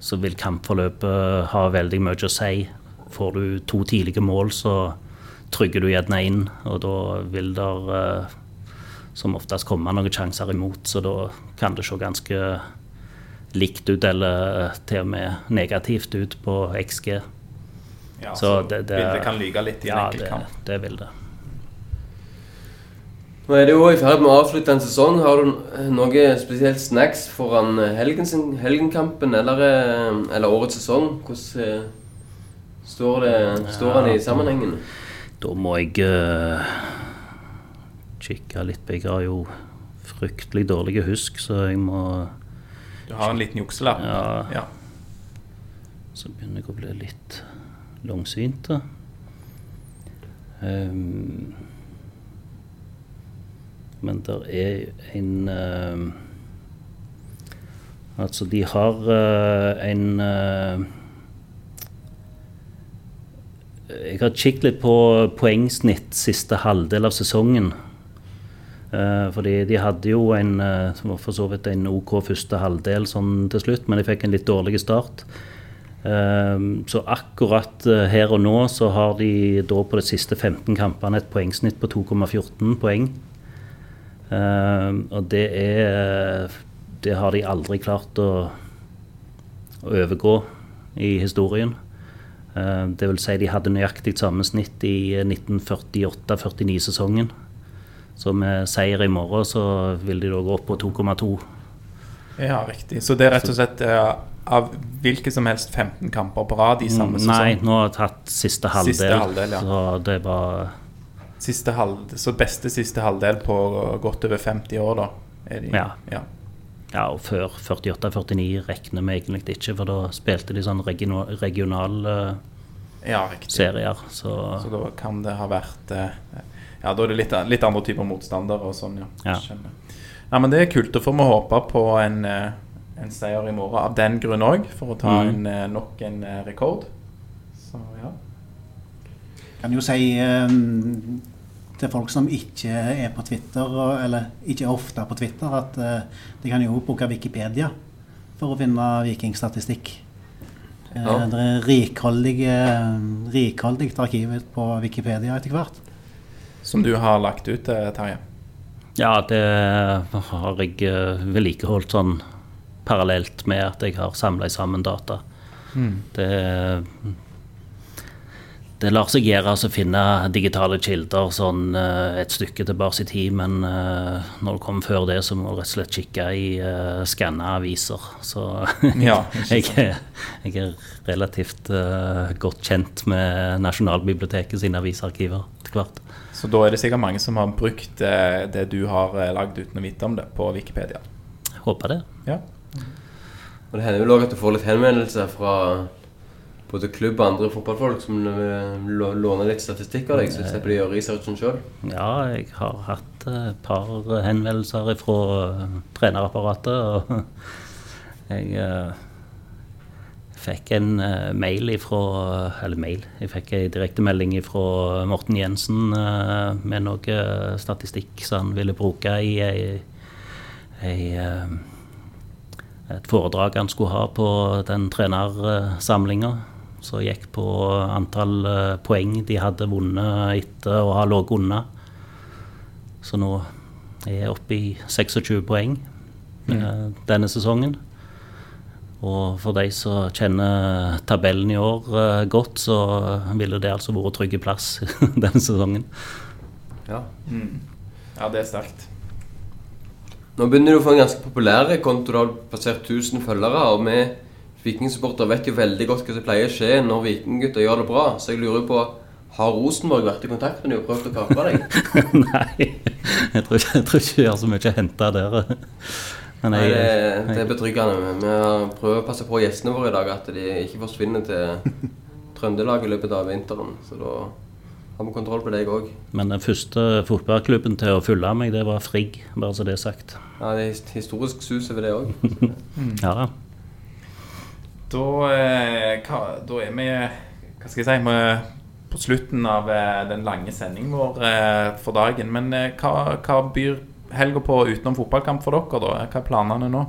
så vil kampforløpet ha veldig mye å si. Får du to tidlige mål, så trygger du gjerne inn, og da vil der som oftest komme noen sjanser imot, så da kan det se ganske likt ut, eller til og med negativt ut på XG. Ja, så bildet kan lyge litt i en ja, enkelt det, det vil det. Nå er det jo i ferd med å avslutte en sesong. Har du noe spesielt snacks foran helgen helgenkampen eller, eh, eller årets sesong? Hvordan eh, står, det, står han i sammenhengen? Da må jeg uh, kikke litt Jeg har jo fryktelig dårlige husk, så jeg må Du har en liten jukselapp? Ja. Ja. Så begynner jeg å bli litt langsynt. da. Men det er en eh, Altså, de har eh, en eh, Jeg har kikket litt på poengsnitt siste halvdel av sesongen. Uh, fordi de hadde jo en uh, for så vidt en OK første halvdel sånn til slutt, men de fikk en litt dårlig start. Uh, så akkurat her og nå så har de da på de siste 15 kampene et poengsnitt på 2,14 poeng. Eh, og det er Det har de aldri klart å, å overgå i historien. Eh, det vil si de hadde nøyaktig samme snitt i 1948-49-sesongen. Så med seier i morgen så vil de da gå opp på 2,2. Ja, riktig. Så det er rett og slett eh, av hvilke som helst 15 kamper på rad i samme sesong? Nei, nå har jeg tatt siste halvdel. Siste halvdel, ja. Så det var Siste halv, så beste siste halvdel på godt over 50 år, da? Er de, Ja. ja. Ja, og før 48-49 regner vi egentlig ikke, for da spilte de sånn regional, regionale Ja, serier. Så, Så da kan det ha vært eh, Ja, da er det litt, litt andre typer motstandere og sånn, ja. Ja. Nei, men det er kult. Da får vi håpe på en, eh, en seier i morgen av den grunn òg, for å ta Mm. en, eh, nok en eh, rekord. Så ja. Kan jo si ehm, til folk som ikke er på Twitter, eller ikke er ofte på Twitter, at eh, de kan jo bruke Wikipedia for å finne vikingstatistikk. Eh, Ja. Det er rikholdig arkiv på Wikipedia etter hvert. Som du har lagt ut, eh, Terje? ja, det har jeg eh, vedlikeholdt sånn parallelt med at jeg har samla sammen data. Mm. Det, det lar seg gjøre altså, å finne digitale kilder sånn eh, et stykke tilbake i tid, men eh, når det kommer før det, så må du rett og slett kikke i uh, skanna aviser. Så [laughs] Ja, jeg, er- jeg er relativt uh, godt kjent med Nasjonalbiblioteket sine avisarkiver etter hvert. Så da er det sikkert mange som har brukt eh, det du har eh, lagd uten å vite om det, på Wikipedia. Håper det. Ja. Og det hender vel òg at du får litt henvendelser fra både klubb og andre fotballfolk som eh, låner litt statistikk av deg, så slipper de gjøre researchen sjøl. Ja, jeg har hatt et par henvendelser fra trenerapparatet. Og [laughs] jeg eh, fikk en eh, mail ifra Eller mail. Jeg fikk en direktemelding fra Morten Jensen eh, med noe statistikk som han ville bruke i ei, ei eh, et foredrag han skulle ha på den trenersamlinga. Som gikk på antall eh, poeng de hadde vunnet etter å ha ligget unna. Så nå er jeg oppe i 26 poeng mm. denne sesongen. Og for de som kjenner tabellen i år eh, godt, så ville det altså vært trygg plass [laughs] denne sesongen. Ja. Mm. ja, det er sterkt. Nå begynner du å få en ganske populær konto. Du har passert 1000 følgere. Og vi vikingsupportere vet jo veldig godt hva som pleier å skje når vikinggutter gjør det bra. Så jeg lurer på har Rosenborg vært i kontakt med deg og prøvd å kape deg? [laughs] Nei, jeg tror ikke jeg tror ikke vi har så mye å hente der. Men Nei, det, det er betryggende. Vi prøver å passe på gjestene våre i dag, at de ikke forsvinner til Trøndelag i løpet av vinteren. Så da har vi kontroll på deg òg. men den første fotballklubben til å følge meg, det var Frigg, bare så det er sagt. Ja, det er historisk sus over det òg. [laughs] Ja da. Da, eh, hva, da er vi Hva skal jeg si? Vi på slutten av eh, den lange sendingen vår eh, for dagen. Men eh, hva, hva byr helga på utenom fotballkamp for dere, da? Hva er planene nå?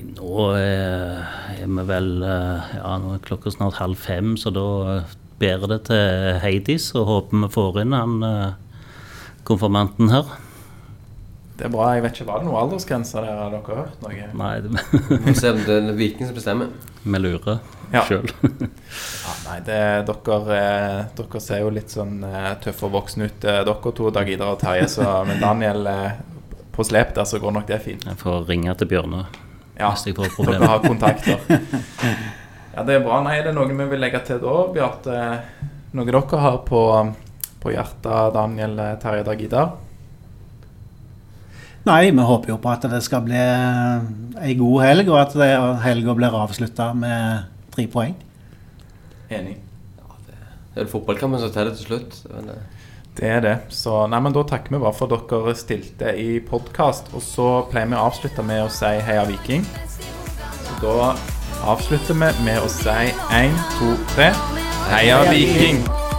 Nå eh, er vi vel eh, Ja, nå er klokka snart halv fem, så da eh, bærer det til Heidis og håper vi får inn han eh, konfirmanten her. Det er bra. Jeg vet ikke, Var det noen aldersgrense der? Har dere hørt noe? Nei, det, [laughs] ser det er Viking som bestemmer. Vi lurer Ja. sjøl. [laughs] Ja, nei, det, dere, eh, dere ser jo litt sånn eh, tøffe og voksne ut, eh, dere to, Dag Idar og Terje. Så, [laughs] men Daniel eh, på slep der, så går nok det fint. Jeg får ringe til Bjørne Ja, hvis jeg får dere har kontakter. Ja, det er bra. Nei, er det noe vi vil legge til da, Bjarte? Noe dere har på, på hjertet, Daniel, Terje, Dag Idar? Nei, vi håper jo på at det skal bli ei god helg, og at det- helga blir avslutta med tre poeng. Enig. Det er vel fotballkampen som teller til slutt. Men, eh, Det er det. Så nei, men da takker vi bare for at dere stilte i podkast. Og så pleier vi å avslutte med å si Heia Viking. Så da avslutter vi med å si én, to, tre. Heia Viking!